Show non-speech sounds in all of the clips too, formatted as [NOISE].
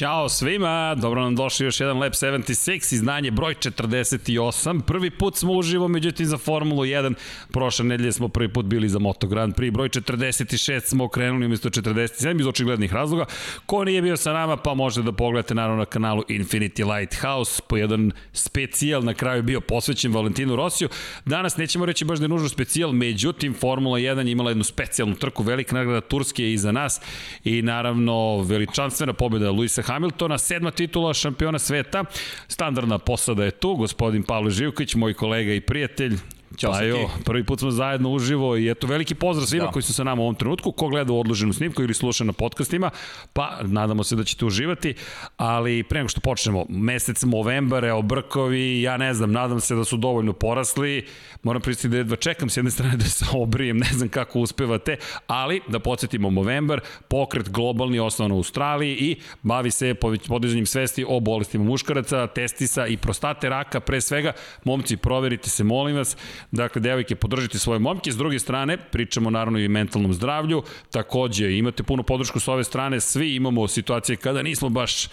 Ćao svima, dobro nam došli još jedan Lab 76, iznanje broj 48. Prvi put smo uživo, međutim za Formulu 1, prošle nedelje smo prvi put bili za Moto Grand Prix, broj 46 smo okrenuli umjesto 47 iz očiglednih razloga. Ko nije bio sa nama, pa možete da pogledate naravno na kanalu Infinity Lighthouse, po jedan specijal na kraju bio posvećen Valentinu Rosiju. Danas nećemo reći baš da je nužno specijal, međutim Formula 1 je imala jednu specijalnu trku, velika nagrada Turske je iza nas i naravno veličanstvena pobjeda Luisa Hamiltona, sedma titula šampiona sveta. Standardna posada je tu, gospodin Pavle Živković, moj kolega i prijatelj, Ćao pa jo, prvi put smo zajedno uživo i eto veliki pozdrav svima da. koji su sa nama u ovom trenutku, ko gleda u odloženu snimku ili sluša na podcastima, pa nadamo se da ćete uživati, ali pre nego što počnemo, mesec Movembar, evo brkovi, ja ne znam, nadam se da su dovoljno porasli, moram pristiti da jedva čekam s jedne strane da se obrijem, ne znam kako uspevate, ali da podsjetimo Movembar, pokret globalni osnovan u Australiji i bavi se podizanjem svesti o bolestima muškaraca, testisa i prostate raka, pre svega, momci, proverite se, molim vas, Dakle, devojke, podržite svoje momke. S druge strane, pričamo naravno i mentalnom zdravlju. Takođe, imate puno podršku s ove strane. Svi imamo situacije kada nismo baš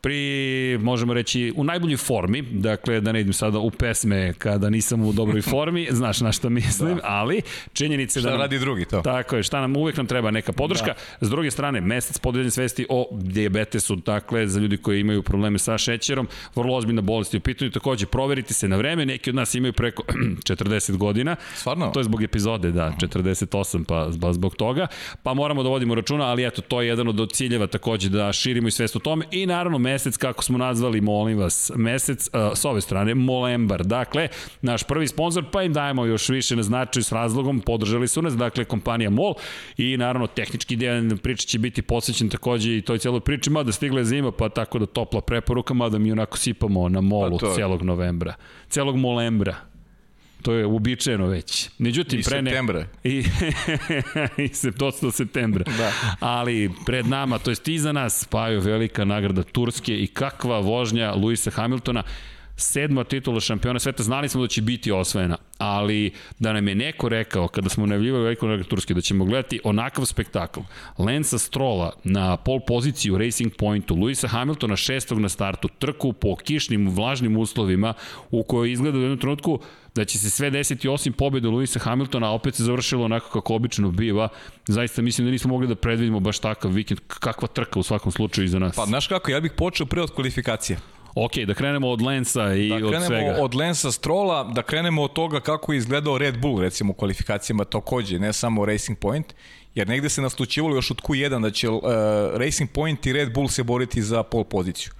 pri, možemo reći, u najboljoj formi, dakle, da ne idem sada u pesme kada nisam u dobroj [LAUGHS] formi, znaš na šta mislim, da. ali činjenice da... Šta radi drugi to? Tako je, šta nam uvek nam treba neka podrška. Da. S druge strane, mesec podeljenja svesti o diabetesu, dakle, za ljudi koji imaju probleme sa šećerom, vrlo ozbiljna bolest u pitanju, takođe, proverite se na vreme, neki od nas imaju preko [CLEARS THROAT] 40 godina. Stvarno? To je zbog epizode, da, 48, pa, pa zbog toga, pa moramo da vodimo računa, ali eto, to je jedan od ciljeva takođe da širimo i svest o tome i naravno mesec, kako smo nazvali, molim vas, mesec, uh, s ove strane, Molembar. Dakle, naš prvi sponsor, pa im dajemo još više na značaju s razlogom, podržali su nas, dakle, kompanija MOL i naravno tehnički deo priče će biti posvećen takođe i toj celoj priči, mada stigla je zima, pa tako da topla preporuka, mada mi onako sipamo na molu pa celog novembra, celog Molembra. To je uobičajeno već. Međutim, I pre ne... septembra. I, [LAUGHS] i se, dosta septembra. Da. Ali pred nama, to jest iza nas, spaju velika nagrada Turske i kakva vožnja Luisa Hamiltona sedma titula šampiona sveta, znali smo da će biti osvojena, ali da nam je neko rekao, kada smo najavljivali veliku nagradu Turske, da ćemo gledati onakav spektakl, Lensa Strola na pol poziciju u Racing Pointu, Luisa Hamiltona šestog na startu, trku po kišnim, vlažnim uslovima, u kojoj izgleda u jednom trenutku da će se sve desiti osim pobjede Luisa Hamiltona, a opet se završilo onako kako obično biva. Zaista mislim da nismo mogli da predvidimo baš takav vikend, kakva trka u svakom slučaju iza nas. Pa znaš kako, ja bih počeo pre od kvalifikacija. Ok, da krenemo od Lensa i da od svega. Da krenemo od Lensa Strola, da krenemo od toga kako je izgledao Red Bull, recimo u kvalifikacijama takođe, ne samo Racing Point, jer negde se naslučivalo još od Q1 da će uh, Racing Point i Red Bull se boriti za pol poziciju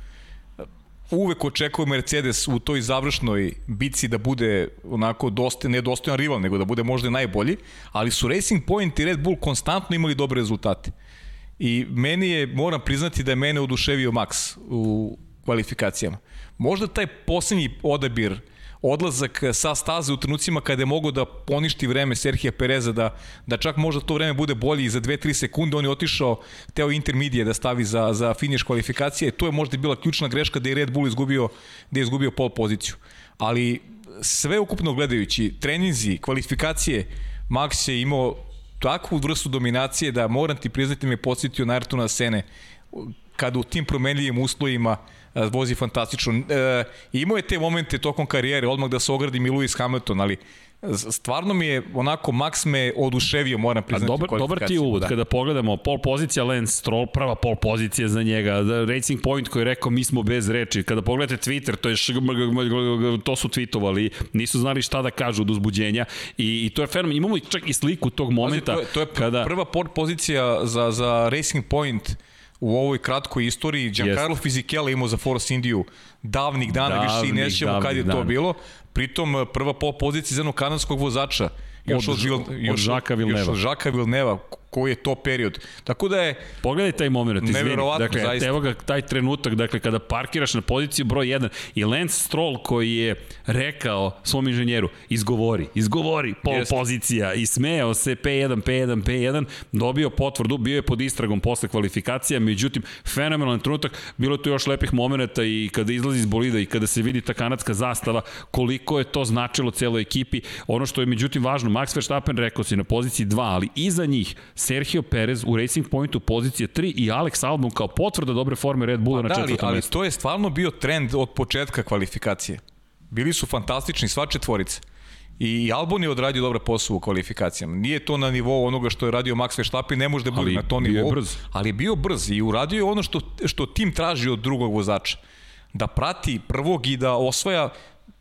uvek očekuje Mercedes u toj završnoj bici da bude onako dosta, ne dostojan rival, nego da bude možda najbolji, ali su Racing Point i Red Bull konstantno imali dobre rezultate. I meni je, moram priznati da je mene oduševio Max u kvalifikacijama. Možda taj poslednji odabir odlazak sa staze u trenucima kada je mogo da poništi vreme Serhija Pereza, da, da čak možda to vreme bude bolje i za 2-3 sekunde, on je otišao teo intermedije da stavi za, za finiš kvalifikacije, to je možda bila ključna greška da je Red Bull izgubio, da je izgubio pol poziciju. Ali sve ukupno gledajući, treninzi, kvalifikacije, Max je imao takvu vrstu dominacije da moram ti priznati me podsjetio na Ayrtona Sene kada u tim promenljivim uslovima vozi fantastično. E, imao je te momente tokom karijere, odmah da se ogradim i Lewis Hamilton, ali stvarno mi je onako Max me oduševio, moram priznati. A dobar, dobar ti uvod, da. kada pogledamo pol pozicija Lance Stroll, prva pol pozicija za njega, da, Racing Point koji je rekao mi smo bez reči, kada pogledate Twitter, to je to su tweetovali, nisu znali šta da kažu od uzbuđenja i, i to je fenomen, imamo čak i sliku tog momenta. Pazi, to je, to je kada... prva pozicija za, za Racing Point u ovoj kratkoj istoriji Giancarlo yes. Fisichella imao za Force Indiju davnih dana, davnih, više i nećemo kad je dana. to bilo. Pritom prva pol pozicija za jednog kanadskog vozača još od, od, još, od Žaka Vilneva. Još od Žaka Vilneva, koji je to period. Tako da je... Pogledaj taj moment, izvini. Dakle, zaista. evo ga taj trenutak, dakle, kada parkiraš na poziciju broj 1 i Lance Stroll koji je rekao svom inženjeru, izgovori, izgovori, pol Jest. pozicija i smejao se P1, P1, P1, dobio potvrdu, bio je pod istragom posle kvalifikacija, međutim, fenomenalan trenutak, bilo je tu još lepih momenta i kada izlazi iz bolida i kada se vidi ta kanadska zastava, koliko je to značilo celoj ekipi. Ono što je međutim važno, Max Verstappen rekao si na poziciji 2, ali iza njih Sergio Perez u Racing Pointu pozicije 3 i Alex Albon kao potvrda dobre forme Red Bulla pa, na četvrtom da, ali, mestu. Ali to je stvarno bio trend od početka kvalifikacije. Bili su fantastični sva četvorica. I Albon je odradio dobre posao u kvalifikacijama. Nije to na nivou onoga što je radio Max Verstappen, ne može da bude na to nivou. Je brz. Ali je bio brz i uradio je ono što, što tim traži od drugog vozača. Da prati prvog i da osvaja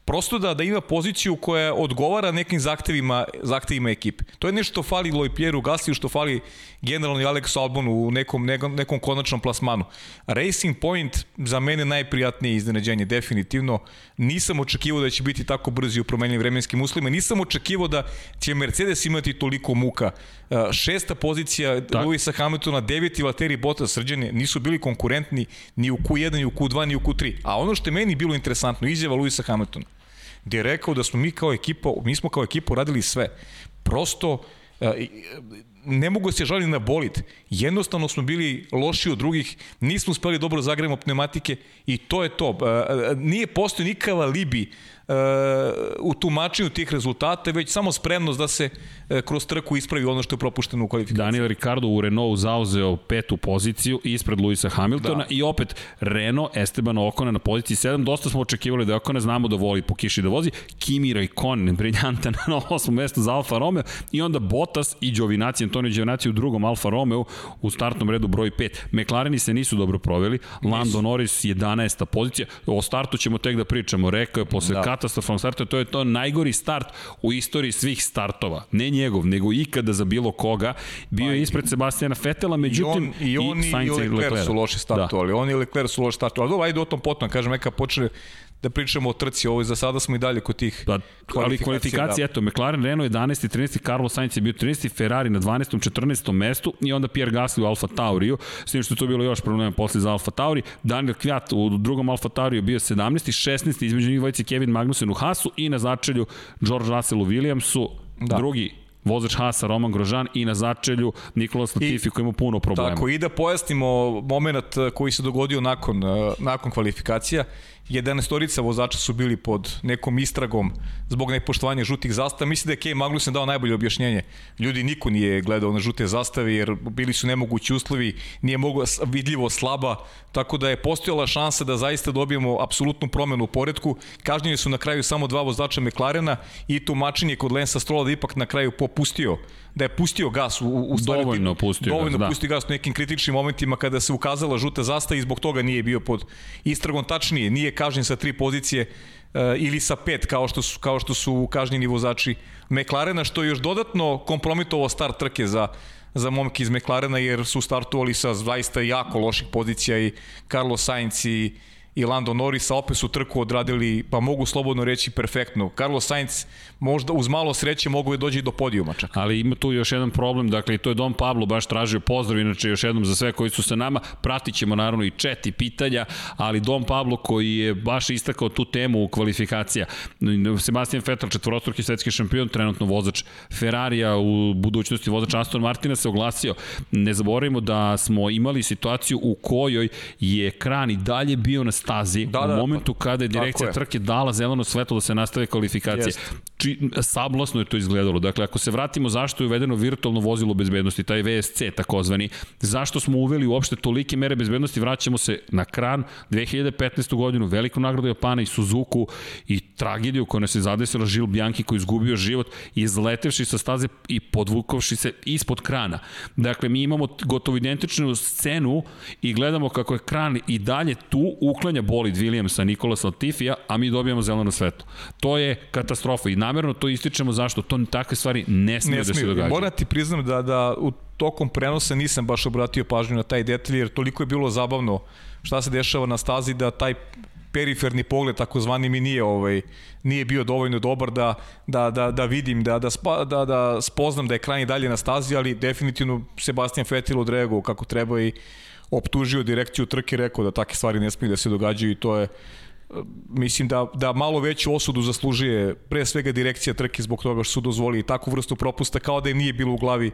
prosto da, da ima poziciju koja odgovara nekim zahtevima, zahtevima ekipe. To je nešto što fali Loj Pieru Gasiju, što fali generalno i Alex Albonu u nekom, nekom, nekom konačnom plasmanu. Racing Point za mene najprijatnije iznenađenje, definitivno. Nisam očekivao da će biti tako brzi u promenjenim vremenskim uslovima. Nisam očekivao da će Mercedes imati toliko muka. Uh, šesta pozicija tak. Luisa Hamiltona, deveti Valtteri Bottas srđane, nisu bili konkurentni ni u Q1, ni u Q2, ni u Q3. A ono što je meni bilo interesantno, izjava Luisa Hamiltona gde je rekao da smo mi kao ekipa, mi smo kao ekipa radili sve. Prosto e, ne mogu se žaliti na bolit. Jednostavno smo bili loši od drugih, nismo uspeli dobro da zagremo pneumatike i to je to. E, e, nije postoji nikakva libi u tumačenju tih rezultata, već samo spremnost da se e, kroz trku ispravi ono što je propušteno u kvalifikaciji. Daniel Ricardo u Renault zauzeo petu poziciju ispred Luisa Hamiltona da. i opet Renault Esteban Okona na poziciji 7. Dosta smo očekivali da Okona znamo da voli po kiši da vozi. Kimi Raikkonen, briljantan [LAUGHS] na osmom mestu za Alfa Romeo i onda Bottas i Giovinazzi, Antonio Giovinazzi u drugom Alfa Romeo u startnom redu broj 5. McLareni se nisu dobro proveli. Lando Norris 11. pozicija. O startu ćemo tek da pričamo. Rekao je posle da katastrofalnog starta, to je to najgori start u istoriji svih startova. Ne njegov, nego ikada za bilo koga. Bio je pa ispred Sebastijana Fetela, međutim i, on, i, on, i, i, i Leclerc su loši startovali. Da. On i Leclerc su loši startovali. Ali dobro, ajde o tom potom, kažem, neka počne da pričamo o trci, ovo za sada smo i dalje kod tih pa, ali kvalifikacije, da. eto, McLaren Renault 11. 13. Carlos Sainz je bio 13. Ferrari na 12. 14. mestu i onda Pierre Gasly u Alfa Tauriju, s tim što je to bilo još problema posle za Alfa Tauri, Daniel Kviat u drugom Alfa Tauriju bio 17. 16. između njih dvojice Kevin Magnussen u Hasu i na začelju George Russell u Williamsu, da. drugi vozač Hasa, Roman Grožan i na začelju Nikola Latifi koji ima puno problema. Tako, i da pojasnimo moment koji se dogodio nakon, nakon kvalifikacija. 11 vozača su bili pod nekom istragom zbog nepoštovanja žutih zastava. Mislim da je Kej Magnussen dao najbolje objašnjenje. Ljudi niko nije gledao na žute zastave jer bili su nemogući uslovi, nije mogo vidljivo slaba, tako da je postojala šansa da zaista dobijemo apsolutnu promenu u poredku. Kažnjeni su na kraju samo dva vozača McLarena i tumačenje kod Lensa Strola da ipak na kraju popustio da je pustio gas u, u stvari, dovoljno pustio dovoljno gas, pustio gas u nekim kritičnim momentima kada se ukazala žuta zastava i zbog toga nije bio pod istragom. Tačnije, nije kažnjen sa tri pozicije uh, ili sa pet kao što su kao što su kažnjeni vozači McLarena što je još dodatno kompromitovao start trke za za momke iz McLarena jer su startovali sa zaista jako loših pozicija i Carlos Sainz i i Lando Norris, a opet su trku odradili, pa mogu slobodno reći, perfektno. Carlos Sainz možda uz malo sreće mogu je dođi do podijuma čak. Ali ima tu još jedan problem, dakle i to je Dom Pablo baš tražio pozdrav, inače još jednom za sve koji su sa nama, pratit ćemo naravno i chat i pitanja, ali Dom Pablo koji je baš istakao tu temu u kvalifikacija. Sebastian Vettel, četvorostruki svetski šampion, trenutno vozač Ferrarija u budućnosti vozač Aston Martina se oglasio. Ne zaboravimo da smo imali situaciju u kojoj je kran i dalje bio na stazi da, da, u momentu kada je direkcija trke dala zeleno svetlo da se nastave kvalifikacije. Jest. Či, sablasno je to izgledalo. Dakle, ako se vratimo zašto je uvedeno virtualno vozilo bezbednosti, taj VSC takozvani, zašto smo uveli uopšte tolike mere bezbednosti, vraćamo se na kran 2015. godinu, veliku nagradu Japana i Suzuku i tragediju koja nas je zadesila Žil Bjanki koji izgubio život izletevši sa staze i podvukovši se ispod krana. Dakle, mi imamo gotovo identičnu scenu i gledamo kako je kran i dalje tu uklanja bolid Williamsa, Nikola Latifija, a mi dobijamo zeleno svetlo. To je katastrofa i namerno to ističemo zašto to takve stvari ne smiju, ne da se događaju. Moram ti priznam da, da u tokom prenosa nisam baš obratio pažnju na taj detalj, jer toliko je bilo zabavno šta se dešava na stazi da taj periferni pogled takozvani mi nije ovaj nije bio dovoljno dobar da da da da vidim da da spa, da da spoznam da je kraj dalje na stazi, ali definitivno Sebastian Vettel odreagovao kako treba i optužio direkciju trke, rekao da takve stvari ne smiju da se događaju i to je mislim da, da malo veću osudu zaslužuje pre svega direkcija trke zbog toga što su dozvolili takvu vrstu propusta kao da im nije bilo u glavi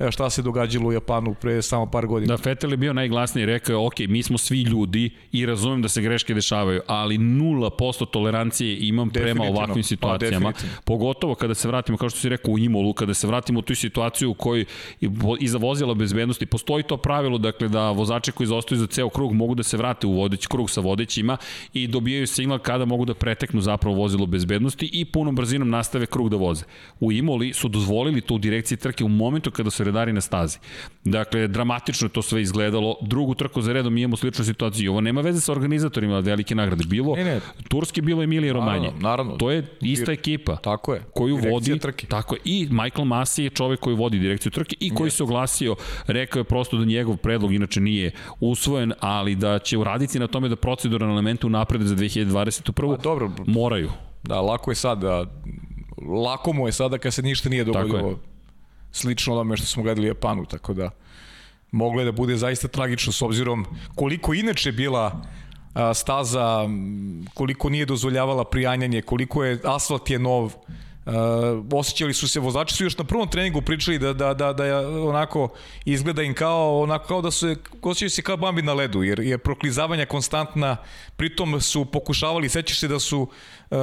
e, šta se događalo u Japanu pre samo par godina. Da, Vettel je bio najglasniji i rekao je, ok, mi smo svi ljudi i razumem da se greške dešavaju, ali 0% tolerancije imam prema ovakvim pa, situacijama. Pa, pogotovo kada se vratimo, kao što si rekao, u Imolu, kada se vratimo u tu situaciju u kojoj iza vozila bezbednosti postoji to pravilo, dakle da vozači koji zaostaju za ceo krug mogu da se vrate u vodeći krug sa vodećima i dobijaju signal kada mogu da preteknu zapravo vozilo bezbednosti i punom brzinom nastave krug da voze. U Imoli su dozvolili to u direkciji trke u momentu kada su redari na stazi. Dakle, dramatično je to sve izgledalo. Drugu trku za redom imamo sličnu situaciju. Ovo nema veze sa organizatorima velike nagrade. Bilo, ne, ne. Turski bilo Emilije Romanje. Naravno, naravno. To je ista ekipa. Tako je. Koju vodi. Trke. Tako je. I Michael Masi je čovek koji vodi direkciju trke i koji yes. se oglasio, rekao je prosto da njegov predlog inače nije usvojen, ali da će uraditi na tome da proceduralne elemente unaprede za 2021. A, dobro. Moraju. Da, lako je sad da lako mu je sada kad se ništa nije dogodilo slično onome što smo gledali Japanu, tako da moglo je da bude zaista tragično s obzirom koliko inače bila staza, koliko nije dozvoljavala prijanjanje, koliko je asfalt je nov, Uh, osjećali su se, vozači su još na prvom treningu pričali da, da, da, da je onako izgleda im kao, onako kao da su, osjećaju se kao bambi na ledu, jer je proklizavanja konstantna, pritom su pokušavali, sećaš se da su uh,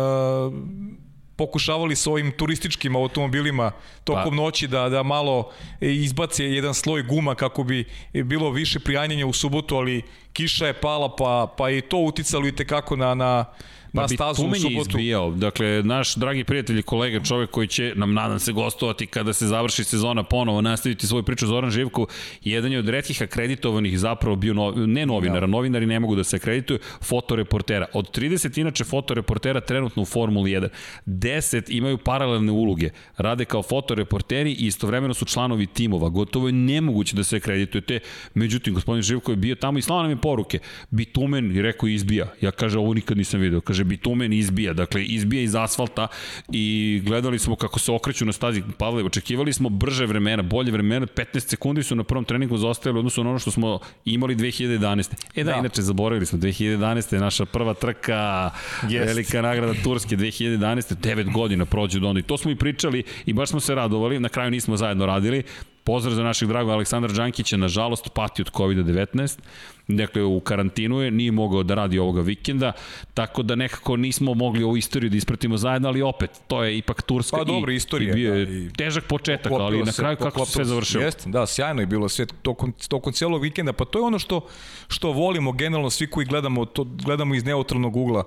pokušavali sa ovim turističkim automobilima tokom pa. noći da, da malo izbace jedan sloj guma kako bi bilo više prijanjenja u subotu, ali kiša je pala pa, pa je to uticalo i tekako na, na, pa stazu u subotu. izbijao. Dakle, naš dragi prijatelj i kolega, čovek koji će nam nadam se gostovati kada se završi sezona ponovo, nastaviti svoju priču Zoran Živko, jedan je od redkih akreditovanih zapravo bio no, ne novinara, ja. novinari ne mogu da se akredituju, fotoreportera. Od 30 inače fotoreportera trenutno u Formuli 1, 10 imaju paralelne uloge, rade kao fotoreporteri i istovremeno su članovi timova. Gotovo je nemoguće da se akreditujete. Međutim, gospodin Živko je bio tamo i slao nam je poruke. Bitumen i rekao izbija. Ja kaže, ovo nikad nisam video. Kaže, bitumen izbija. Dakle, izbija iz asfalta i gledali smo kako se okreću na stazi. Pavle, očekivali smo brže vremena, bolje vremena. 15 sekundi su na prvom treningu zaostajali odnosno na ono što smo imali 2011. E da, da. inače, zaboravili smo. 2011. je naša prva trka, Jest. velika nagrada Turske 2011. 9 godina prođe do onda. I to smo i pričali i baš smo se radovali. Na kraju nismo zajedno radili. Pozdrav za našeg dragog Aleksandra Đankića, nažalost pati od COVID-19, dakle u karantinu je, nije mogao da radi ovoga vikenda, tako da nekako nismo mogli ovu istoriju da ispratimo zajedno, ali opet, to je ipak Turska pa, dobro, istorija, i bio je da, i težak početak, ali na kraju se, kako se sve završilo. Jeste, da, sjajno je bilo sve tokom, tokom cijelog vikenda, pa to je ono što, što volimo generalno svi koji gledamo, to, gledamo iz neutralnog ugla,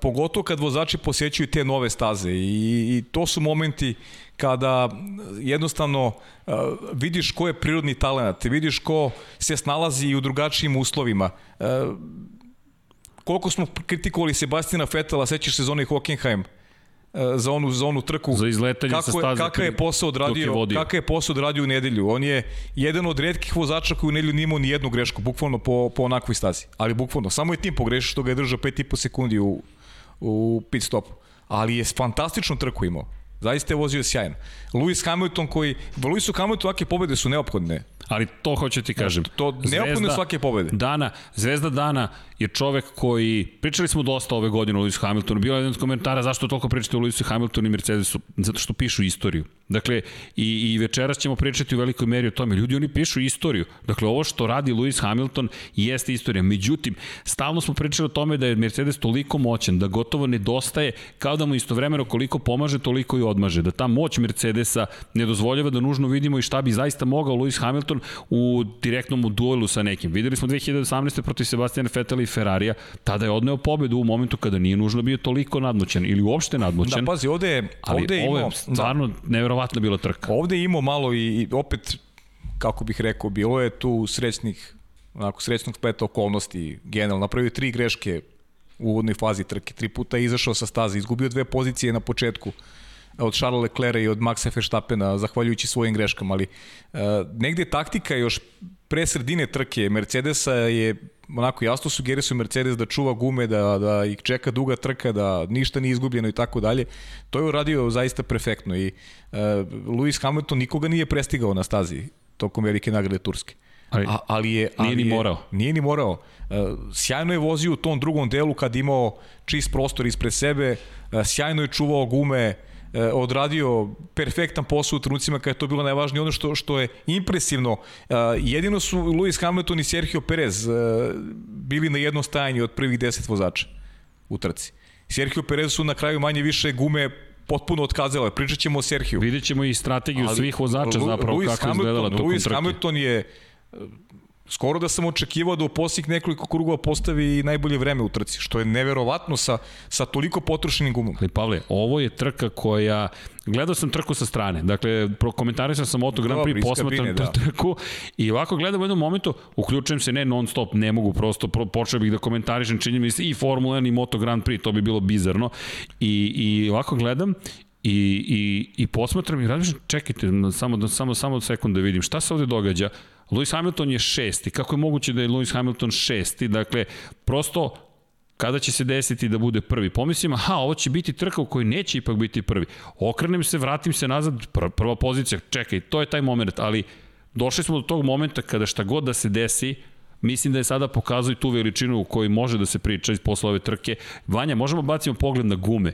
pogotovo kad vozači posjećuju te nove staze i, i to su momenti kada jednostavno uh, vidiš ko je prirodni talent, vidiš ko se snalazi u drugačijim uslovima. Uh, koliko smo kritikovali Sebastina Fetela, sećaš se zone Hockenheim, E, za onu, za onu trku. Za izletanje kako sa staze. Kakav je posao odradio, je kakav je posao odradio u nedelju. On je jedan od redkih vozača koji u nedelju nije imao ni jednu grešku, bukvalno po, po onakvoj stazi. Ali bukvalno, samo je tim pogrešio što ga je držao 5,5 sekundi u, u pit stopu. Ali je fantastičnu trku imao. Zaista je vozio sjajno. Lewis Hamilton koji, Lewisu Hamiltonu ovakve pobede su neophodne. Ali to hoću ti kažem. To neophodne svake pobede. Dana, Zvezda Dana je čovek koji, pričali smo dosta ove godine o Lewisu Hamiltonu, bilo je jedan od komentara zašto toliko pričate o Lewisu Hamiltonu i Mercedesu, zato što pišu istoriju. Dakle, i, i večeras ćemo pričati u velikoj meri o tome. Ljudi, oni pišu istoriju. Dakle, ovo što radi Lewis Hamilton jeste istorija. Međutim, stalno smo pričali o tome da je Mercedes toliko moćan, da gotovo nedostaje, kao da mu istovremeno koliko pomaže, toliko i odmaže. Da ta moć Mercedesa ne dozvoljava da nužno vidimo i šta bi zaista mogao Lewis Hamilton u direktnom duelu sa nekim. Videli smo 2018. protiv Sebastiana Vettel i Ferrarija, tada je odneo pobedu u momentu kada nije nužno bio toliko nadmoćan ili uopšte nadmoćan. Da, pazi, ovde, ovde je imao... stvarno da. neverovatno bila trka. Ovde je imao malo i, i opet, kako bih rekao, bilo je tu srećnih onako srećnog spleta okolnosti, generalno napravio tri greške u uvodnoj fazi trke, tri puta je izašao sa staze, izgubio dve pozicije na početku od Charles Leclerca i od Maxa Verstappena, zahvaljujući svojim greškama, ali uh, negde taktika još pre sredine trke Mercedesa je onako jasno sugerisuje Mercedes da čuva gume, da, da ih čeka duga trka, da ništa nije izgubljeno i tako dalje. To je uradio zaista perfektno i uh, Lewis Hamilton nikoga nije prestigao na stazi tokom velike nagrade Turske. Ali, A, ali je, ali nije ni je- morao. Nije ni morao. Uh, sjajno je vozio u tom drugom delu kad je imao čist prostor ispred sebe, uh, sjajno je čuvao gume, uh, odradio perfektan posao u trenucima kada je to bilo najvažnije. Ono što, što je impresivno, uh, jedino su Lewis Hamilton i Sergio Perez uh, bili na jednom stajanju od prvih deset vozača u trci. Sergio Perez su na kraju manje više gume potpuno otkazale. Pričat ćemo o Sergiju. Vidjet ćemo i strategiju Ali svih vozača zapravo Lewis kako Hamilton, izgledala tokom Lewis trke. Hamilton je e, skoro da sam očekivao da u posljednjih nekoliko krugova postavi najbolje vreme u trci, što je neverovatno sa, sa toliko potrošenim gumom. Ali Pavle, ovo je trka koja... Gledao sam trku sa strane, dakle, prokomentarisao sam Moto Grand Prix, posmatram da. [LAUGHS] trku i ovako gledam u jednom momentu, uključujem se ne non stop, ne mogu prosto, pro, počeo bih da komentarišem, čini mi se i Formula 1 i Moto Grand Prix, to bi bilo bizarno. I, i ovako gledam i, i, i posmatram i razmišljam, čekajte, samo, samo, samo sekund da vidim, šta se ovde događa? Lewis Hamilton je šesti, kako je moguće da je Lewis Hamilton šesti? Dakle, prosto kada će se desiti da bude prvi. Pomislim, aha, ovo će biti trka u kojoj neće ipak biti prvi. Okrenem se, vratim se nazad, pr prva pozicija, čekaj, to je taj moment, ali došli smo do tog momenta kada šta god da se desi, mislim da je sada pokazuje tu veličinu u kojoj može da se priča iz posle ove trke. Vanja, možemo bacimo pogled na gume.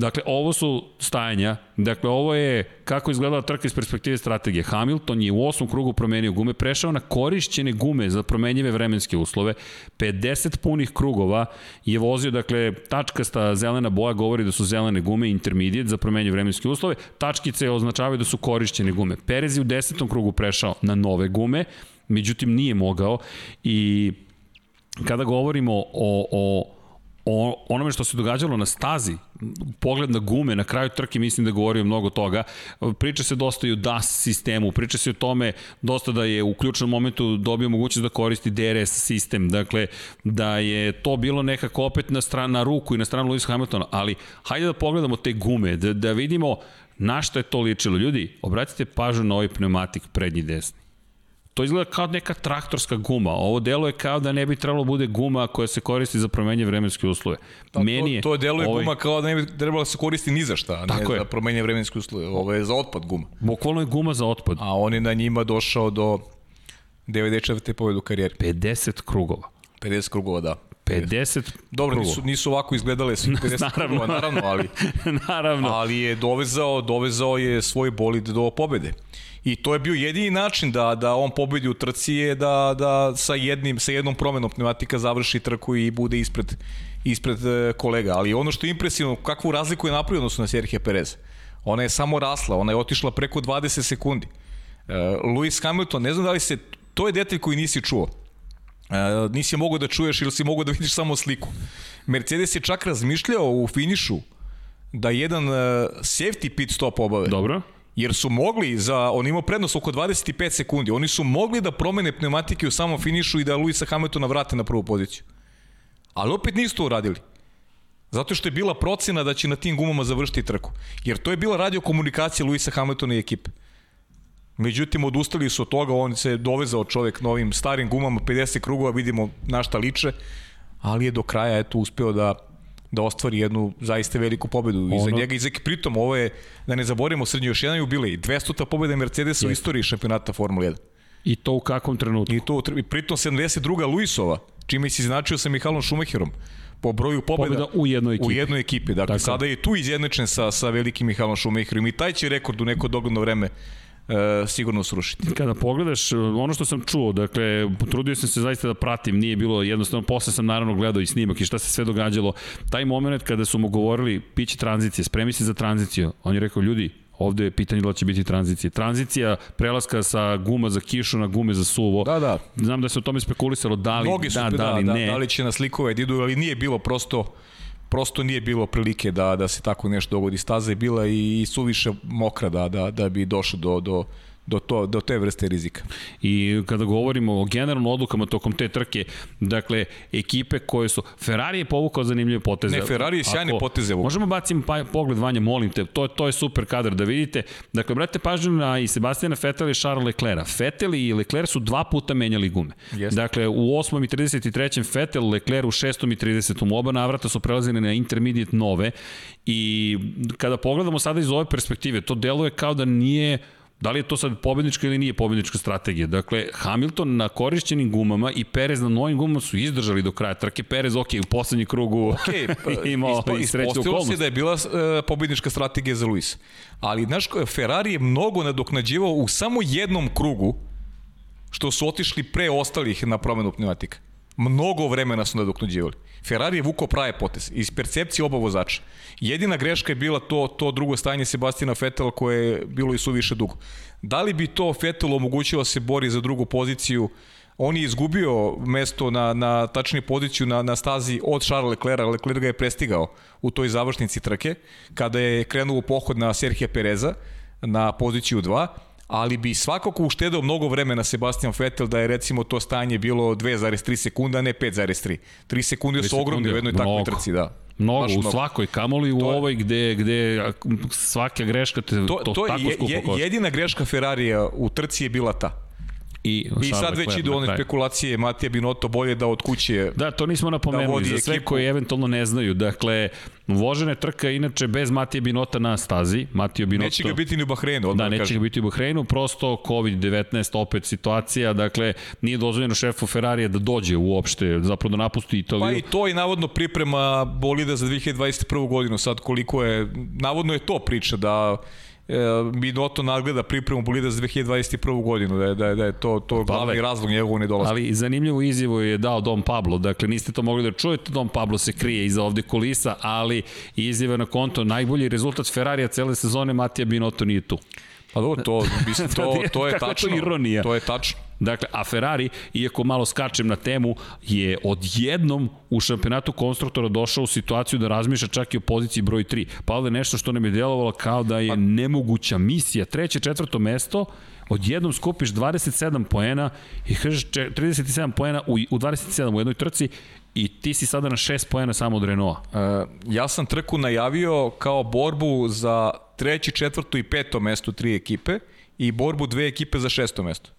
Dakle, ovo su stajanja, dakle, ovo je kako izgledala trka iz perspektive strategije. Hamilton je u osmom krugu promenio gume, prešao na korišćene gume za promenjive vremenske uslove, 50 punih krugova je vozio, dakle, tačkasta zelena boja govori da su zelene gume intermediate za promenjive vremenske uslove, tačkice označavaju da su korišćene gume. Perez je u desetom krugu prešao na nove gume, međutim nije mogao i kada govorimo o, o o onome što se događalo na stazi, pogled na gume, na kraju trke mislim da govorio mnogo toga. Priča se dosta i o DAS sistemu, priča se o tome dosta da je u ključnom momentu dobio mogućnost da koristi DRS sistem, dakle da je to bilo nekako opet na stranu na ruku i na stranu Lewis Hamiltona, ali hajde da pogledamo te gume, da, da vidimo na šta je to ličilo. Ljudi, obratite pažnju na ovaj pneumatik prednji desni. To izgleda kao neka traktorska guma. Ovo delo je kao da ne bi trebalo bude guma koja se koristi za promenje vremenske uslove. Pa, Meni je to, to deluje ovaj, guma kao da ne bi trebalo da se koristi ni za šta, a ne je. za promenje vremenske uslove. Ovo je za otpad guma. Bukvalno je guma za otpad. A on je na njima došao do 94. pobjedu u karijeri. 50 krugova. 50 krugova, da. 50 Dobro, krugova. nisu, nisu ovako izgledale svi 50 Naravno. krugova, naravno, ali, [LAUGHS] Naravno. ali je dovezao, dovezao je svoj bolid do pobede. I to je bio jedini način da da on pobedi u trci je da da sa jednim sa jednom promenom pneumatika završi trku i bude ispred ispred e, kolega, ali ono što je impresivno kakvu razliku je napravio u odnosu na Sergio Perez. Ona je samo rasla, ona je otišla preko 20 sekundi. Uh, Lewis Hamilton, ne znam da li se to je detalj koji nisi čuo. Uh, nisi mogao da čuješ ili si mogao da vidiš samo sliku. Mercedes je čak razmišljao u finišu da jedan safety pit stop obave. Dobro. Jer su mogli, za, on imao prednost oko 25 sekundi, oni su mogli da promene pneumatike u samom finišu i da Luisa Hamiltona vrate na prvu poziciju. Ali opet nisu to uradili. Zato što je bila procena da će na tim gumama završiti trku. Jer to je bila radiokomunikacija Luisa Hamiltona i ekipe. Međutim, odustali su od toga, on se dovezao čovek novim starim gumama, 50 krugova, vidimo na šta liče, ali je do kraja eto uspeo da da ostvari jednu zaista veliku pobedu ono... iza njega i za pritom ovo je da ne zaboravimo srednje još jedan jubilej 200. pobeda Mercedesa u istoriji šampionata Formule 1 I to u kakvom trenutku? i to i pritom 72. Luisova čime se izjednačio sa Mihalom Šumacherom po broju pobeda, Pobeda u jednoj ekipi. U jednoj ekipi. Dakle, Tako. sada je tu izjednačen sa, sa velikim Mihalom Šumacherom i taj će rekord u neko dogledno vreme e, sigurno srušiti. Kada pogledaš, ono što sam čuo, dakle, potrudio sam se zaista da pratim, nije bilo jednostavno, posle sam naravno gledao i snimak i šta se sve događalo. Taj moment kada su mu govorili, piće tranzicije, spremi se za tranziciju, on je rekao, ljudi, ovde je pitanje da će biti tranzicije. Tranzicija prelaska sa guma za kišu na gume za suvo. Da, da. Znam da se o tome spekulisalo da li Mnogi su, da, da, da, li da, ne. da li će na slikove da idu, ali nije bilo prosto prosto nije bilo prilike da da se tako nešto dogodi. Staza je bila i, suviše mokra da, da, da bi došlo do, do, do, to, do te vrste rizika. I kada govorimo o generalno odlukama tokom te trke, dakle, ekipe koje su... Ferrari je povukao zanimljive poteze. Ne, Ferrari je sjajne poteze vukao. Možemo bacim pa, pogled vanje, molim te, to, to je super kadar da vidite. Dakle, brate pažnju na i Sebastijana Vettel i Charles Leclerc. Vettel i Leclerc su dva puta menjali gume. Jeste. Dakle, u 8. i 33. Vettel, Leclerc u 6. i 30. Oba navrata su prelazili na intermediate nove i kada pogledamo sada iz ove perspektive, to deluje kao da nije Da li je to sad pobednička ili nije pobednička strategija? Dakle, Hamilton na korišćenim gumama i Perez na novim gumama su izdržali do kraja trke. Perez, ok, u poslednji krugu okay, [LAUGHS] pa, imao ispo, i sreću se da je bila uh, pobednička strategija za Luis. Ali, znaš, Ferrari je mnogo nadoknađivao u samo jednom krugu što su otišli pre ostalih na promenu pneumatika. Mnogo vremena su nadoknađivali. Ferrari je vukao prave potez iz percepcije oba vozača. Jedina greška je bila to, to drugo stajanje Sebastina Vettel koje je bilo i suviše dugo. Da li bi to Vettel omogućilo da se bori za drugu poziciju on je izgubio mesto na, na tačnije poziciju na, na stazi od Charles Leclerc, Leclerc ga je prestigao u toj završnici trke, kada je krenuo pohod na Serhija Pereza na poziciju 2, ali bi svakako uštedao mnogo vremena Sebastian Vettel da je recimo to stanje bilo 2,3 sekunda, a ne 5,3. 3 sekunde su ogromne u jednoj takvoj trci, da. Mnogo, Baš u mnogo. svakoj, kamoli u to ovoj gde, gde svaka greška te to, to, to tako je, skupo košta. Jedina greška Ferrarija u trci je bila ta. I, I sad već idu one spekulacije Matija Binotto bolje da od kuće Da, to nismo napomenuli, da za sve ekipu. koji eventualno ne znaju. Dakle, vožena trka inače bez Matija Binota na stazi. Matija Binotto... Neće ga biti ni u Bahreinu. Da, neće kažem. ga biti u Bahreinu, prosto COVID-19 opet situacija, dakle, nije dozvoljeno šefu Ferrarija da dođe uopšte, zapravo da napusti Italiju. Pa i to i navodno priprema bolida za 2021. godinu, sad koliko je, navodno je to priča da Binotto nadgleda pripremu bolida za 2021. godinu, da je, da je, da je to, to pa, glavni razlog njegovog nedolaska. Ali zanimljivu izjavu je dao Dom Pablo, dakle niste to mogli da čujete, Dom Pablo se krije iza ovde kulisa, ali izjava na konto, najbolji rezultat Ferrarija cele sezone Matija Binotto nije tu. Pa dobro, to, mislim, [LAUGHS] to, to je tačno. To, ironija. to je tačno. Dakle, a Ferrari, iako malo skačem na temu, je odjednom u šampionatu konstruktora došao u situaciju da razmišlja čak i o poziciji broj 3. Pa ovde nešto što nam je delovalo kao da je pa- nemoguća misija. Treće, četvrto mesto, odjednom skupiš 27 poena i kažeš 37 poena u, u 27 u jednoj trci i ti si sada na 6 poena samo od Renaulta. Uh, ja sam trku najavio kao borbu za treći, četvrto i peto mesto tri ekipe i borbu dve ekipe za šesto mesto.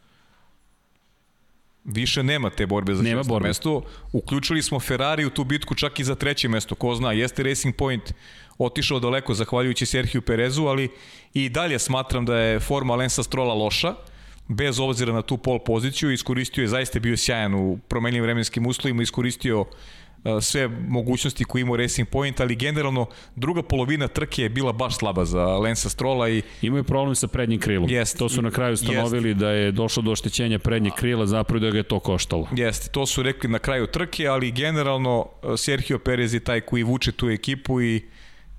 Više nema te borbe za nema šesto borbe. mesto. Uključili smo Ferrari u tu bitku čak i za treće mesto. Ko zna, jeste Racing Point otišao daleko zahvaljujući Serhiju Perezu, ali i dalje smatram da je forma Lensa Strola loša bez obzira na tu pol poziciju, iskoristio je, zaista bio sjajan u promenljivim vremenskim uslovima, iskoristio sve mogućnosti koje imao Racing Point, ali generalno druga polovina trke je bila baš slaba za Lensa Strola i imaju problem sa prednjim krilom. Jest, to su na kraju stanovili jest. da je došlo do oštećenja prednjeg krila, zapravo da ga je to koštalo. Jeste, to su rekli na kraju trke, ali generalno Sergio Perez je taj koji vuče tu ekipu i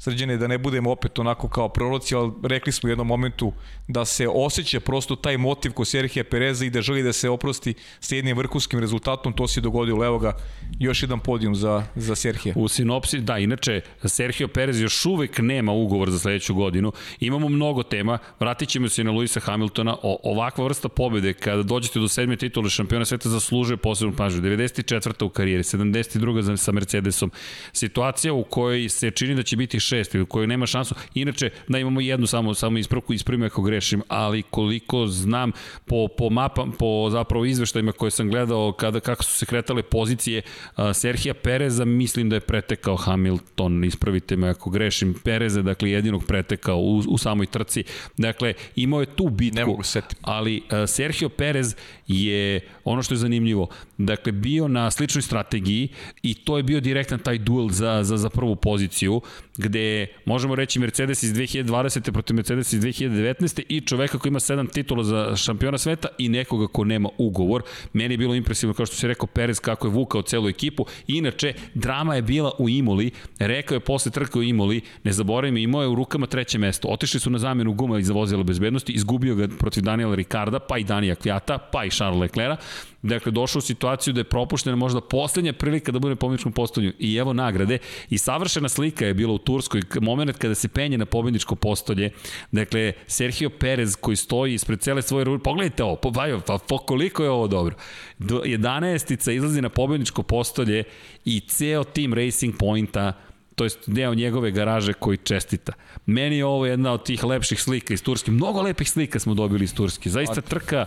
srđene da ne budemo opet onako kao proroci, ali rekli smo u jednom momentu da se osjeća prosto taj motiv ko Serhija Pereza i da želi da se oprosti sa jednim vrhunskim rezultatom, to se dogodilo, evo ga, još jedan podijum za, za Serhija. U sinopsi, da, inače, Serhio Perez još uvek nema ugovor za sledeću godinu, imamo mnogo tema, vratit ćemo se na Luisa Hamiltona, o, ovakva vrsta pobede, kada dođete do sedme titule šampiona sveta, zaslužuje posebnu pažnju, 94. u karijeri, 72. sa Mercedesom, situacija u kojoj se čini da će biti šest koju nema šansu. Inače, da imamo jednu samo, samo ispravku, ispravim ako grešim, ali koliko znam po, po mapam, po zapravo izveštajima koje sam gledao kada, kako su se kretale pozicije uh, Serhija Pereza, mislim da je pretekao Hamilton, ispravite me ako grešim, Pereza, dakle jedinog pretekao u, u samoj trci. Dakle, imao je tu bitku, ne mogu ali uh, Sergio Perez je ono što je zanimljivo, dakle bio na sličnoj strategiji i to je bio direktan taj duel za, za, za prvu poziciju, gde možemo reći Mercedes iz 2020. protiv Mercedes iz 2019. i čoveka koji ima sedam titula za šampiona sveta i nekoga ko nema ugovor. Meni je bilo impresivno, kao što se rekao, Perez kako je vukao celu ekipu. Inače, drama je bila u Imoli, rekao je posle trka u Imoli, ne zaboravim, imao je u rukama treće mesto. Otišli su na zamenu guma i za vozila bezbednosti, izgubio ga protiv Daniela Ricarda, pa i Danija Kvjata, pa i Charles Leclerc. Dakle, došao u situaciju da je propuštena možda poslednja prilika da bude na pobedničkom postolju. I evo nagrade. I savršena slika je bila u Turskoj, moment kada se penje na pobedničko postolje. Dakle, Sergio Perez koji stoji ispred cele svoje ruke. Pogledajte ovo, pa, pa, pa koliko je ovo dobro. 11. izlazi na pobedničko postolje i ceo tim Racing Pointa to jest deo njegove garaže koji čestita. Meni je ovo jedna od tih lepših slika iz Turske. Mnogo lepih slika smo dobili iz Turske. Zaista trka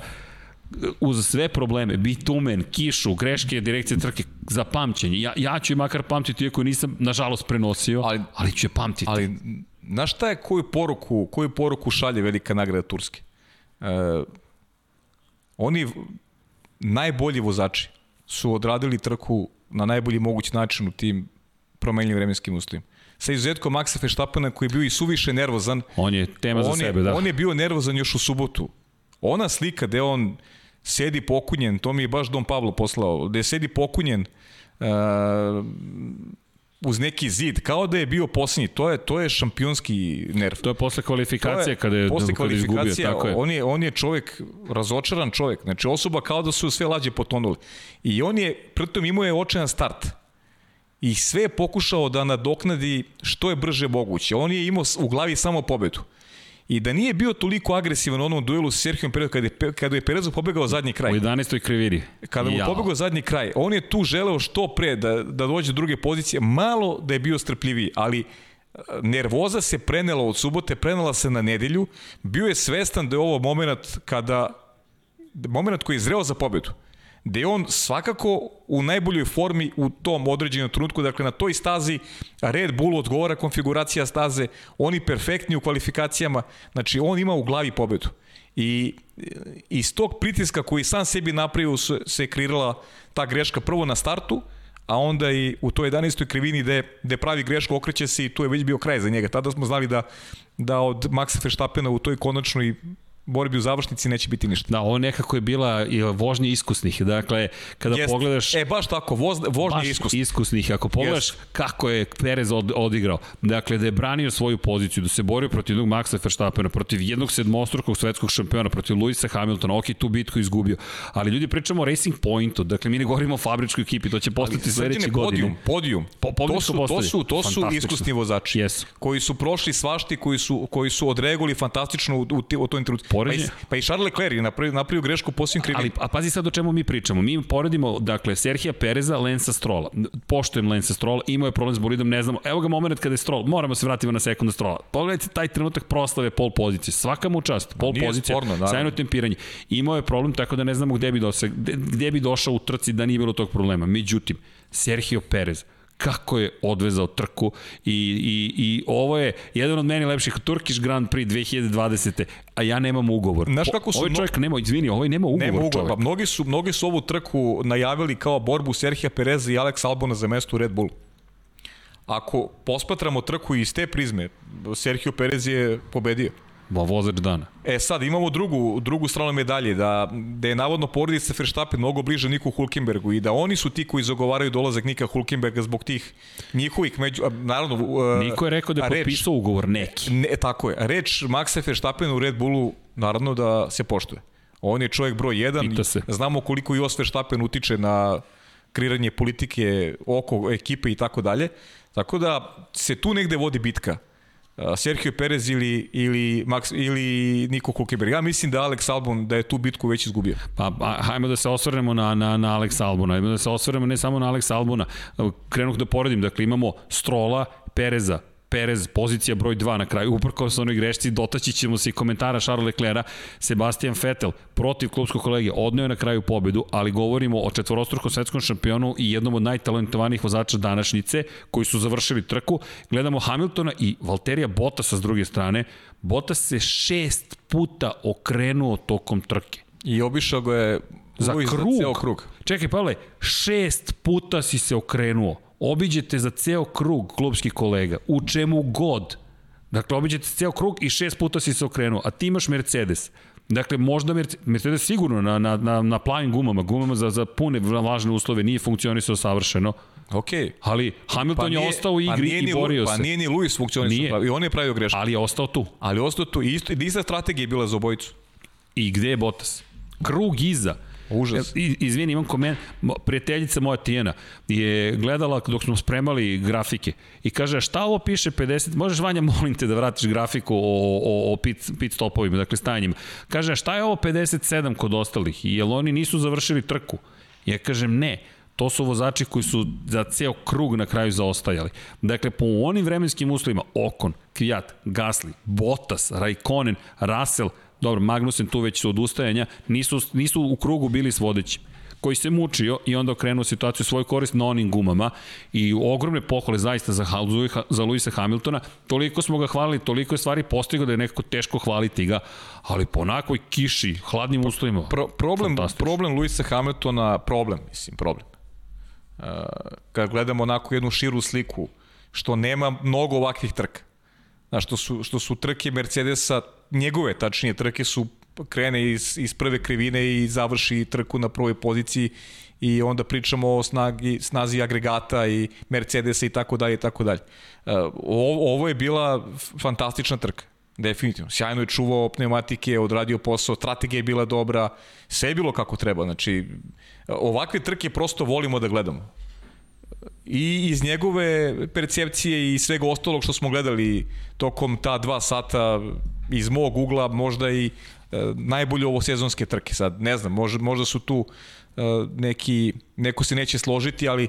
uz sve probleme, bitumen, kišu, greške direkcije trke za pamćenje. Ja, ja ću makar pamtiti, iako nisam, nažalost, prenosio, ali, ali ću je pamtiti. Ali, znaš šta je, koju poruku, koju poruku šalje velika nagrada Turske? E, oni najbolji vozači su odradili trku na najbolji mogući način u tim promenljivim vremenskim uslovima. Sa izuzetkom Maxa Feštapana koji je bio i suviše nervozan. On je tema za on je, sebe, da. On je bio nervozan još u subotu. Ona slika gde on sedi pokunjen, to mi je baš Dom Pablo poslao, gde sedi pokunjen uh, uz neki zid, kao da je bio posljednji. To je, to je šampionski nerv. To je posle kvalifikacije je, kada je, posle kada izgubio. Tako je. On, je, on je čovjek, razočaran čovjek. Znači osoba kao da su sve lađe potonuli. I on je, pritom imao je očajan start i sve je pokušao da nadoknadi što je brže moguće. On je imao u glavi samo pobedu. I da nije bio toliko agresivan u onom duelu sa Serhijom Perezom kada je, kada je Perezu pobegao zadnji kraj. U 11. kriviri. Kada mu pobegao zadnji kraj, on je tu želeo što pre da, da dođe do druge pozicije, malo da je bio strpljiviji, ali e, nervoza se prenela od subote, prenela se na nedelju, bio je svestan da je ovo moment kada moment koji je zreo za pobedu gde je on svakako u najboljoj formi u tom određenom trenutku, dakle na toj stazi Red Bull odgovara konfiguracija staze, oni perfektni u kvalifikacijama, znači on ima u glavi pobedu. I iz tog pritiska koji sam sebi napravio se kreirala ta greška prvo na startu, a onda i u toj 11. krivini gde, gde pravi grešku okreće se i tu je već bio kraj za njega. Tada smo znali da, da od Maxa Verstappena u toj konačnoj borbi u završnici neće biti ništa. Da, ovo nekako je bila i vožnje iskusnih. Dakle, kada Jest. pogledaš... E, baš tako, voz, vožnje baš iskusnih. iskusnih. Ako pogledaš Jest. kako je Perez od, odigrao, dakle, da je branio svoju poziciju, da se borio protiv jednog Maxa Verstappena, protiv jednog sedmostrukog svetskog šampiona, protiv Luisa Hamiltona, ok, tu bitku izgubio. Ali ljudi, pričamo o Racing Pointu, dakle, mi ne govorimo o fabričkoj ekipi, to će postati sledeće godine. Podijum, po, to su, to su, to su iskusni vozači, yes. koji su prošli svašti, koji su, koji su odreagovali fantastično u, u, u toj trenutku poređenje. Pa i, pa i Charles Leclerc je napravio, napravio grešku posljednjim krivini. Ali, a pazi sad o čemu mi pričamo. Mi poredimo, dakle, Serhija Pereza, Lensa Strola. Poštojem Lensa Strola, imao je problem s bolidom, ne znamo. Evo ga moment kada je Strol, moramo se vratiti na sekundu Strola. Pogledajte taj trenutak proslave pol pozicije. Svaka mu čast, pol Nije pozicija, sporno, sajno tempiranje. Imao je problem tako da ne znamo gde bi, došao, gde, gde bi došao u trci da nije bilo tog problema. Međutim, Sergio Perez, kako je odvezao trku i, i, i ovo je jedan od meni lepših Turkish Grand Prix 2020. A ja nemam ugovor. Znaš kako su... Ovaj čovjek nema, izvini, ovaj nema ugovor, nema ugovor čovjek. Pa mnogi su, mnogi su ovu trku najavili kao borbu Serhija Pereza i Alex Albona za mesto u Red Bull. Ako pospatramo trku iz te prizme, Sergio Perez je pobedio. Ba, vozač dana. E sad, imamo drugu, drugu stranu medalje, da, da je navodno porodica Verstappen mnogo bliže Niku Hulkenbergu i da oni su ti koji zagovaraju dolazak Nika Hulkenberga zbog tih njihovih među... Naravno, uh, Niko je rekao da je potpisao ugovor neki. Ne, tako je. Reč Maxa Verstappen u Red Bullu, naravno da se poštuje. On je čovjek broj 1. Se. Znamo koliko i Jos Verstappen utiče na kreiranje politike oko ekipe i tako dalje. Tako da se tu negde vodi bitka Sergio Perez ili, ili, Max, ili Niko Hulkenberg. Ja mislim da Alex Albon, da je tu bitku već izgubio. Pa, pa hajmo da se osvrnemo na, na, na Alex Albona. Hajmo da se osvrnemo ne samo na Alex Albona. Krenuh da poredim. Dakle, imamo Strola, Pereza, Perez, pozicija broj 2 na kraju, uprko sa onoj grešci, dotaći ćemo se i komentara Charles Leclerca, Sebastian Vettel protiv klubskog kolege, odneo na kraju pobedu, ali govorimo o četvorostrukom svetskom šampionu i jednom od najtalentovanijih vozača današnjice, koji su završili trku. Gledamo Hamiltona i Valterija Bottasa s druge strane. Bottas se šest puta okrenuo tokom trke. I obišao ga je za krug. krug. Čekaj, Pavle, šest puta si se okrenuo obiđete za ceo krug klubskih kolega, u čemu god. Dakle, obiđete ceo krug i šest puta si se okrenuo, a ti imaš Mercedes. Dakle, možda Mercedes sigurno na, na, na, na plavim gumama, gumama za, za pune vlažne uslove nije funkcionisao savršeno. Ok. Ali Hamilton pa je ostao u igri pa i borio pa se. Pa nije ni Lewis funkcionisao i on je pravio grešku. Ali je ostao tu. Ali je ostao tu i isto, ista strategija je bila za obojicu. I gde je Bottas? Krug iza. Užas. Izvini, imam koment, prijateljica moja Tijena je gledala dok smo spremali grafike i kaže, šta ovo piše 50, možeš Vanja, molim te da vratiš grafiku o, o, o pit, pit stopovima, dakle stanjima. Kaže, šta je ovo 57 kod ostalih? Jel oni nisu završili trku? Ja kažem, ne, To su vozači koji su za ceo krug na kraju zaostajali. Dakle, po onim vremenskim uslovima, Okon, Kvijat, Gasly, Bottas, Raikkonen, Russell, dobro, Magnussen tu već su odustajanja, nisu, nisu u krugu bili s vodećim. koji se mučio i onda okrenuo situaciju svoj korist na onim gumama i ogromne pohvale zaista za, za Luisa Hamiltona. Toliko smo ga hvalili, toliko je stvari postigao da je nekako teško hvaliti ga, ali po onakoj kiši, hladnim uslovima. Pro, problem, problem Luisa Hamiltona, problem, mislim, problem. Uh, kad gledamo onako jednu širu sliku, što nema mnogo ovakvih trka. Znaš, što su, što su trke Mercedesa, njegove tačnije trke su krene iz, iz prve krivine i završi trku na prvoj poziciji i onda pričamo o snagi, snazi agregata i Mercedesa i tako dalje i tako dalje. Ovo, ovo je bila fantastična trka. Definitivno. Sjajno je čuvao pneumatike, odradio posao, strategija je bila dobra, sve je bilo kako treba. Znači, ovakve trke prosto volimo da gledamo. I iz njegove percepcije i svega ostalog što smo gledali tokom ta dva sata iz mog ugla možda i e, najbolje ovo sezonske trke. Sad ne znam, možda, možda su tu e, neki, neko se neće složiti, ali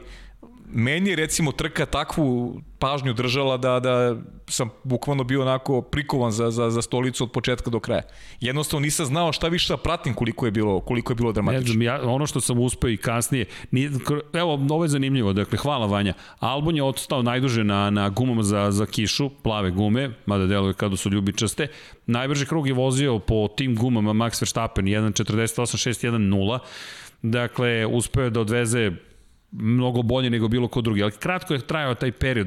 meni je recimo trka takvu pažnju držala da, da sam bukvalno bio onako prikovan za, za, za stolicu od početka do kraja. Jednostavno nisam znao šta više da pratim koliko je bilo, koliko je bilo dramatično. Ne znam, ja, ono što sam uspeo i kasnije, nije, evo, ovo je zanimljivo, dakle, hvala Vanja. Albon je odstao najduže na, na gumama za, za kišu, plave gume, mada deluje kada su ljubičaste. Najbrži krug je vozio po tim gumama Max Verstappen 1.48.610. Dakle, uspeo je da odveze mnogo bolje nego bilo ko drugi, ali kratko je trajao taj period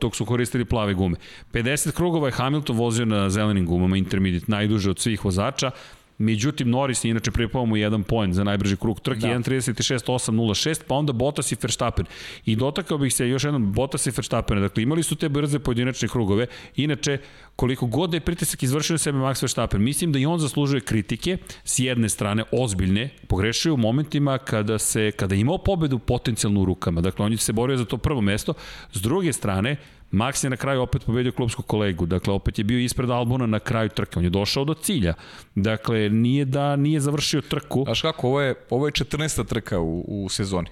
dok su koristili plave gume. 50 krugova je Hamilton vozio na zelenim gumama, intermediate, najduže od svih vozača, Međutim, Norris je inače pripao mu jedan point za najbrži krug trke, da. 1.36.806, pa onda Bottas i Verstappen. I dotakao bih se još jednom Bottas i Verstappen. Dakle, imali su te brze pojedinačne krugove. Inače, koliko god da je pritisak izvršio sebe Max Verstappen, mislim da i on zaslužuje kritike s jedne strane ozbiljne, pogrešio u momentima kada se kada je imao pobedu potencijalno u rukama. Dakle, on je se borio za to prvo mesto. S druge strane, Max je na kraju opet pobedio klubskog kolegu, dakle opet je bio ispred Albona na kraju trke, on je došao do cilja. Dakle, nije da nije završio trku. Znaš kako, ovo je, ovo je 14. trka u, u sezoni.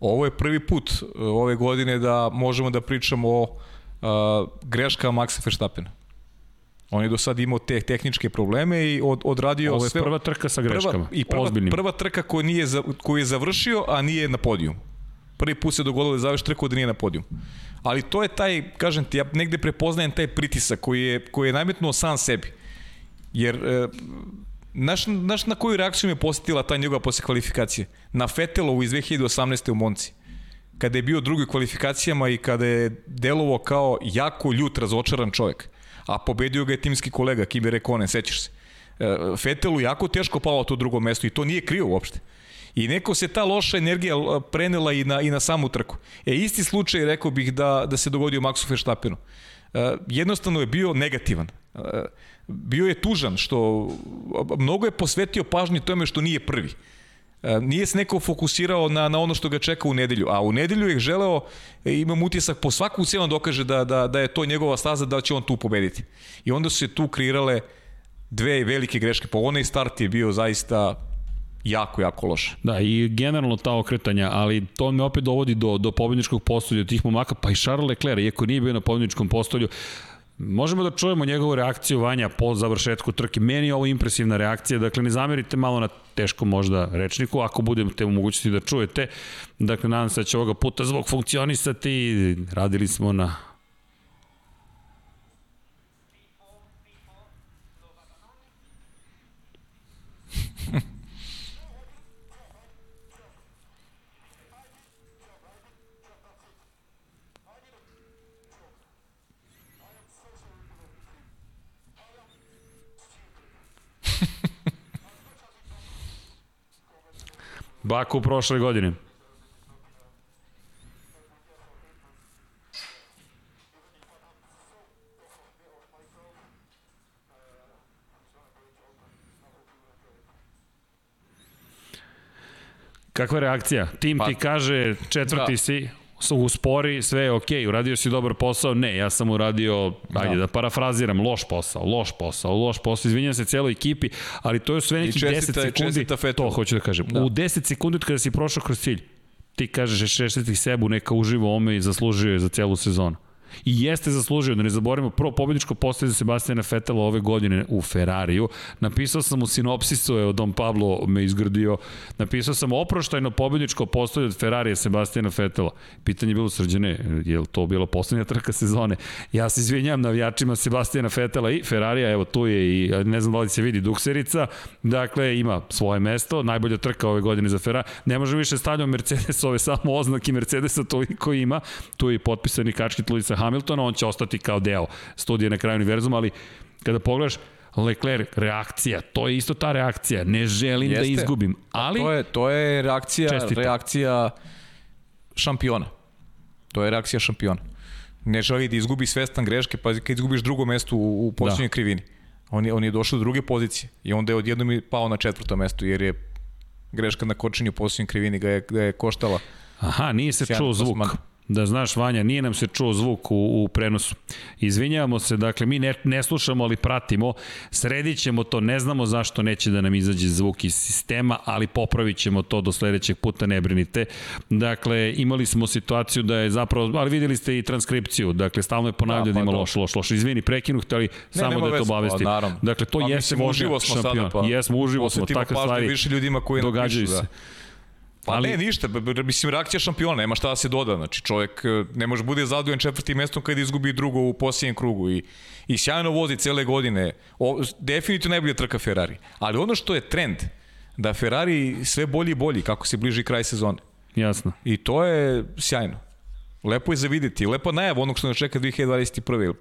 Ovo je prvi put uh, ove godine da možemo da pričamo o uh, greškama Maxa Verstappena. On je do sad imao te tehničke probleme i od, odradio Ovo je sve... prva trka sa greškama, prva, i prva, ozbiljnim. Prva trka koju, nije, koju je završio, a nije na podijum. Prvi put se dogodilo da završi trku da nije na podijum ali to je taj, kažem ti, ja negde prepoznajem taj pritisak koji je, koji je najmetnuo sam sebi. Jer, e, naš, naš na koju reakciju me posjetila ta njegova posle kvalifikacije? Na Fetelovu iz 2018. u Monci. Kada je bio drugi kvalifikacijama i kada je delovo kao jako ljut, razočaran čovjek. A pobedio ga je timski kolega, Kimi Rekonen, sećaš se. E, Fetelu jako teško palo to drugo mesto i to nije krio uopšte. I neko se ta loša energija prenela i na, i na samu trku. E, isti slučaj rekao bih da, da se dogodio Maxu Verstappenu. E, jednostavno je bio negativan. E, bio je tužan što mnogo je posvetio pažnji tome što nije prvi. E, nije se neko fokusirao na, na ono što ga čeka u nedelju, a u nedelju je želeo, imam utisak, po svaku cijelu dokaže da, da, da je to njegova staza, da će on tu pobediti. I onda su se tu kreirale dve velike greške. Po onaj start je bio zaista jako, jako loše. Da, i generalno ta okretanja, ali to me opet dovodi do, do pobedničkog postolja tih momaka, pa i Charles Leclerc, iako nije bio na pobedničkom postolju, Možemo da čujemo njegovu reakciju Vanja po završetku trke. Meni je ovo impresivna reakcija, dakle ne zamerite malo na teško možda rečniku, ako budete u mogućnosti da čujete. Dakle, nadam se da će ovoga puta zvuk funkcionisati. Radili smo na [LAUGHS] Baku prošle godine. Kakva reakcija? Tim pa, ti kaže četvrti da. si, uspori, sve je okej, okay, uradio si dobar posao, ne, ja sam uradio, ajde da. da parafraziram, loš posao, loš posao, loš posao, izvinjam se celoj ekipi, ali to je sve nekih 10 sekundi, to hoću da kažem, da. u 10 sekundi kada si prošao kroz cilj, ti kažeš šestiti sebu, neka uživo ome i zaslužio je za celu sezonu. I jeste zaslužio, da ne zaboravimo, prvo pobjedičko postoje za Sebastijana Fetela ove godine u Ferrariju. Napisao sam u sinopsisu, evo Don Pablo me izgradio, napisao sam oproštajno pobjedičko postoje od Ferrarija Sebastijana Fetela. Pitanje je bilo srđene, je li to bila poslednja trka sezone? Ja se izvinjam navijačima Sebastijana Fetela i Ferrarija, evo tu je i ne znam da li se vidi dukserica, dakle ima svoje mesto, najbolja trka ove godine za Ferrari. Ne može više stavljamo Mercedesove samo oznaki Mercedesa toliko ima, tu je potpisani kačkit Luisa Hamiltona, on će ostati kao deo studije na kraju univerzuma, ali kada pogledaš, Leclerc, reakcija, to je isto ta reakcija, ne želim da Jeste. da izgubim, ali... To je, to je reakcija, reakcija šampiona. To je reakcija šampiona. Ne želi da izgubi svestan greške, pa kad izgubiš drugo mesto u, u posljednjoj da. krivini. On je, on je došao do druge pozicije i onda je odjednom pao na četvrto mesto jer je greška na kočenju u posljednjoj krivini ga je, ga je koštala. Aha, nije se čuo zvuk. Da znaš, Vanja, nije nam se čuo zvuk u, u prenosu. Izvinjavamo se, dakle, mi ne, ne slušamo, ali pratimo. Sredit ćemo to, ne znamo zašto neće da nam izađe zvuk iz sistema, ali popravit ćemo to do sledećeg puta, ne brinite. Dakle, imali smo situaciju da je zapravo, ali videli ste i transkripciju, dakle, stalno je ponavljao da, da ima pa loš, loš, loš. Izvini, prekinu, hteli ne, samo da to obavesti. Pa, Dakle, to jeste uživo smo šampion. Sada, pa. Jesmo, uživo smo, takve stvari više ljudima koji događaju se. Da. Pa ali... ne, ništa, mislim, reakcija šampiona, nema šta da se doda, znači čovjek e, ne može bude zadovoljan četvrtim mestom kada izgubi drugo u posljednjem krugu i, i sjajno vozi cele godine, o, definitivno najbolja trka Ferrari, ali ono što je trend, da Ferrari sve bolji i bolji kako se bliži kraj sezone. Jasno. I to je sjajno. Lepo je za videti, lepo najav onog što nas čeka 2021.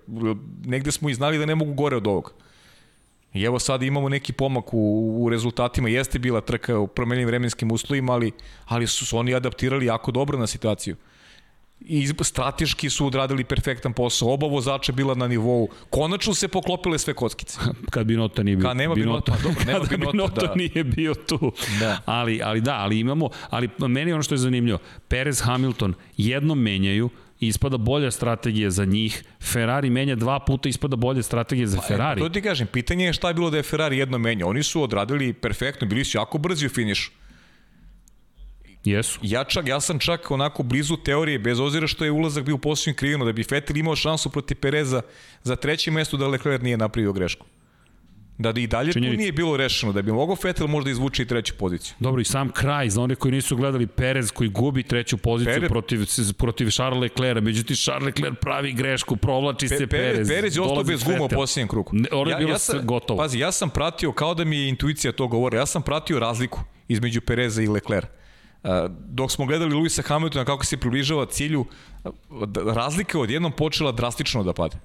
Negde smo i znali da ne mogu gore od ovoga. I evo sad imamo neki pomak u, u rezultatima, jeste bila trka u promenjenim vremenskim uslovima, ali, ali su, su oni adaptirali jako dobro na situaciju. I strateški su odradili perfektan posao, oba vozača bila na nivou, konačno se poklopile sve kockice. [LAUGHS] Kad Binota nije bio. Kad nema Binota, Binota dobro, [LAUGHS] nema Binota, Binota da. nije bio tu. Da. Ali, ali da, ali imamo, ali meni ono što je zanimljivo, Perez Hamilton jednom menjaju, ispada bolja strategija za njih. Ferrari menja dva puta, ispada bolja strategija za pa, Ferrari. To ti kažem, pitanje je šta je bilo da je Ferrari jedno menja. Oni su odradili perfektno, bili su jako brzi u finišu. Jesu. Ja, čak, ja sam čak onako blizu teorije, bez ozira što je ulazak bio u posljednju krivinu, da bi Vettel imao šansu protiv Pereza za treće mesto da Leclerc nije napravio grešku. Da i dalje Činjenica. tu nije bilo rešeno, da bi mogao Vettel možda izvući i treću poziciju. Dobro, i sam kraj, za one koji nisu gledali Perez koji gubi treću poziciju Perez, protiv, protiv Charles Leclerc, međutim Charles Leclerc pravi grešku, provlači Pe, se Perez. Perez je ostao bez guma u posljednjem krugu. Ne, ono je ja, bilo ja sam, gotovo. Pazi, ja sam pratio, kao da mi je intuicija to govore, ja sam pratio razliku između Pereza i Leclerc. Uh, dok smo gledali Luisa Hamiltona kako se približava cilju, razlika je odjednom počela drastično da pada.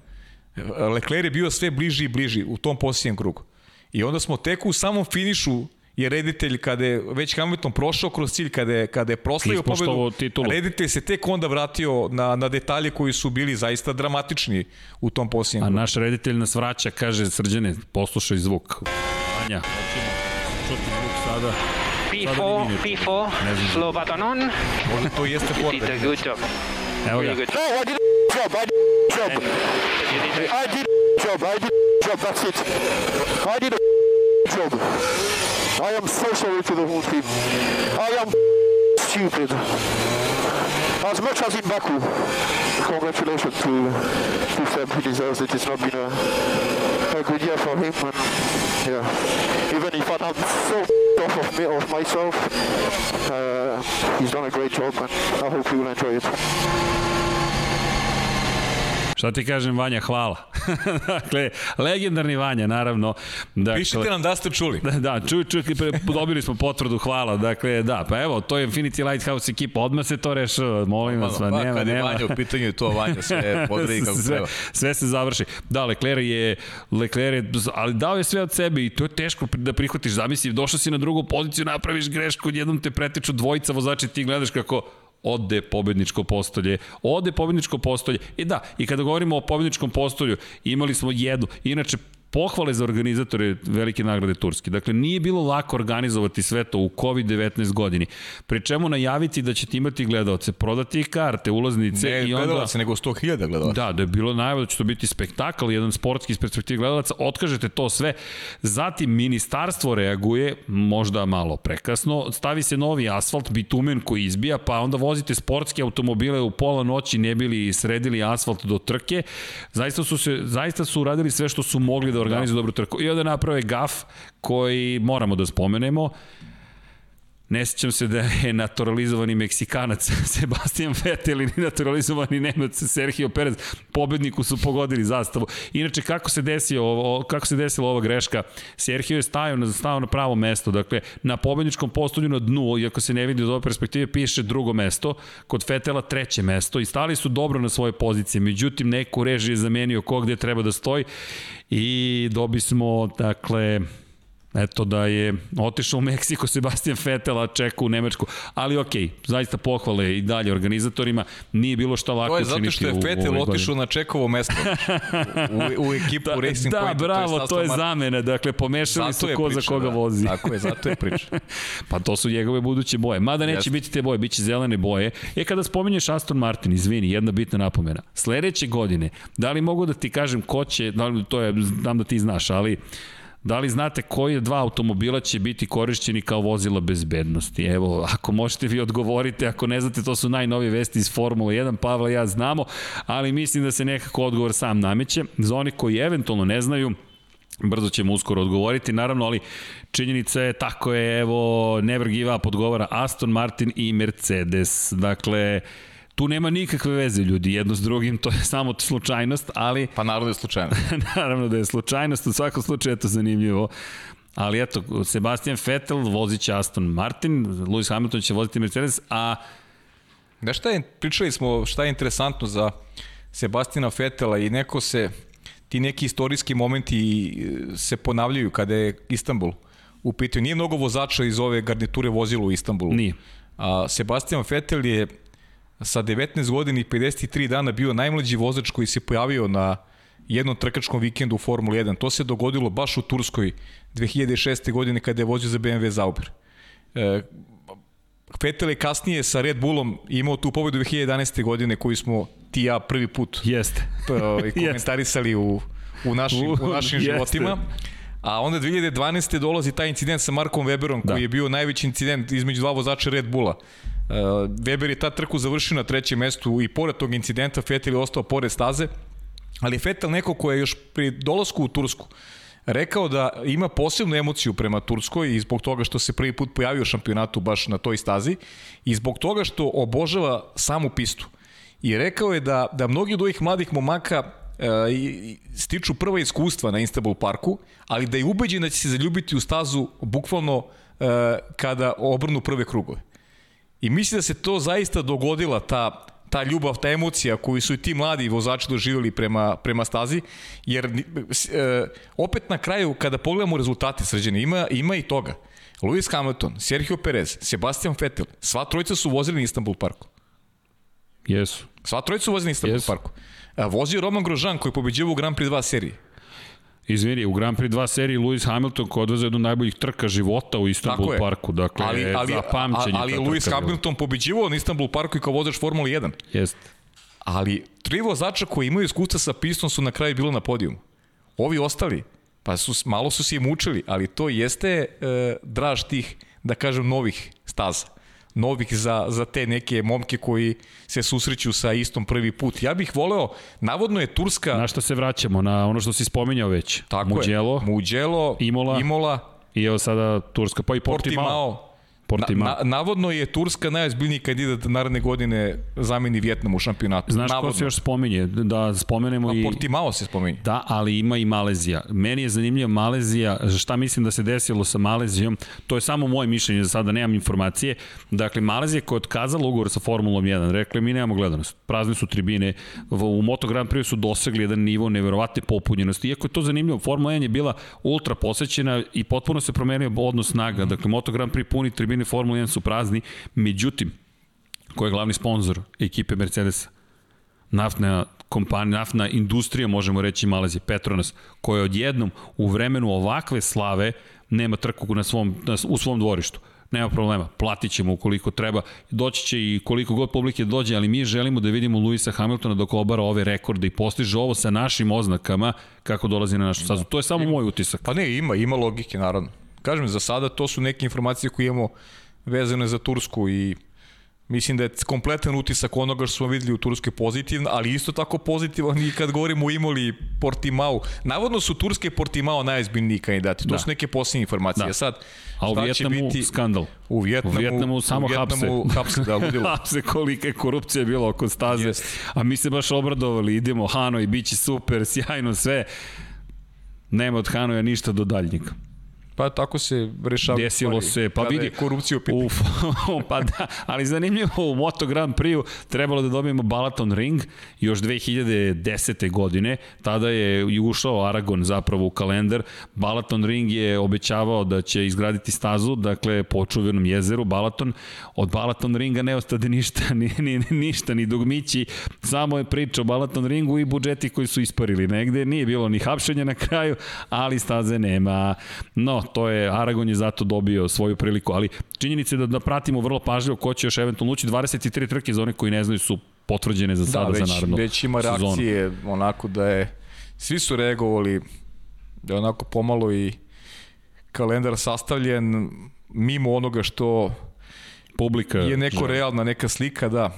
Leclerc je bio sve bliži i bliži u tom posljednjem krugu. I onda smo tek u samom finišu je reditelj kada je već Hamilton prošao kroz cilj, kada je, kada je proslavio pobedu, titulu. reditelj se tek onda vratio na, na detalje koji su bili zaista dramatični u tom posljednjem. A naš reditelj nas vraća, kaže Srđane, poslušaj zvuk. Anja, hoćemo čuti zvuk sada. P4, P4, slow button on. Možda to jeste job. Evo ga. No, I did a job, I did job. I did a job, I did job, that's it. I did a job. I am so sorry to the whole team. I am stupid. As much as in Baku, congratulations to, to Seb, he deserves it. It's not been a, a good year for him. And yeah, even if I'm so off of me, of myself, uh, he's done a great job and I hope you will enjoy it. Šta ti kažem, Vanja, hvala. [LAUGHS] dakle, legendarni Vanja, naravno. Dakle, Pišite nam da ste čuli. Da, da čuj, čuj, dobili smo potvrdu, hvala. Dakle, da, pa evo, to je Infinity Lighthouse ekipa, odmah se to rešava, molim vas, pa, nema, nema. Kad je Vanja u pitanju, je to Vanja, sve podredi [LAUGHS] kako sve, treba. Sve se završi. Da, Leclerc je, Leclerc je, ali dao je sve od sebe i to je teško da prihvatiš. Zamisli, došao si na drugu poziciju, napraviš grešku, jednom te pretiču dvojica vozači, ti gledaš kako ode pobedničko postolje, ode pobedničko postolje. I da, i kada govorimo o pobedničkom postolju, imali smo jednu, inače pohvale za organizatore velike nagrade Turske. Dakle, nije bilo lako organizovati sve to u COVID-19 godini. Pri čemu najaviti da ćete imati gledalce, prodati karte, ulaznice Ne i onda... gledalaca, nego 100.000 gledalaca. Da, da je bilo najava da će to biti spektakl, jedan sportski iz perspektive gledalaca, otkažete to sve. Zatim ministarstvo reaguje, možda malo prekasno, stavi se novi asfalt, bitumen koji izbija, pa onda vozite sportske automobile u pola noći, ne bili sredili asfalt do trke. Zaista su, se, zaista su uradili sve što su mogli da organizuju da. dobru trku. I onda naprave gaf koji moramo da spomenemo. Ne sećam se da je naturalizovani Meksikanac [LAUGHS] Sebastian Vettel ili naturalizovani Nemac Sergio Perez pobedniku su pogodili zastavu. Inače kako se desio ovo, kako se desila ova greška? Sergio je stajao na stao na pravo mesto, dakle na pobedničkom postolju na dnu, iako se ne vidi iz ove perspektive piše drugo mesto, kod Vettela treće mesto i stali su dobro na svoje pozicije. Međutim neko režije je zamenio ko gde treba da stoji i dobi smo dakle Eto da je otišao u Meksiko Sebastian Vettel, a čeka u Nemačku. Ali okej, okay, zaista pohvale i dalje organizatorima. Nije bilo šta lako učiniti. To je zato što je Vettel otišao na čekovo mesto [LAUGHS] u, u ekipu da, Racing da, Point. Da, bravo, to je, to je zamena. Dakle, pomešali zato su ko priča, za koga da. vozi. Tako je, zato je priča. [LAUGHS] pa to su njegove buduće boje. Mada neće Jeste. biti te boje, bit će zelene boje. E, kada spominješ Aston Martin, izvini, jedna bitna napomena. Sledeće godine, da li mogu da ti kažem ko će, da li, to je, znam da ti znaš, ali Da li znate koji dva automobila će biti korišćeni kao vozila bezbednosti? Evo, ako možete vi odgovorite, ako ne znate, to su najnovije vesti iz Formule 1, Pavla ja znamo, ali mislim da se nekako odgovor sam nameće. Za oni koji eventualno ne znaju, Brzo ćemo uskoro odgovoriti, naravno, ali činjenica je, tako je, evo, Never Give Up odgovara Aston Martin i Mercedes. Dakle, Tu nema nikakve veze ljudi jedno s drugim, to je samo slučajnost, ali... Pa naravno da je slučajnost. [LAUGHS] naravno da je slučajnost, u svakom slučaju je to zanimljivo. Ali eto, Sebastian Vettel vozit će Aston Martin, Lewis Hamilton će voziti Mercedes, a... Da šta je, pričali smo šta je interesantno za Sebastiana Vettela i neko se, ti neki istorijski momenti se ponavljaju kada je Istanbul u pitanju. Nije mnogo vozača iz ove garniture vozilo u Istanbulu. Nije. A Sebastian Vettel je sa 19 godina i 53 dana bio najmlađi vozač koji se pojavio na jednom trkačkom vikendu u Formuli 1. To se dogodilo baš u Turskoj 2006. godine kada je vozio za BMW Zauber. E, Vettel je kasnije sa Red Bullom imao tu pobedu 2011. godine koju smo ti ja prvi put [LAUGHS] Jeste. komentarisali u, u našim, u našim životima. A onda 2012. dolazi taj incident sa Markom Weberom da. koji je bio najveći incident između dva vozača Red Bulla. Uh, Weber je ta trku završio na trećem mestu i pored tog incidenta Vettel je ostao pored staze, ali Vettel neko ko je još pri dolasku u Tursku rekao da ima posebnu emociju prema Turskoj i zbog toga što se prvi put pojavio u šampionatu baš na toj stazi i zbog toga što obožava samu pistu. I rekao je da, da mnogi od ovih mladih momaka e, stiču prva iskustva na Istanbul parku, ali da je ubeđen da će se zaljubiti u stazu bukvalno e, kada obrnu prve krugove. I mislim da se to zaista dogodila, ta, ta ljubav, ta emocija koju su i ti mladi vozači doživjeli prema, prema stazi, jer e, opet na kraju kada pogledamo rezultate sređene, ima, ima i toga. Lewis Hamilton, Sergio Perez, Sebastian Vettel, sva trojica su vozili na Istanbul parku. Jesu. Sva trojica su vozili na Istanbul yes. parku. Vozio Roman Grožan koji pobeđiva u Grand Prix 2 seriji. Izvini, u Grand Prix 2 seriji Lewis Hamilton koji odveze jednu najboljih trka života u Istanbul parku. Dakle, ali, ali, za pamćenje. Ali, ali Lewis Hamilton pobeđivao na Istanbul parku i kao vozač Formula 1. Jest. Ali tri vozača koji imaju iskustva sa pistom su na kraju bilo na podijumu. Ovi ostali, pa su, malo su se i mučili, ali to jeste e, draž tih, da kažem, novih staza novih za, za te neke momke koji se susreću sa istom prvi put. Ja bih voleo, navodno je Turska... Na što se vraćamo? Na ono što si spominjao već. Tako Muđelo, je. Muđelo, Imola, Imola i evo sada Turska, pa i Portimao. Portimao Portima. Na, na, navodno je Turska najozbiljniji kandidat naredne godine zameni Vjetnam u šampionatu. Znaš navodno. ko se još spominje? Da spomenemo A i... Portimao se spominje. Da, ali ima i Malezija. Meni je zanimljiva Malezija, šta mislim da se desilo sa Malezijom, to je samo moje mišljenje, za sada nemam informacije. Dakle, Malezija koja je otkazala ugovor sa Formulom 1, rekla mi nemamo gledanost. Prazne su tribine, u Moto Grand Prix su dosegli jedan nivo neverovatne popunjenosti. Iako je to zanimljivo, Formula 1 je bila ultra posećena i potpuno se promenio odnos snaga. Dakle, Moto Grand Prix puni tribine tribine Formula 1 su prazni, međutim, ko je glavni sponsor ekipe Mercedesa? Naftna kompanija, naftna industrija, možemo reći Malezije, Petronas, koja odjednom u vremenu ovakve slave nema trku na svom, na, u svom dvorištu nema problema, platit ćemo ukoliko treba, doći će i koliko god publike dođe, ali mi želimo da vidimo Luisa Hamiltona dok obara ove rekorde i postiže ovo sa našim oznakama kako dolazi na našu stazu. To je samo moj utisak. Pa ne, ima, ima logike, naravno. Kažem, za sada to su neke informacije koje imamo vezane za Tursku i Mislim da je kompletan utisak onoga što smo videli u Turskoj pozitivan, ali isto tako pozitivan i kad govorimo o Imoli Portimao. Navodno su Turske i Portimao najizbiljniji kandidati. To da. su neke posljednje informacije. Da. Sad, A u Vjetnamu biti... skandal. U Vjetnamu, u Vjetnamu samo u Vjetnamu, hapse. hapse, da, [LAUGHS] ludilo. hapse kolika je korupcija bila oko staze. Jest. A mi se baš obradovali, idemo Hano i bit će super, sjajno sve. Nema od Hanoja ništa do daljnjega. Pa tako se rešava. Desilo se, pa vidi. Korupcija u pitanju. Uf, [LAUGHS] pa da, ali zanimljivo, u Moto Grand Prix trebalo da dobijemo Balaton Ring još 2010. godine. Tada je ušao Aragon zapravo u kalendar. Balaton Ring je obećavao da će izgraditi stazu, dakle, po čuvenom jezeru Balaton. Od Balaton Ringa ne ostade ništa, [LAUGHS] ni, ni, ništa, ni dugmići. Samo je priča o Balaton Ringu i budžeti koji su isparili negde. Nije bilo ni hapšenja na kraju, ali staze nema. No, to je, Aragon je zato dobio svoju priliku, ali činjenica je da, da pratimo vrlo pažljivo ko će još eventualno ući, 23 trke za one koji ne znaju su potvrđene za da, sada, da, već, za narednu već ima sezonu. reakcije, onako da je, svi su reagovali, da je onako pomalo i kalendar sastavljen mimo onoga što publika je neko žele. realna neka slika, da.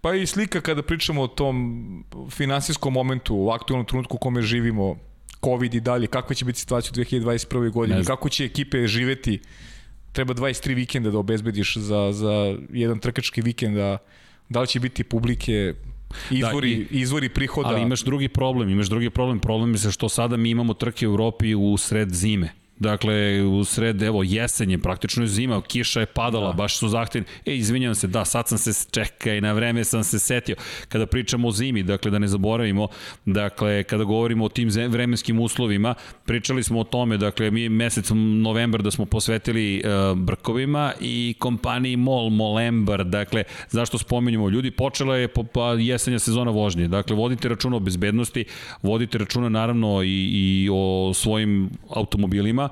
Pa i slika kada pričamo o tom finansijskom momentu, u aktualnom trenutku u kome živimo, COVID i dalje, kakva će biti situacija u 2021. godini, kako će ekipe živeti, treba 23 vikenda da obezbediš za, za jedan trkački vikend, da, da li će biti publike, izvori, da, i, izvori prihoda. Ali imaš drugi problem, imaš drugi problem, problem je što sada mi imamo trke u Evropi u sred zime Dakle, u sred, evo, jesenje, praktično je zima, kiša je padala, da. baš su zahtevni. E, izvinjam se, da, sad sam se, čekaj, na vreme sam se setio. Kada pričamo o zimi, dakle, da ne zaboravimo, dakle, kada govorimo o tim vremenskim uslovima, pričali smo o tome, dakle, mi mesec novembar da smo posvetili uh, brkovima i kompaniji MOL, Molembar, dakle, zašto spomenjamo? Ljudi, počela je po, pa jesenja sezona vožnje, dakle, vodite računa o bezbednosti, vodite računa naravno i, i o svojim automobilima,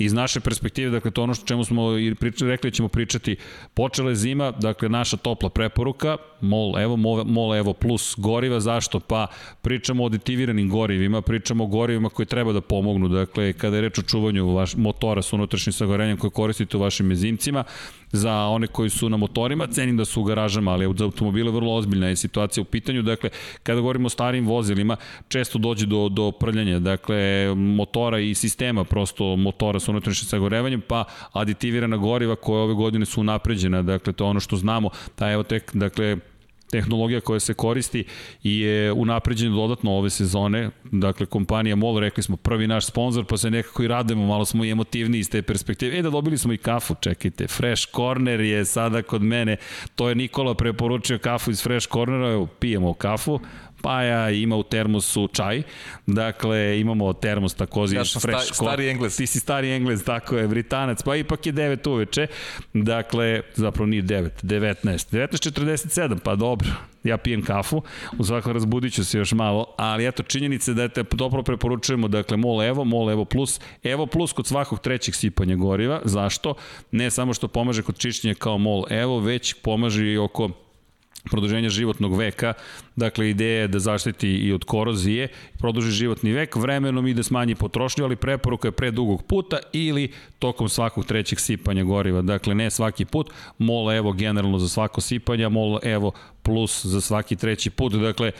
iz naše perspektive, dakle to ono što čemu smo i pričali, rekli da ćemo pričati, počela je zima, dakle naša topla preporuka, MOL Evo, MOL Evo plus goriva, zašto? Pa pričamo o aditiviranim gorivima, pričamo o gorivima koji treba da pomognu, dakle kada je reč o čuvanju vaš, motora sa unutrašnjim sagorenjem koje koristite u vašim mezimcima, za one koji su na motorima, cenim da su u garažama, ali za automobile vrlo ozbiljna je situacija u pitanju. Dakle, kada govorimo o starim vozilima, često dođe do, do prljanja, dakle, motora i sistema, prosto motora sa unutrašnjim sagorevanjem, pa aditivirana goriva koja ove godine su napređena, dakle, to je ono što znamo, ta evo tek, dakle, tehnologija koja se koristi i je unapređena dodatno ove sezone. Dakle, kompanija MOL, rekli smo, prvi naš sponsor, pa se nekako i radujemo, malo smo i emotivni iz te perspektive. E, da dobili smo i kafu, čekajte, Fresh Corner je sada kod mene, to je Nikola preporučio kafu iz Fresh Cornera, evo, pijemo kafu, Paja ima u termosu čaj, dakle imamo termos takođe ja fresh sta, stari englez. Ti si stari englez, tako je, britanac, pa ipak je 9 uveče, dakle, zapravo nije 9, 19, 19.47, pa dobro, ja pijem kafu, u svakom razbudit ću se još malo, ali eto, činjenice da te dobro preporučujemo, dakle, MOL Evo, MOL Evo Plus, Evo Plus kod svakog trećeg sipanja goriva, zašto? Ne samo što pomaže kod čišćenja kao MOL Evo, već pomaže i oko produženja životnog veka, dakle ideja je da zaštiti i od korozije, produži životni vek, vremenom i da smanji potrošnju, ali preporuka je pre dugog puta ili tokom svakog trećeg sipanja goriva. Dakle, ne svaki put, MOL Evo generalno za svako sipanje, MOL Evo plus za svaki treći put. Dakle,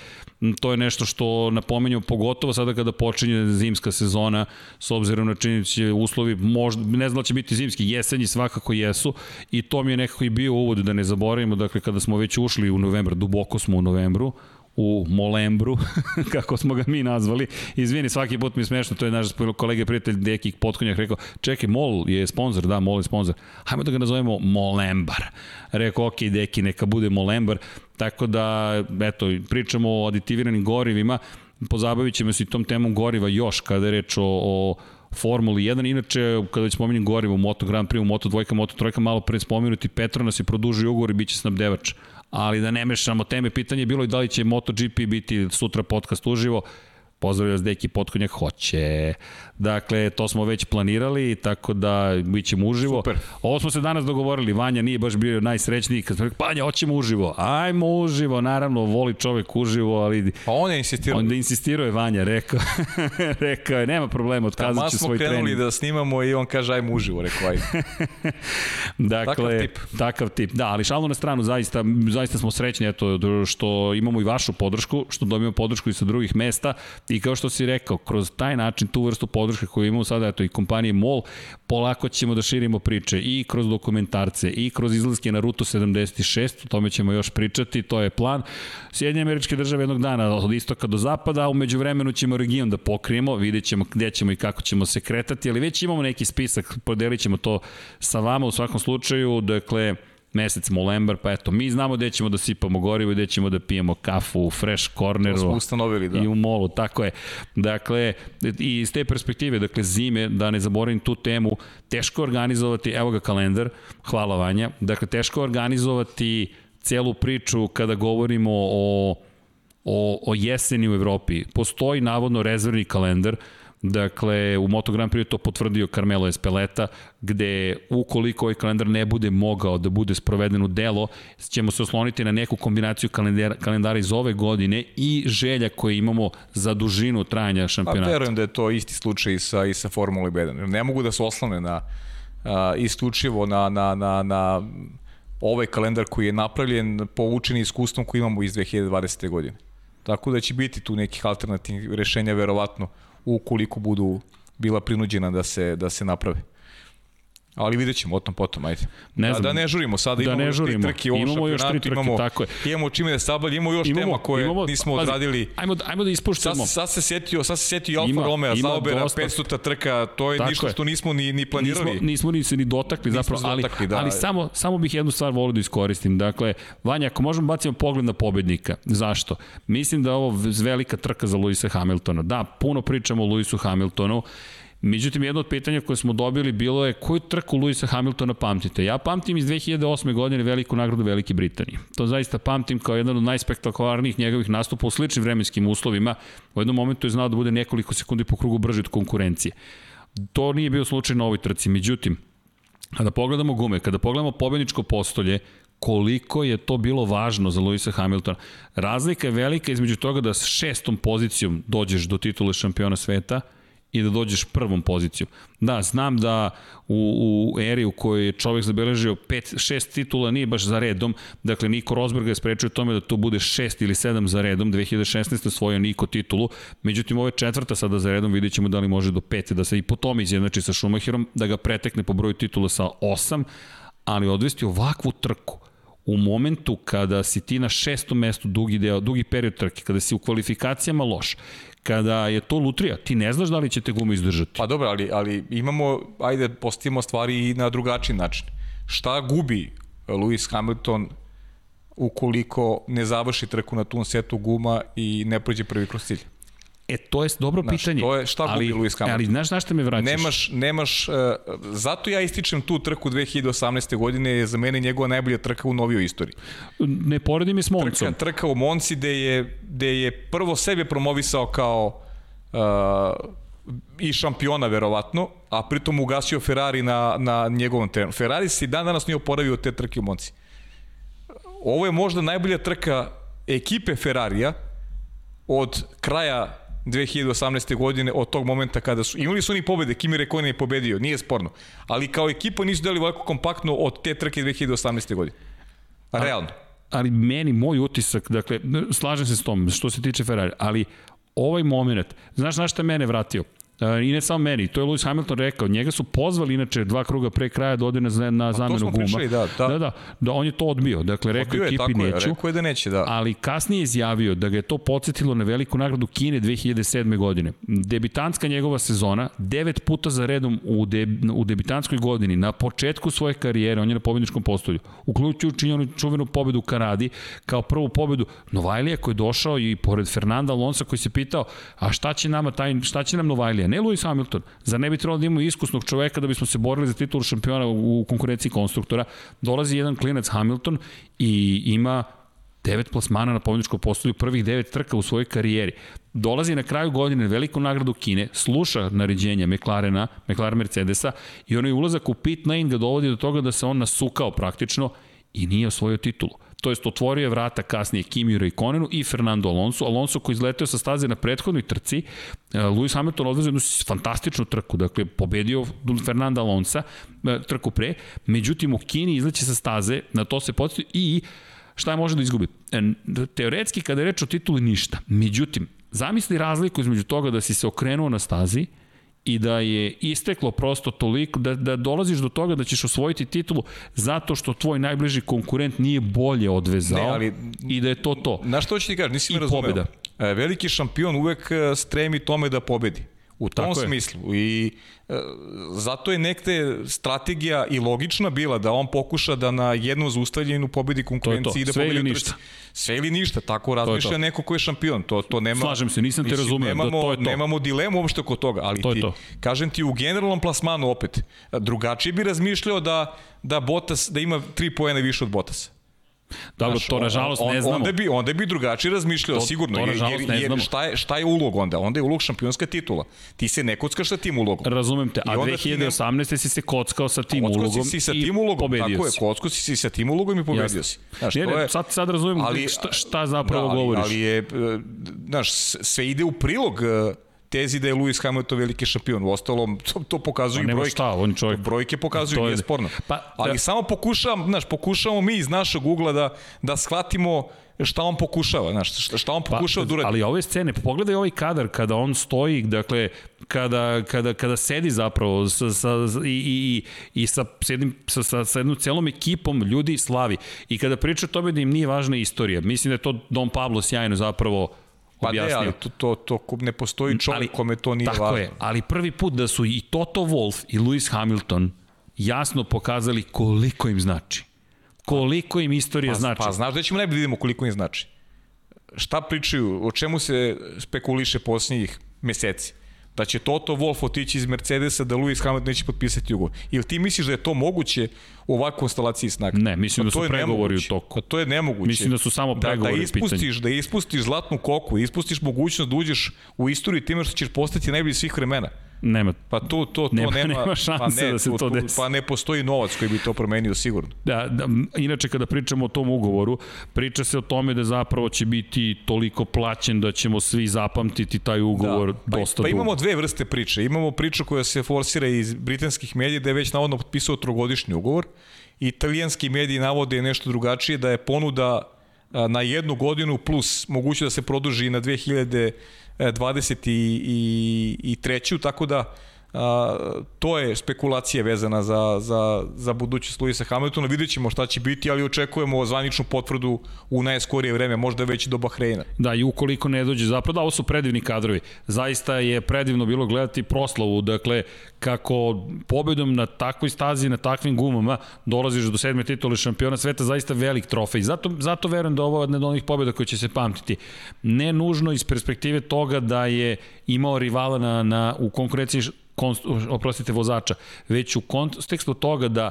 to je nešto što napomenju pogotovo sada kada počinje zimska sezona s obzirom na činjenice uslovi možda, ne znam da će biti zimski, jesenji svakako jesu i to mi je nekako i bio uvod da ne zaboravimo, dakle kada smo već ušli u novembar, duboko smo u novembru, u Molembru, [LAUGHS] kako smo ga mi nazvali. Izvini, svaki put mi je smešno, to je naš kolega prijatelj Deki Potkonjak rekao, čekaj, Mol je sponsor, da, Mol je sponsor. Hajmo da ga nazovemo Molembar. Rekao, ok, Deki, neka bude Molembar. Tako da, eto, pričamo o aditiviranim gorivima, pozabavit ćemo se i tom temom goriva još kada je reč o, o Formuli 1. Inače, kada već spominjem gorivo u Moto Grand Prix, u Moto 2, Moto 3, malo pre spomenuti, Petronas je produžio ugovor i bit će snabdevač ali da ne mešamo teme, pitanje je bilo i da li će MotoGP biti sutra podcast uživo, Pozdravljam vas, Deki Potkonjak, hoće. Dakle, to smo već planirali, tako da bit ćemo uživo. Super. Ovo smo se danas dogovorili, Vanja nije baš bio najsrećniji, kad smo rekli, Panja, hoćemo uživo. Ajmo uživo, naravno, voli čovek uživo, ali... Pa on je insistirao. Onda insistirao je Vanja, rekao, [LAUGHS] rekao je, nema problema, otkazat ću svoj trening. smo krenuli da snimamo i on kaže, ajmo uživo, rekao, ajde. [LAUGHS] dakle, takav tip. Takav tip, da, ali šalno na stranu, zaista, zaista smo srećni, eto, što imamo i vašu podršku, što dobijemo podršku i sa drugih mesta I kao što si rekao, kroz taj način, tu vrstu podrške koju imamo sada, eto i kompanije MOL, polako ćemo da širimo priče i kroz dokumentarce i kroz izlaske na Rutu 76, o tome ćemo još pričati, to je plan. Sjedinje američke države jednog dana od istoka do zapada, a umeđu vremenu ćemo region da pokrijemo, vidjet ćemo gde ćemo i kako ćemo se kretati, ali već imamo neki spisak, podelit ćemo to sa vama u svakom slučaju, dakle, mesec Molembar, pa eto, mi znamo gde ćemo da sipamo gorivo i gde ćemo da pijemo kafu u Fresh Corneru. To smo ustanovili, da. I u molu, tako je. Dakle, i iz te perspektive, dakle, zime, da ne zaboravim tu temu, teško organizovati, evo ga kalendar, hvala Vanja, dakle, teško organizovati celu priču kada govorimo o o, o jeseni u Evropi. Postoji navodno rezervni kalendar, Dakle, u Moto Grand Prix to potvrdio Carmelo Espeleta, gde ukoliko ovaj kalendar ne bude mogao da bude sproveden u delo, ćemo se osloniti na neku kombinaciju kalendara, kalendara iz ove godine i želja koje imamo za dužinu trajanja šampionata. Pa verujem da je to isti slučaj i sa, i sa Formula 1. Ne mogu da se oslone na a, isključivo na, na, na, na ovaj kalendar koji je napravljen poučen iskustvom koji imamo iz 2020. godine. Tako da će biti tu nekih alternativnih rešenja verovatno ukoliko budu bila prinuđena da se, da se naprave. Ali vidjet ćemo o tom potom, ajde. Ne da, znam, da, da ne žurimo, sada da imamo ne žurimo. tri trke u imamo još tri trke, imamo, tako je. imamo čime da sabalj, imamo još imamo, tema koje imamo, nismo pazi, odradili. Ajmo, ajmo da ispuštamo. Sad, sad se setio, sad se setio Alfa ima, Romeo, Zaubera, 500 trka, to je tako ništa je. što nismo ni, ni planirali. Nismo, nismo ni se ni dotakli, nismo zapravo, ali, dotakli, da. ali samo, samo bih jednu stvar volio da iskoristim. Dakle, Vanja, ako možemo bacimo pogled na pobednika, zašto? Mislim da je ovo velika trka za Luisa Hamiltona. Da, puno pričamo o Luisu Hamiltonu, Međutim, jedno od pitanja koje smo dobili bilo je koju trku Luisa Hamiltona pamtite? Ja pamtim iz 2008. godine veliku nagradu Velike Britanije. To zaista pamtim kao jedan od najspektakularnijih njegovih nastupa u sličnim vremenskim uslovima. U jednom momentu je znao da bude nekoliko sekundi po krugu brže od konkurencije. To nije bio slučaj na ovoj trci. Međutim, kada pogledamo gume, kada pogledamo pobedničko postolje, koliko je to bilo važno za Luisa Hamiltona. Razlika je velika između toga da s šestom pozicijom dođeš do titule šampiona sveta – i da dođeš prvom poziciju. Da, znam da u, u eri u kojoj je čovjek zabeležio 5, 6 titula nije baš za redom, dakle Niko Rosberg je sprečio tome da to bude 6 ili 7 za redom, 2016. osvojio Niko titulu, međutim ovo je četvrta sada za redom, vidjet ćemo da li može do 5, da se i po tome izjednači sa Schumacherom, da ga pretekne po broju titula sa 8, ali odvesti ovakvu trku, u momentu kada si ti na šestom mestu dugi, deo, dugi period trke, kada si u kvalifikacijama loš, kada je to lutrija, ti ne znaš da li će te gume izdržati. Pa dobro, ali, ali imamo, ajde, postavimo stvari i na drugačiji način. Šta gubi Lewis Hamilton ukoliko ne završi trku na tom setu guma i ne prođe prvi kroz cilj? E, to je dobro znaš, pitanje. To je šta ali, gubi Lewis Hamilton. Ali znaš na šta me vraćaš? Nemaš, nemaš, uh, zato ja ističem tu trku 2018. godine, je za mene njegova najbolja trka u novijoj istoriji. Ne poredim je s Moncom. Trka, trka u Monci gde je, gde je prvo sebe promovisao kao uh, i šampiona verovatno, a pritom ugasio Ferrari na, na njegovom terenu. Ferrari se i dan danas nije oporavio od te trke u Monci. Ovo je možda najbolja trka ekipe Ferrarija od kraja 2018. godine od tog momenta kada su imali su oni pobede, Kimi Rekonen je pobedio, nije sporno. Ali kao ekipa nisu dali ovako kompaktno od te trke 2018. godine. Realno. Ali, ali meni moj utisak, dakle, slažem se s tom što se tiče Ferrari, ali ovaj moment, znaš na šta mene vratio? I ne samo meni, to je Lewis Hamilton rekao, njega su pozvali inače dva kruga pre kraja da ode na, na zamenu guma. Da, da. da, da, da, on je to odbio. Dakle, rekao odbio je, ekipi tako neću. Je, rekao je da neće, da. Ali kasnije izjavio da ga je to podsjetilo na veliku nagradu Kine 2007. godine. Debitanska njegova sezona, devet puta za redom u, de, u debitanskoj godini, na početku svoje karijere, on je na pobedničkom postolju, uključujući onu čuvenu pobedu u Kanadi, kao prvu pobedu Novajlija koji je došao i pored Fernanda Alonso koji se pitao, a šta će nama taj, šta će nam Novajlija? Ne Lewis Hamilton. Za ne bi trebalo da imamo iskusnog čoveka da bismo se borili za titulu šampiona u konkurenciji konstruktora? Dolazi jedan klinac Hamilton i ima devet plasmana na pobjedičkom postolju, prvih devet trka u svojoj karijeri. Dolazi na kraju godine veliku nagradu Kine, sluša naređenja McLarena, McLaren Mercedesa i onaj ulazak u pit lane ga dovodi do toga da se on nasukao praktično i nije osvojio titulu to jest otvorio je vrata kasnije Kimi Raikkonenu i Fernando Alonso. Alonso koji izleteo sa staze na prethodnoj trci, e, Lewis Hamilton odvezio jednu fantastičnu trku, dakle pobedio Fernanda Alonso e, trku pre, međutim u Kini izleće sa staze, na to se podsjetio i šta je može da izgubi? E, teoretski kada je reč o tituli ništa, međutim, zamisli razliku između toga da si se okrenuo na stazi i da je isteklo prosto toliko, da, da dolaziš do toga da ćeš osvojiti titulu zato što tvoj najbliži konkurent nije bolje odvezao ne, ali, i da je to to. Na što ću ti kažeš, nisi me razumeo. Pobjeda. E, veliki šampion uvek e, stremi tome da pobedi. U tom Tako smislu. Je. I e, zato je nekde strategija i logična bila da on pokuša da na jednu zaustavljenu pobedi konkurenciji i da pobedi ništa. Sve ili ništa, tako razmišlja neko ko je šampion. To, to nema, Slažem se, nisam te razumeo. Nemamo, da, to je to. nemamo dilemu uopšte kod toga, ali to ti, to. kažem ti, u generalnom plasmanu opet, drugačije bi razmišljao da, da Bottas, da ima tri pojene više od Bottasa. Dobro, Znaš, to nažalost on, ne znamo. Onda bi, onda bi drugačije razmišljao, to, sigurno. To nažalost jer, ne znamo. Jer šta je, šta je ulog onda? Onda je ulog šampionska titula. Ti se ne kockaš sa tim ulogom. Razumem te, a 2018. Ne... si se kockao sa tim kockao ulogom si sa tim ulogom, pobedio tako si. je, kockao si sa tim ulogom i pobedio Jasne. si. Znaš, ne, ne, je, sad, sad razumem ali, šta, šta zapravo da, ali, govoriš. Ali je, e, znaš, sve ide u prilog e, tezi da je Lewis Hamilton veliki šampion. U ostalom, to, to pokazuju pa brojke. Šta, on čovjek. Brojke pokazuju, nije sporno. Pa, Ali da... samo pokušavam, znaš, pokušavamo mi iz našeg ugla da, da shvatimo šta on pokušava, znaš, šta on pa, pokušava pa, da uradi. Ali ove scene, pogledaj ovaj kadar kada on stoji, dakle, kada, kada, kada sedi zapravo sa, sa, i, i, i sa, sedim, sa, sa, sa jednom celom ekipom ljudi slavi. I kada priča o tome da im nije važna istorija, mislim da je to Don Pablo sjajno zapravo objasnio. Pa ne, ali to, to, to ne postoji čovjek ali, kome to nije tako važno. je, ali prvi put da su i Toto Wolff i Lewis Hamilton jasno pokazali koliko im znači. Koliko im istorija pa, znači. Pa znaš da ćemo ne vidimo koliko im znači. Šta pričaju, o čemu se spekuliše posljednjih meseci? Da će Toto Wolff otići iz Mercedesa, da Lewis Hamilton neće potpisati ugovor. Ili ti misliš da je to moguće u ovakvoj konstelaciji snaga? Ne, mislim pa da su pregovori u toku. Pa to je nemoguće. Mislim da su samo pregovori da, da ispustiš, da ispustiš zlatnu koku, ispustiš mogućnost da uđeš u istoriju time što ćeš postati najbolji svih vremena. Nema. Pa to, to, to nema, nema, nema šanse pa ne, da se to, to desi. Pa ne postoji novac koji bi to promenio sigurno. Da, da, inače kada pričamo o tom ugovoru, priča se o tome da zapravo će biti toliko plaćen da ćemo svi zapamtiti taj ugovor da. dosta pa, pa imamo dve vrste priče. Imamo priču koja se forsira iz britanskih medija da je već navodno potpisao trogodišnji ugovor. Italijanski mediji navode nešto drugačije da je ponuda na jednu godinu plus moguće da se produži na 2000 23. tako da a, to je spekulacija vezana za, za, za budućnost Luisa Hamiltona. Vidjet ćemo šta će biti, ali očekujemo zvaničnu potvrdu u najskorije vreme, možda već do Bahreina. Da, i ukoliko ne dođe, zapravo da, ovo su predivni kadrovi. Zaista je predivno bilo gledati proslavu, dakle, kako pobedom na takvoj stazi, na takvim gumama, dolaziš do sedme titule šampiona sveta, zaista velik trofej. Zato, zato verujem da ovo je jedna od onih pobjeda koje će se pamtiti. Ne nužno iz perspektive toga da je imao rivala na, na, u konkurenciji konst, oprostite, vozača, već u kontekstu toga da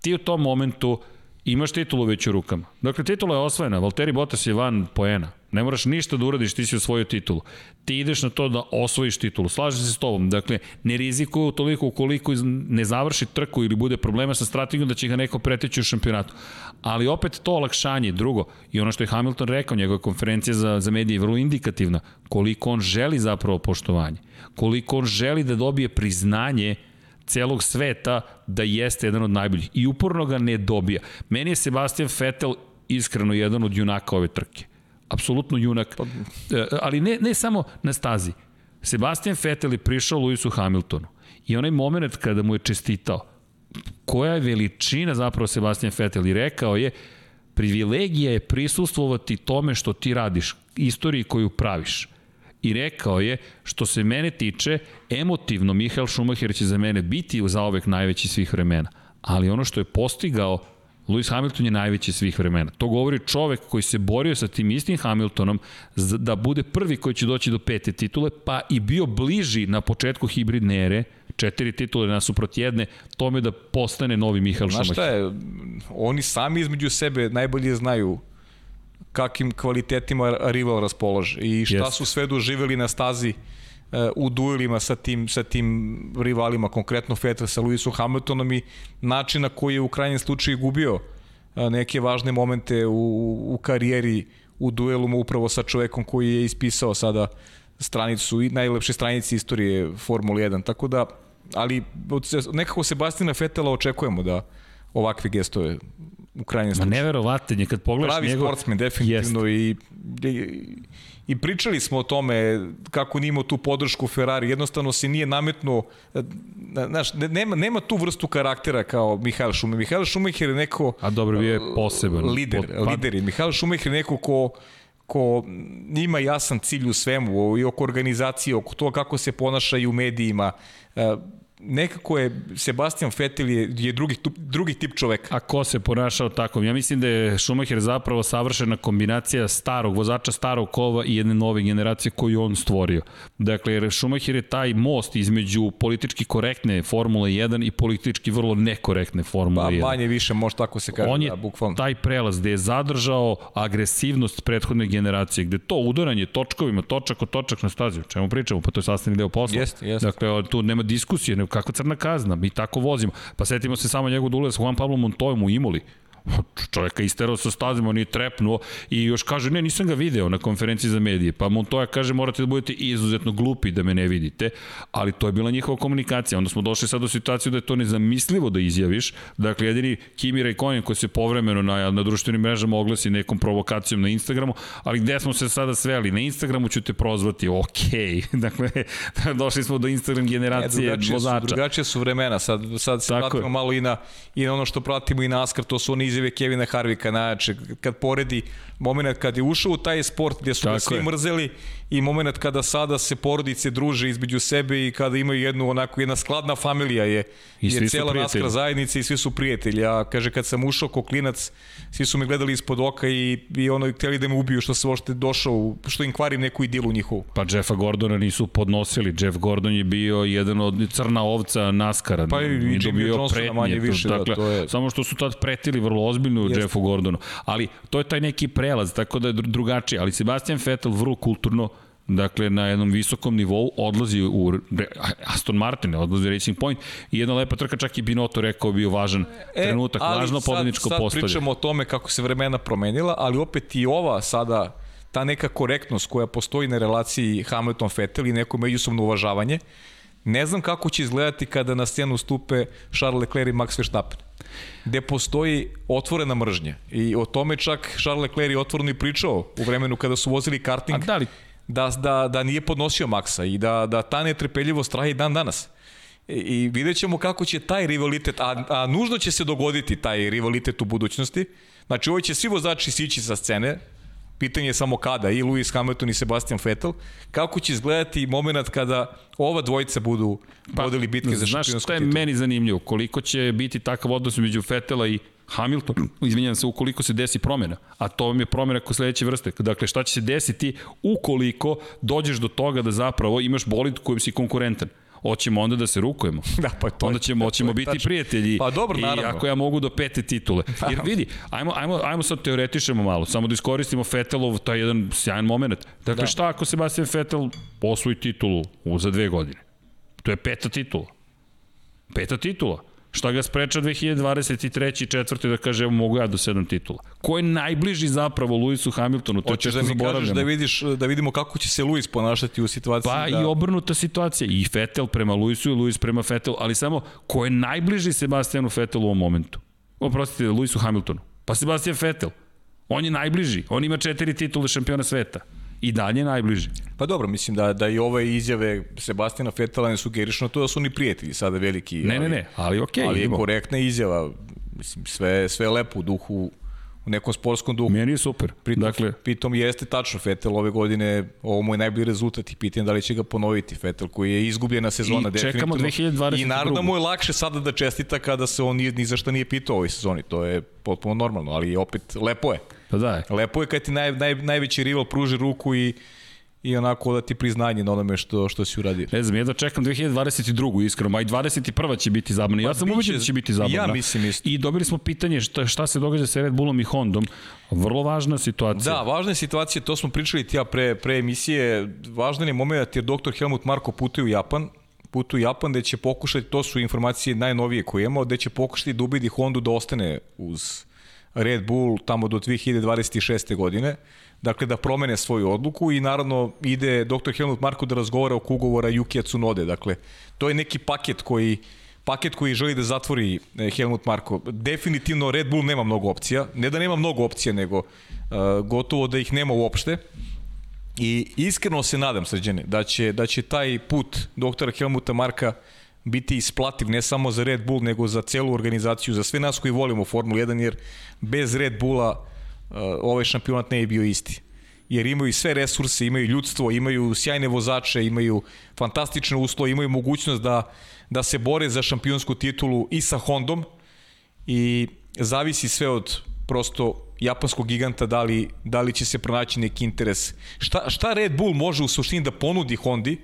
ti u tom momentu imaš titulu već u rukama. Dakle, titula je osvojena, Valtteri Bottas je van poena. Ne moraš ništa da uradiš, ti si osvojio titulu. Ti ideš na to da osvojiš titulu. Slažem se s tobom. Dakle, ne rizikuju toliko ukoliko ne završi trku ili bude problema sa strategijom da će ga neko preteći u šampionatu. Ali opet to olakšanje. Drugo, i ono što je Hamilton rekao, njegova konferencija za, za medije je vrlo indikativna. Koliko on želi zapravo poštovanje. Koliko on želi da dobije priznanje celog sveta da jeste jedan od najboljih. I uporno ga ne dobija. Meni je Sebastian Vettel iskreno jedan od junaka ove trke apsolutno junak. Pa... E, ali ne, ne samo na stazi. Sebastian Vettel je prišao Lewisu Hamiltonu i onaj moment kada mu je čestitao, koja je veličina zapravo Sebastian Vettel i rekao je, privilegija je prisustvovati tome što ti radiš, istoriji koju praviš. I rekao je, što se mene tiče, emotivno Mihael Schumacher će za mene biti za ovek najveći svih vremena. Ali ono što je postigao Lewis Hamilton je najveći svih vremena. To govori čovek koji se borio sa tim istim Hamiltonom da bude prvi koji će doći do pete titule, pa i bio bliži na početku hibridne ere, četiri titule nasuprot jedne, tome da postane novi Mihael Schumacher. Znaš šta je, oni sami između sebe najbolje znaju kakvim kvalitetima rival raspolaže i šta Jeste. su sve doživeli na stazi e, u duelima sa tim, sa tim rivalima, konkretno Vettel sa Lewisom Hamiltonom i način na koji je u krajnjem slučaju gubio e, neke važne momente u, u karijeri u duelu upravo sa čovekom koji je ispisao sada stranicu i najlepše stranice istorije Formule 1. Tako da, ali od nekako Sebastina Fetela očekujemo da ovakve gestove u krajnjem Ma slučaju. neverovatan je kad pogledaš Pravi njegov... sportsmen, definitivno i, i, i pričali smo o tome kako nije imao tu podršku Ferrari, jednostavno se nije nametnuo, e, znaš, ne- nema, nema tu vrstu karaktera kao Mihael Šumacher. Mihael Šumacher je neko A dobro, bio je poseban. lider, Pod- pa- lider je. Mihael Šumacher je neko ko ko ima jasan cilj u svemu i oko organizacije, oko toga kako se ponaša i u medijima. Nekako je Sebastian Vettel je, je drugi, tu- drugi tip čoveka. A ko se ponašao tako? Ja mislim da je Schumacher zapravo savršena kombinacija starog vozača, starog kova i jedne nove generacije koju on stvorio. Dakle, jer Schumacher je taj most između politički korektne Formule 1 i politički vrlo nekorektne Formule Pa 1. manje više, može tako se kaže, on je da, bukvalno. taj prelaz gde je zadržao agresivnost prethodne generacije, gde to udaranje točkovima, točak od točak na stazi, o čemu pričamo, pa to je sastavni deo posla. Jeste, jeste. Dakle, o, tu nema diskusije, nego kako crna kazna, mi tako vozimo. Pa setimo se samo njegov sa Juan Pablo Montoyom u Imoli. Čovjeka isterao sa stazima, on je trepnuo i još kaže, ne, nisam ga video na konferenciji za medije. Pa Montoya kaže, morate da budete izuzetno glupi da me ne vidite, ali to je bila njihova komunikacija. Onda smo došli sad do situaciju da je to nezamislivo da izjaviš. Dakle, jedini Kimi Raikkonen koji se povremeno na, na društvenim mrežama oglasi nekom provokacijom na Instagramu, ali gde smo se sada sveli? Na Instagramu ću te prozvati, okej. [LAUGHS] dakle, došli smo do Instagram E, generacije drugačije, su, vozača. drugačije su vremena, sad, sad se Tako je. malo i na, i na ono što pratimo i na Askar, to su one izjave Kevina Harvika, najjače, kad poredi moment kad je ušao u taj sport gde su ga svi je. mrzeli i moment kada sada se porodice druže između sebe i kada imaju jednu onako jedna skladna familija je, I je cela. Naskar zajednica i svi su prijatelji. A kaže kad sam ušao ko klinac, svi su me gledali ispod oka i, i ono hteli da me ubiju što se uopšte došao, što im kvarim neku idilu njihovu. Pa Jeffa Gordona nisu podnosili. Jeff Gordon je bio jedan od crna ovca Naskara. Pa i Nije Jimmy Johnsona manje više, da, dakle, to je- Samo što su tad pretili vrlo ozbiljno Jeste. Jeffu Gordonu. Ali to je taj neki prelaz, tako da je dru- drugačije. Ali Sebastian Vettel vrlo kulturno dakle na jednom visokom nivou odlazi u Aston Martin, odlazi u Racing Point i jedna lepa trka, čak i Binotto rekao bio važan e, trenutak, važno pobedničko sad, sad postavlje. pričamo o tome kako se vremena promenila, ali opet i ova sada, ta neka korektnost koja postoji na relaciji Hamilton-Vettel i neko međusobno uvažavanje, ne znam kako će izgledati kada na scenu stupe Charles Leclerc i Max Verstappen gde postoji otvorena mržnja i o tome čak Charles Leclerc je otvoreno i pričao u vremenu kada su vozili karting A da li da, da, da nije podnosio Maksa i da, da ta netrpeljivost traje dan danas. I, i vidjet ćemo kako će taj rivalitet, a, a nužno će se dogoditi taj rivalitet u budućnosti. Znači, ovo će svi vozači sići sa scene, pitanje je samo kada, i Lewis Hamilton i Sebastian Vettel, kako će izgledati moment kada ova dvojica budu pa, vodili bitke za Znaš šampionsku šta je titulu. meni zanimljivo? Koliko će biti takav odnos među Fetela i Hamilton, izvinjam se, ukoliko se desi promjena, a to vam je promjena kod sledeće vrste. Dakle, šta će se desiti ukoliko dođeš do toga da zapravo imaš bolid kojim si konkurentan? Hoćemo onda da se rukujemo. [LAUGHS] Da, pa to onda ćemo, hoćemo biti tačno. prijatelji. Pa dobro, I naravno. ako ja mogu do pete titule. [LAUGHS] Jer vidi, ajmo, ajmo, ajmo sad teoretišemo malo, samo da iskoristimo Fetelov taj jedan sjajan moment. Dakle, da. šta ako Sebastian Fetel osvoji titulu u, za dve godine? To je peta titula. Peta titula. Šta ga spreča 2023. i četvrte da kaže evo mogu ja do sedam titula. Ko je najbliži zapravo Lewisu Hamiltonu? To Hoćeš da mi kažeš da, vidiš, da vidimo kako će se Lewis ponašati u situaciji Pa da... i obrnuta situacija. I Vettel prema Lewisu i Lewis prema Vettelu, ali samo ko je najbliži Sebastianu Vettelu u ovom momentu? Oprostite, Lewisu Hamiltonu. Pa Sebastian Vettel. On je najbliži. On ima četiri titule šampiona sveta. I dalje je najbliži. Pa dobro, mislim da, da i ove izjave Sebastina Fetela ne sugerišu na to da su oni prijatelji sada veliki. Ne, ali, ne, ne, ali okej. ali je idemo. korektna izjava. Mislim, sve, sve je lepo u duhu, u nekom sportskom duhu. Meni je super. Pritom, dakle, pritom jeste tačno, Fetel ove godine, ovo mu je najbolji rezultat i pitanje da li će ga ponoviti. Fetel koji je izgubljena sezona I čekamo definitivno. 2022. I naravno mu je lakše sada da čestita kada se on ni, ni za šta nije pitao ovoj sezoni. To je potpuno normalno, ali opet lepo je. Pa da. Lepo je kad ti naj, naj, najveći rival pruži ruku i i onako odati priznanje na onome što, što si uradio. Ne znam, jedva čekam 2022. iskreno, ma i 21. će biti zabavna. Ja sam biće- ubeđen da će biti zabavna. ja mislim isto. I dobili smo pitanje šta, šta se događa sa Red Bullom i Hondom. Vrlo važna situacija. Da, važna je situacija, to smo pričali ti ja pre, pre emisije, važan je moment jer dr. Helmut Marko putuje u Japan, putuje u Japan gde će pokušati, to su informacije najnovije koje imamo, gde će pokušati da ubedi Hondu da ostane uz Red Bull tamo do 2026. godine, dakle da promene svoju odluku i naravno ide dr. Helmut Marko da razgovara oko ugovora Yukija Tsunode, dakle to je neki paket koji paket koji želi da zatvori eh, Helmut Marko. Definitivno Red Bull nema mnogo opcija, ne da nema mnogo opcija, nego uh, gotovo da ih nema uopšte. I iskreno se nadam, srđane, da će, da će taj put doktora Helmuta Marka biti isplativ ne samo za Red Bull, nego za celu organizaciju, za sve nas koji volimo Formulu 1, jer bez Red Bulla uh, ovaj šampionat ne je bio isti. Jer imaju sve resurse, imaju ljudstvo, imaju sjajne vozače, imaju fantastične uslove, imaju mogućnost da, da se bore za šampionsku titulu i sa Hondom i zavisi sve od prosto japanskog giganta da li, da li će se pronaći neki interes. Šta, šta Red Bull može u suštini da ponudi Hondi,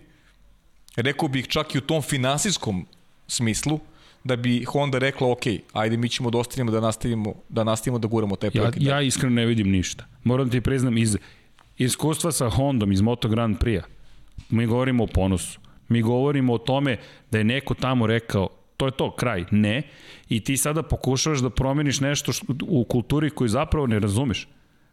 rekao bih čak i u tom finansijskom smislu, da bi Honda rekla, ok, ajde mi ćemo da ostanemo da nastavimo da nastavimo da guramo taj Ja, projekat. ja iskreno ne vidim ništa. Moram ti priznam, iz iskustva sa Hondom iz Moto Grand Prix-a, mi govorimo o ponosu. Mi govorimo o tome da je neko tamo rekao to je to, kraj. Ne. I ti sada pokušavaš da promeniš nešto što, u kulturi koju zapravo ne razumeš.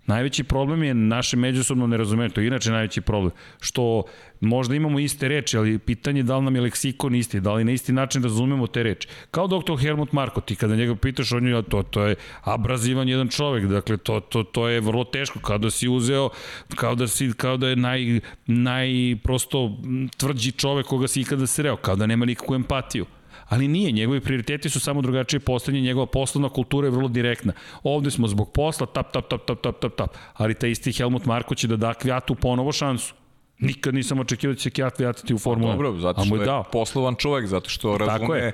Najveći problem je naše međusobno nerazumevanje, to je inače najveći problem, što možda imamo iste reči, ali pitanje je da li nam je leksikon isti, da li na isti način razumemo te reči. Kao doktor Helmut Marko, ti kada njega pitaš, on je, to, to je abrazivan jedan čovek, dakle to, to, to je vrlo teško, kao da si uzeo, kao da, si, kao da je naj, naj prosto tvrđi čovek koga si ikada sreo, kao da nema nikakvu empatiju ali nije, njegovi prioriteti su samo drugačije postavljeni, njegova poslovna kultura je vrlo direktna. Ovde smo zbog posla, tap, tap, tap, tap, tap, tap, tap, ali taj isti Helmut Marko će da da Kvijatu ponovo šansu. Nikad nisam očekivao da će Kvijat vratiti u Formulu 1. Dobro, zato što je dao. poslovan čovek, zato što Tako razume, je.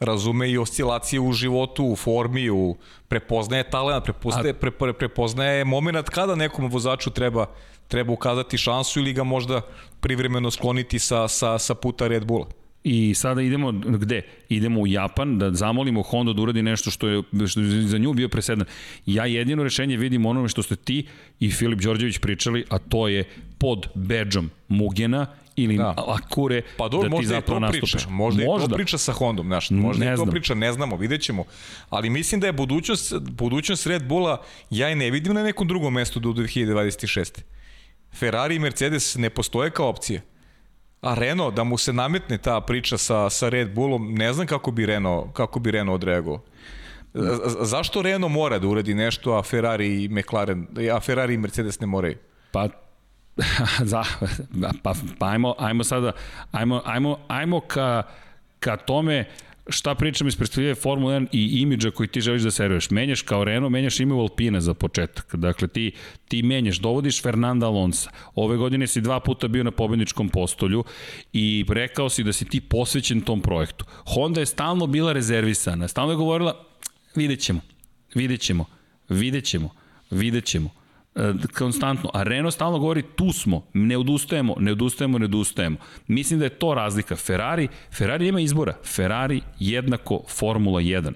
razume i oscilacije u životu, u formi, u prepoznaje talent, prepoznaje, pre, pre, prepoznaje moment kada nekom vozaču treba treba ukazati šansu ili ga možda privremeno skloniti sa, sa, sa puta Red Bulla. I sada idemo gde? Idemo u Japan da zamolimo Honda da uradi nešto što je, što je za nju bio presedan. Ja jedino rešenje vidim onome što ste ti i Filip Đorđević pričali, a to je pod bedžom Mugena ili da. Akure Pa dobro, da ti zapravo to nastupiš. priča, možda, možda je to priča sa Hondom, znaš, možda Ne je to znam. priča, ne znamo, vidjet ćemo. Ali mislim da je budućnost, budućnost Red Bulla, ja je ne vidim na nekom drugom mestu do 2026. Ferrari i Mercedes ne postoje kao opcije. A Renault, da mu se nametne ta priča sa, sa Red Bullom, ne znam kako bi Renault, kako bi Renault odreagovao. Zašto Renault mora da uradi nešto, a Ferrari i McLaren, a Ferrari i Mercedes ne moraju? Pa [LAUGHS] za, pa, pa ajmo, ajmo sada, ajmo, ajmo, ajmo ka, ka tome šta pričam iz perspektive Formula 1 i imidža koji ti želiš da serviraš. Menjaš kao Renault, menjaš ime u Alpina za početak. Dakle, ti, ti menjaš, dovodiš Fernanda Alonso. Ove godine si dva puta bio na pobedničkom postolju i rekao si da si ti posvećen tom projektu. Honda je stalno bila rezervisana, stalno je govorila, vidjet ćemo, vidjet ćemo, vidjet ćemo, vidjet ćemo konstantno. A Renault stalno govori tu smo, ne odustajemo, ne odustajemo, ne odustajemo. Mislim da je to razlika. Ferrari, Ferrari nema izbora. Ferrari jednako Formula 1.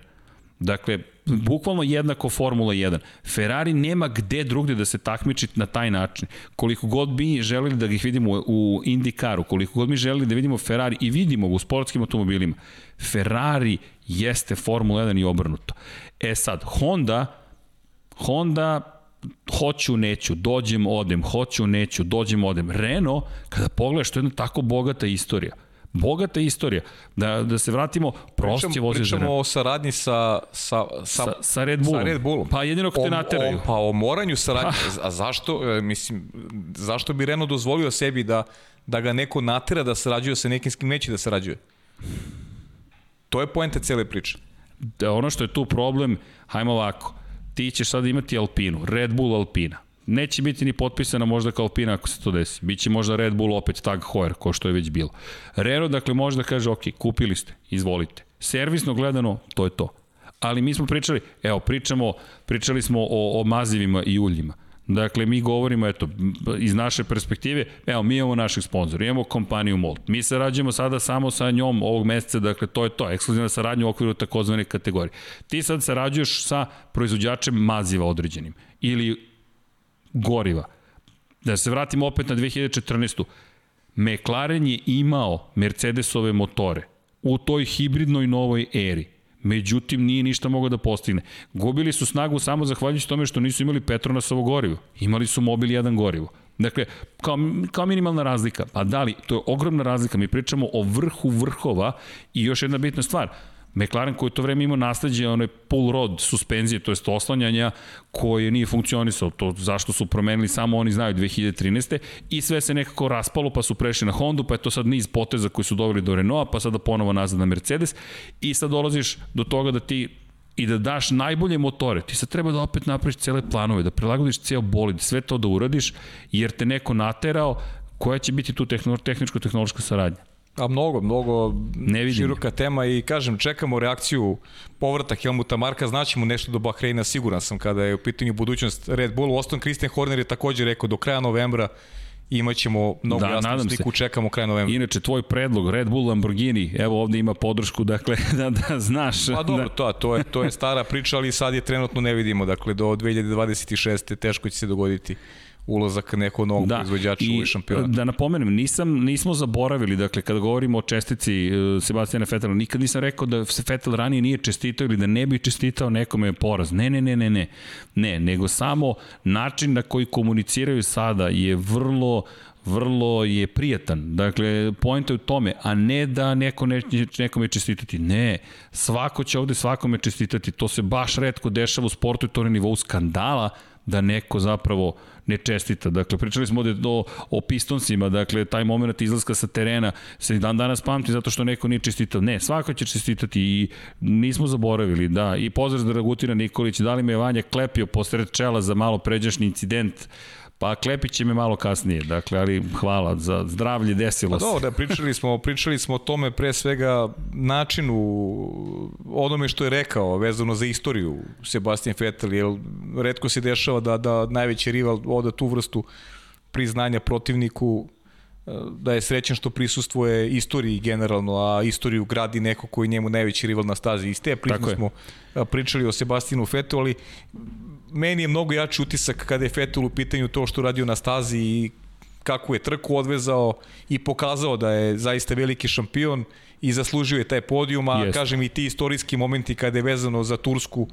Dakle, bukvalno jednako Formula 1. Ferrari nema gde drugde da se takmiči na taj način. Koliko god bi želeli da ih vidimo u IndyCaru, koliko god mi želeli da vidimo Ferrari i vidimo u sportskim automobilima, Ferrari jeste Formula 1 i obrnuto. E sad, Honda, Honda hoću, neću, dođem, odem, hoću, neću, dođem, odem. Renault, kada pogledaš, to je jedna tako bogata istorija. Bogata istorija. Da, da se vratimo, prost je za pričamo o saradnji sa, sa, sa, Sa, sa Red Bullom. Sa Red Bullom. Pa jedino ako te nateraju. O, pa o moranju saradnje. A zašto, e, mislim, zašto bi Renault dozvolio sebi da, da ga neko natera da sarađuje sa nekim s kim neće da sarađuje? To je poenta cele priče. da ono što je tu problem, hajmo ovako, ti ćeš sad imati Alpinu, Red Bull Alpina. Neće biti ni potpisana možda kao Alpina ako se to desi. Biće možda Red Bull opet Tag Heuer, ko što je već bilo. Renault dakle može da kaže, ok, kupili ste, izvolite. Servisno gledano, to je to. Ali mi smo pričali, evo, pričamo, pričali smo o, o mazivima i uljima. Dakle, mi govorimo, eto, iz naše perspektive, evo, mi imamo naših sponzora, imamo kompaniju Molt. Mi sarađujemo sada samo sa njom ovog meseca, dakle, to je to, ekskluzivna saradnja u okviru takozvane kategorije. Ti sad sarađuješ sa proizvođačem maziva određenim ili goriva. Da se vratimo opet na 2014. McLaren je imao Mercedesove motore u toj hibridnoj novoj eri. Međutim, nije ništa mogao da postigne. Gubili su snagu samo zahvaljujući tome što nisu imali Petronasovo gorivo. Imali su Mobil 1 gorivo. Dakle, kao, kao minimalna razlika. Pa da li, to je ogromna razlika. Mi pričamo o vrhu vrhova i još jedna bitna stvar – McLaren koji je to vreme imao nasledđe onaj pull rod suspenzije, to jest oslanjanja koje nije funkcionisao, to zašto su promenili samo oni znaju 2013. i sve se nekako raspalo pa su prešli na Hondu, pa je to sad niz poteza koji su doveli do Renaulta, pa sada ponovo nazad na Mercedes i sad dolaziš do toga da ti i da daš najbolje motore, ti sad treba da opet napraviš cele planove, da prilagodiš ceo bolid, sve to da uradiš, jer te neko naterao, koja će biti tu tehničko-tehnološka saradnja? A mnogo, mnogo ne vidim. široka tema i kažem, čekamo reakciju povrata Helmuta Marka, znaćemo nešto do Bahreina, siguran sam kada je u pitanju budućnost Red Bull. Oston Christian Horner je takođe rekao do kraja novembra imaćemo mnogo da, jasnu sliku, se. čekamo kraj novembra. Inače, tvoj predlog, Red Bull Lamborghini, evo ovde ima podršku, dakle, [LAUGHS] da, da znaš. Pa dobro, da... to, to, je, to je stara priča, ali sad je trenutno ne vidimo, dakle, do 2026. teško će se dogoditi ulazak nekog novog da, proizvođača u šampionat. Da napomenem, nisam, nismo zaboravili, dakle, kada govorimo o čestici uh, Sebastijana Fetela, nikad nisam rekao da se Fetel ranije nije čestitao ili da ne bi čestitao nekome poraz. Ne, ne, ne, ne, ne. Ne, nego samo način na koji komuniciraju sada je vrlo vrlo je prijatan. Dakle, pojenta je u tome, a ne da neko ne, nekome čestitati. Ne, svako će ovde svakome čestitati. To se baš redko dešava u sportu i to na nivou skandala da neko zapravo ne čestita. Dakle, pričali smo ovde o, o Pistonsima, dakle, taj moment izlaska sa terena se dan danas pamti zato što neko nije čestitao. Ne, svako će čestitati i nismo zaboravili, da. I pozdrav za Dragutina Nikolić, da li me je Vanja klepio posred čela za malo pređašnji incident Pa Klepić će me malo kasnije, dakle, ali hvala za zdravlje, desilo pa se. Pa da, pričali smo, pričali smo o tome pre svega načinu, onome što je rekao vezano za istoriju Sebastian Vettel, jer redko se dešava da, da najveći rival oda tu vrstu priznanja protivniku da je srećan što prisustvuje istoriji generalno, a istoriju gradi neko koji njemu najveći rival na stazi. Iz te prične smo pričali o Sebastinu Fetu, ali meni je mnogo jači utisak kada je Fetel u pitanju to što radio na stazi i kako je trku odvezao i pokazao da je zaista veliki šampion i zaslužio je taj podijum, a Jest. kažem i ti istorijski momenti kada je vezano za Tursku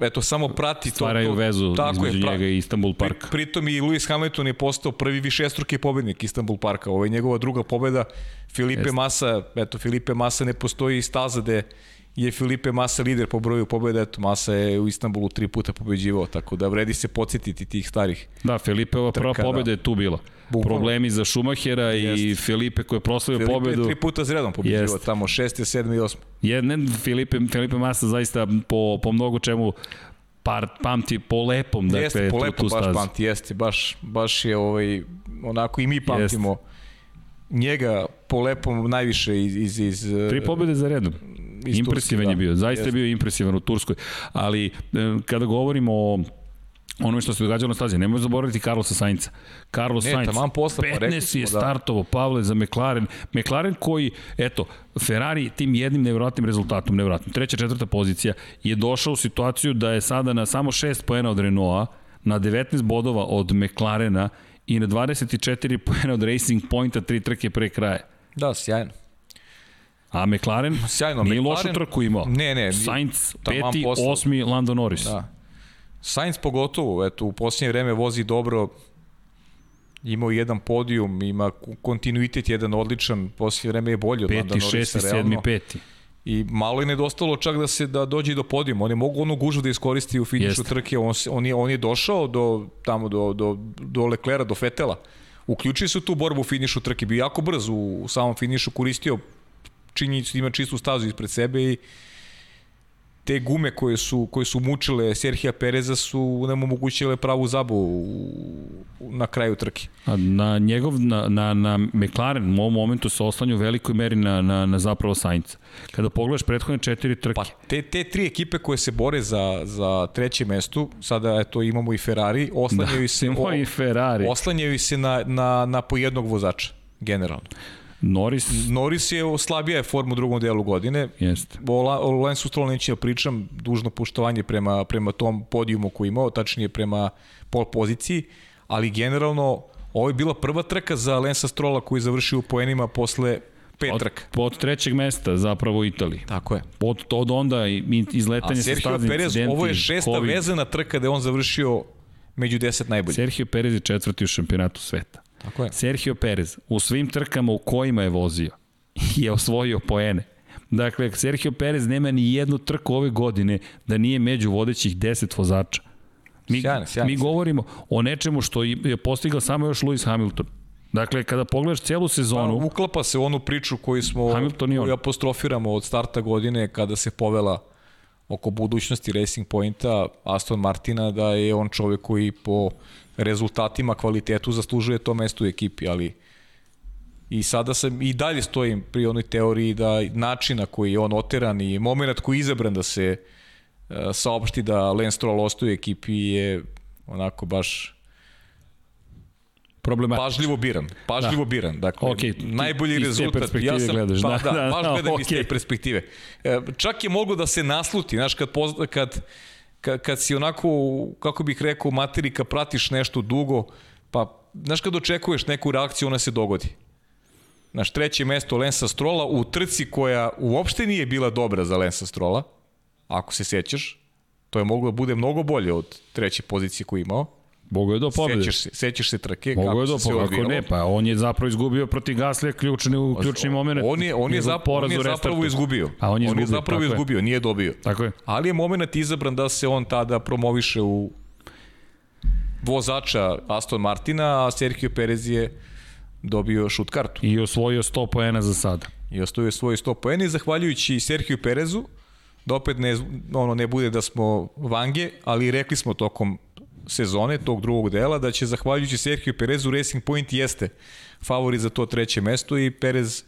eto samo prati to stvaraju vezu tako između je, njega i Istanbul Park. Pri, pritom i Lewis Hamilton je postao prvi višestruki pobednik Istanbul Parka. Ovo je njegova druga pobeda. Filipe Jest. Massa, eto Filipe Massa ne postoji staza gde je Filipe Massa lider po broju pobjeda, eto Massa je u Istanbulu tri puta pobeđivao, tako da vredi se podsjetiti tih starih. Da, Filipe ova prva pobjeda da. je tu bila. Bukvalno. Problemi za Šumahera Jest. i Filipe koji je proslavio Filipe pobedu. Filipe tri puta zredom pobeđivao Jest. tamo, šeste, sedme i osme. Jedne, Filipe, Filipe Massa zaista po, po mnogo čemu par, pamti po lepom, dakle, jeste, po lepom tu, tu baš pamti, jeste, baš, baš je ovaj, onako i mi pamtimo jeste. njega po lepom najviše iz... iz, iz Tri pobjede za redom impresivan Turske, je bio, zaista jest. je bio impresivan u Turskoj, ali e, kada govorimo o ono što se događalo na stazi. Nemoj zaboraviti Carlosa Sainca. Carlos ne, Sainz, posla, 15 pa je da. startovo, Pavle, za McLaren. McLaren koji, eto, Ferrari tim jednim nevjerojatnim rezultatom, nevjerojatnim, treća, četvrta pozicija, je došao u situaciju da je sada na samo 6 poena od Renaulta, na 19 bodova od McLarena i na 24 poena od Racing Pointa, tri trke pre kraja. Da, sjajno. A McLaren Sjajno, nije McLaren, lošu trku imao. Ne, ne. Sainz, peti, osmi, Lando Norris. Da. Sainz pogotovo, eto, u posljednje vreme vozi dobro, imao jedan podijum, ima kontinuitet jedan odličan, posljednje vreme je bolji od peti, Lando Norrisa. Peti, šesti, sedmi, peti. I malo je nedostalo čak da se da dođe do podijuma. Oni mogu onu gužu da iskoristi u finišu Jeste. trke. On, on, je, on je došao do, tamo do, do, do Leklera, do Fetela. Uključio se u tu borbu u finišu trke. Bio jako brz u, u samom finišu, koristio činjenicu da ima čistu stazu ispred sebe i te gume koje su, koje su mučile Serhija Pereza su nam omogućile pravu zabu na kraju trke. Na njegov, na, na, na McLaren u ovom momentu se oslanja u velikoj meri na, na, na zapravo Sainca. Kada pogledaš prethodne četiri trke. Pa te, te tri ekipe koje se bore za, za treće mesto, sada eto imamo i Ferrari, oslanjaju da, se, o, i Ferrari. oslanjaju se na, na, na po jednog vozača, generalno. Norris... Norris je slabija je forma u drugom delu godine. Jeste. O, Lensu Stroll neće da pričam, dužno poštovanje prema, prema tom podijumu koji imao, tačnije prema pol poziciji, ali generalno ovo je bila prva trka za Lensa Strolla koji je završio u poenima posle pet od. Od trećeg mesta zapravo u Italiji. Tako je. Od, od onda izletanje sa staznim Perez, ovo je šesta COVID. vezana trka da je on završio među deset najboljih. Sergio Perez je četvrti u šampionatu sveta. Tako je. Sergio Perez u svim trkama u kojima je vozio [LAUGHS] je osvojio poene. Dakle, Sergio Perez nema ni jednu trku ove godine da nije među vodećih 10 vozača. Mi, sjajno, sjajno. mi govorimo o nečemu što je postigao samo još Lewis Hamilton. Dakle, kada pogledaš celu sezonu... Pa, uklapa se u onu priču koju smo Hamilton i on. koju apostrofiramo od starta godine kada se povela oko budućnosti Racing Pointa Aston Martina da je on čovek koji po rezultatima, kvalitetu zaslužuje to mesto u ekipi, ali i sada sam i dalje stojim pri onoj teoriji da načina koji je on oteran i moment koji je izabran da se uh, saopšti da Lance Stroll ostaje u ekipi je onako baš problematično. Pažljivo biran, pažljivo da. biran. Dakle, okay, najbolji rezultat. ja sam, gledaš, pa, da, da, da, baš gledam okay. iz te perspektive. E, čak je moglo da se nasluti, znaš, kad, pozna, kad kad, kad si onako, kako bih rekao, materika pratiš nešto dugo, pa, znaš kad očekuješ neku reakciju, ona se dogodi. Naš treće mesto Lensa Strola u trci koja uopšte nije bila dobra za Lensa Strola, ako se sećaš, to je moglo da bude mnogo bolje od treće pozicije koju imao. Mogu je do pobede. Sećaš se, sećaš se trke, Mogu kako je do pobede, ako ne, pa on je zapravo izgubio protiv Gaslija ključni, u ključni moment. On je, on je, zapravo, on je zapravo izgubio. A on je, izgubio, on je zapravo izgubio, je. nije dobio. Tako je. Ali je moment izabran da se on tada promoviše u vozača Aston Martina, a Sergio Perez je dobio šut kartu. I osvojio 100 poena za sada. I osvojio svoje 100 poena i zahvaljujući Sergio Perezu, da opet ne, ono, ne bude da smo vange, ali rekli smo tokom sezone, tog drugog dela, da će zahvaljujući Sergio Perezu Racing Point jeste favorit za to treće mesto i Perez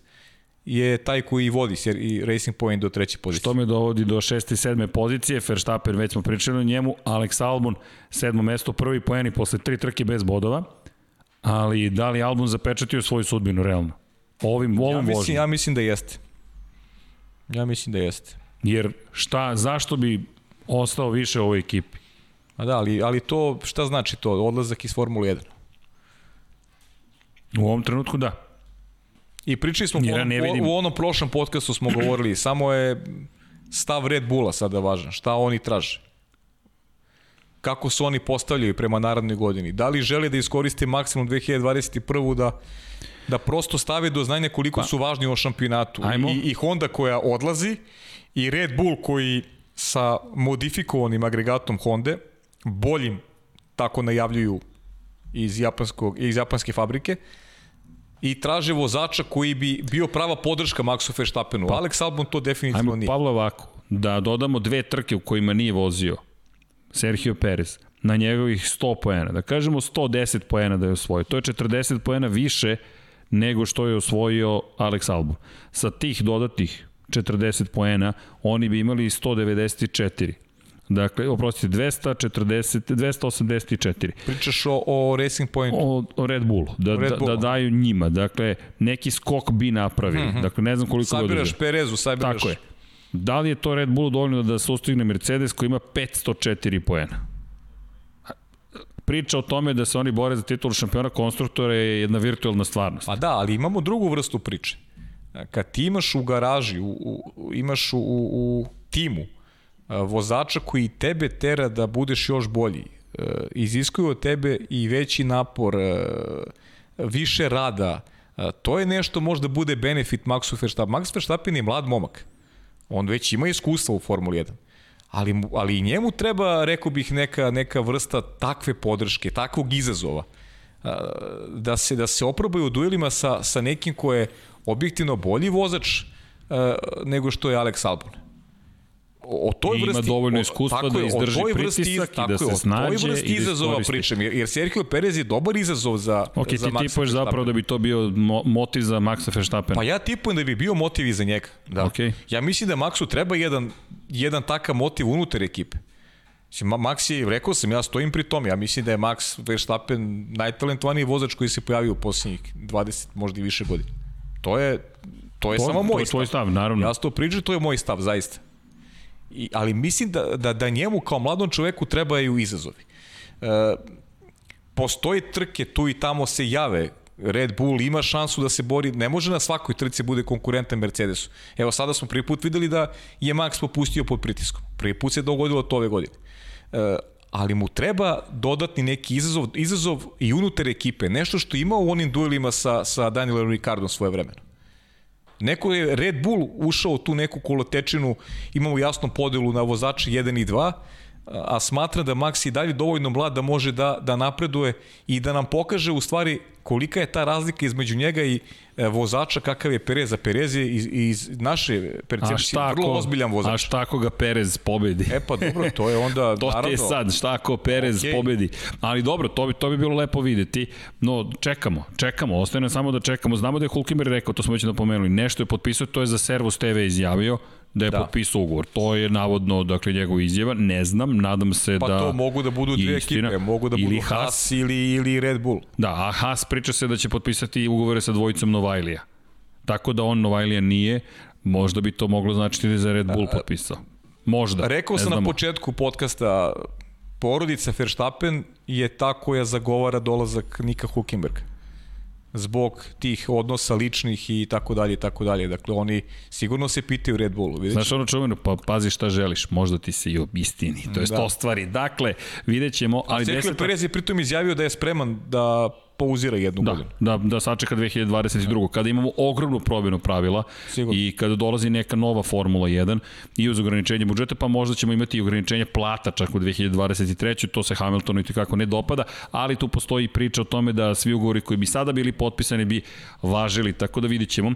je taj koji vodi i Racing Point do treće pozicije. Što me dovodi do šeste i sedme pozicije, Verstappen već smo pričali o njemu, Alex Albon sedmo mesto, prvi poeni posle tri trke bez bodova, ali da li Albon zapečatio svoju sudbinu realno? Ovim, ovom ja mislim, vožnju. Ja mislim da jeste. Ja mislim da jeste. Jer šta, zašto bi ostao više u ovoj ekipi? A da, ali, ali to, šta znači to? Odlazak iz Formule 1? U ovom trenutku da. I pričali smo ja ne vidim. u onom prošlom podcastu smo govorili, samo je stav Red Bulla sada važan. Šta oni traže? Kako se oni postavljaju prema narodnoj godini? Da li žele da iskoriste maksimum 2021. da da prosto stave do znanja koliko pa, su važni u šampionatu. Ajmo. I, I Honda koja odlazi i Red Bull koji sa modifikovanim agregatom Honda boljim, tako najavljuju iz, japanskog, iz japanske fabrike, i traže vozača koji bi bio prava podrška Maxu Verstappenu. Pa, Alex Albon to definitivno ajmo, nije. Pavlo ovako, da dodamo dve trke u kojima nije vozio Sergio Perez na njegovih 100 poena, da kažemo 110 poena da je osvojio. To je 40 poena više nego što je osvojio Alex Albon. Sa tih dodatih 40 poena oni bi imali 194. Dakle, oprostite, 240, 284. Pričaš o, o Racing Point? O, o Red Bullu, da, Red Bull. da, da daju njima. Dakle, neki skok bi napravili. Mm -hmm. Dakle, ne znam koliko sabiraš. Perezu, sabiraš... Tako je. Da li je to Red Bullu dovoljno da se ustigne Mercedes koji ima 504 poena? Priča o tome da se oni bore za titulu šampiona konstruktora je jedna virtualna stvarnost. Pa da, ali imamo drugu vrstu priče. Kad ti imaš u garaži, u, u, imaš u, u, u timu vozača koji tebe tera da budeš još bolji, e, iziskuju od tebe i veći napor, e, više rada, e, to je nešto možda bude benefit Maxu Verstappen. Max Verstappen je mlad momak. On već ima iskustva u Formuli 1. Ali, ali i njemu treba, rekao bih, neka, neka vrsta takve podrške, takvog izazova. Da se, da se oprobaju u duelima sa, sa nekim ko je objektivno bolji vozač nego što je Alex Albon o toj I ima vrsti dovoljno o- iskustva tako da o izdrži toj vrsti- pritisak i tako da je, se snađe vrsti i da izazova iskoristi. pričam, jer, jer Sergio Perez je dobar izazov za, Ok, za ti Maxa tipuješ zapravo da bi to bio mo motiv za Maxa Verstappena. Pa ja tipujem da bi bio motiv iza njega. Da. Okej. Ja mislim da Maxu treba jedan, jedan takav motiv unutar ekipe. Mislim, Ma- Max je, rekao sam, ja stojim pri tom, ja mislim da je Max Verstappen najtalentovaniji vozač koji se pojavio u posljednjih 20, možda i više godina. To je, to je To- samo to moj je tvoj stav, naravno. Ja sam to pričao, to je moj stav, zaista. I, ali mislim da, da, da njemu kao mladom čoveku trebaju izazovi. E, postoji trke, tu i tamo se jave Red Bull ima šansu da se bori, ne može na svakoj trci bude konkurentan Mercedesu. Evo sada smo prvi put videli da je Max popustio pod pritiskom. Prvi put se dogodilo to ove godine. E, ali mu treba dodatni neki izazov, izazov i unutar ekipe, nešto što ima u onim duelima sa, sa Danielom Ricardom svoje vremena. Neko je Red Bull ušao u tu neku kolotečinu, imamo jasnu podelu na vozače 1 i 2, a smatra da Max i dalje dovoljno mlad da može da, da napreduje i da nam pokaže u stvari kolika je ta razlika između njega i e, vozača kakav je Perez. A Perez je iz, iz naše A percepcije vrlo ako, ozbiljan a vozač. šta ako ga Perez pobedi? E pa dobro, to je onda [LAUGHS] To naravno... je sad, šta ako Perez okay. pobedi. Ali dobro, to bi, to bi bilo lepo videti. No, čekamo, čekamo, ostaje nam samo da čekamo. Znamo da je Hulkenberg rekao, to smo već napomenuli, nešto je potpisao, to je za Servus TV izjavio, da je Da. potpisao ugovor. To je navodno, dakle, njegov izjava. Ne znam, nadam se Pa da... to mogu da budu dve istina. ekipe, mogu da budu Ili Haas, Haas. ili, ili Red Bull. Da, a Haas priča se da će potpisati ugovore sa dvojicom Novajlija. Tako da on Novajlija nije, možda bi to moglo značiti da je za Red Bull potpisao. Možda. Rekao sam na početku podcasta, porodica Verstappen je ta koja zagovara dolazak Nika Hulkenberga zbog tih odnosa ličnih i tako dalje i tako dalje. Dakle, oni sigurno se pitaju Red Bullu. Vidjet Znaš ono čuveno, pa pazi šta želiš, možda ti se i obistini, to je Da. ostvari. Dakle, vidjet ćemo, ali Sergio deseta... Perez je pritom izjavio da je spreman da pauzira jednu Da, godinu. da, da sačeka 2022. Kada imamo ogromnu promjenu pravila Sigurno. i kada dolazi neka nova Formula 1 i uz ograničenje budžeta, pa možda ćemo imati i ograničenje plata čak u 2023. To se Hamiltonu i kako ne dopada, ali tu postoji priča o tome da svi ugovori koji bi sada bili potpisani bi važili, tako da vidit ćemo.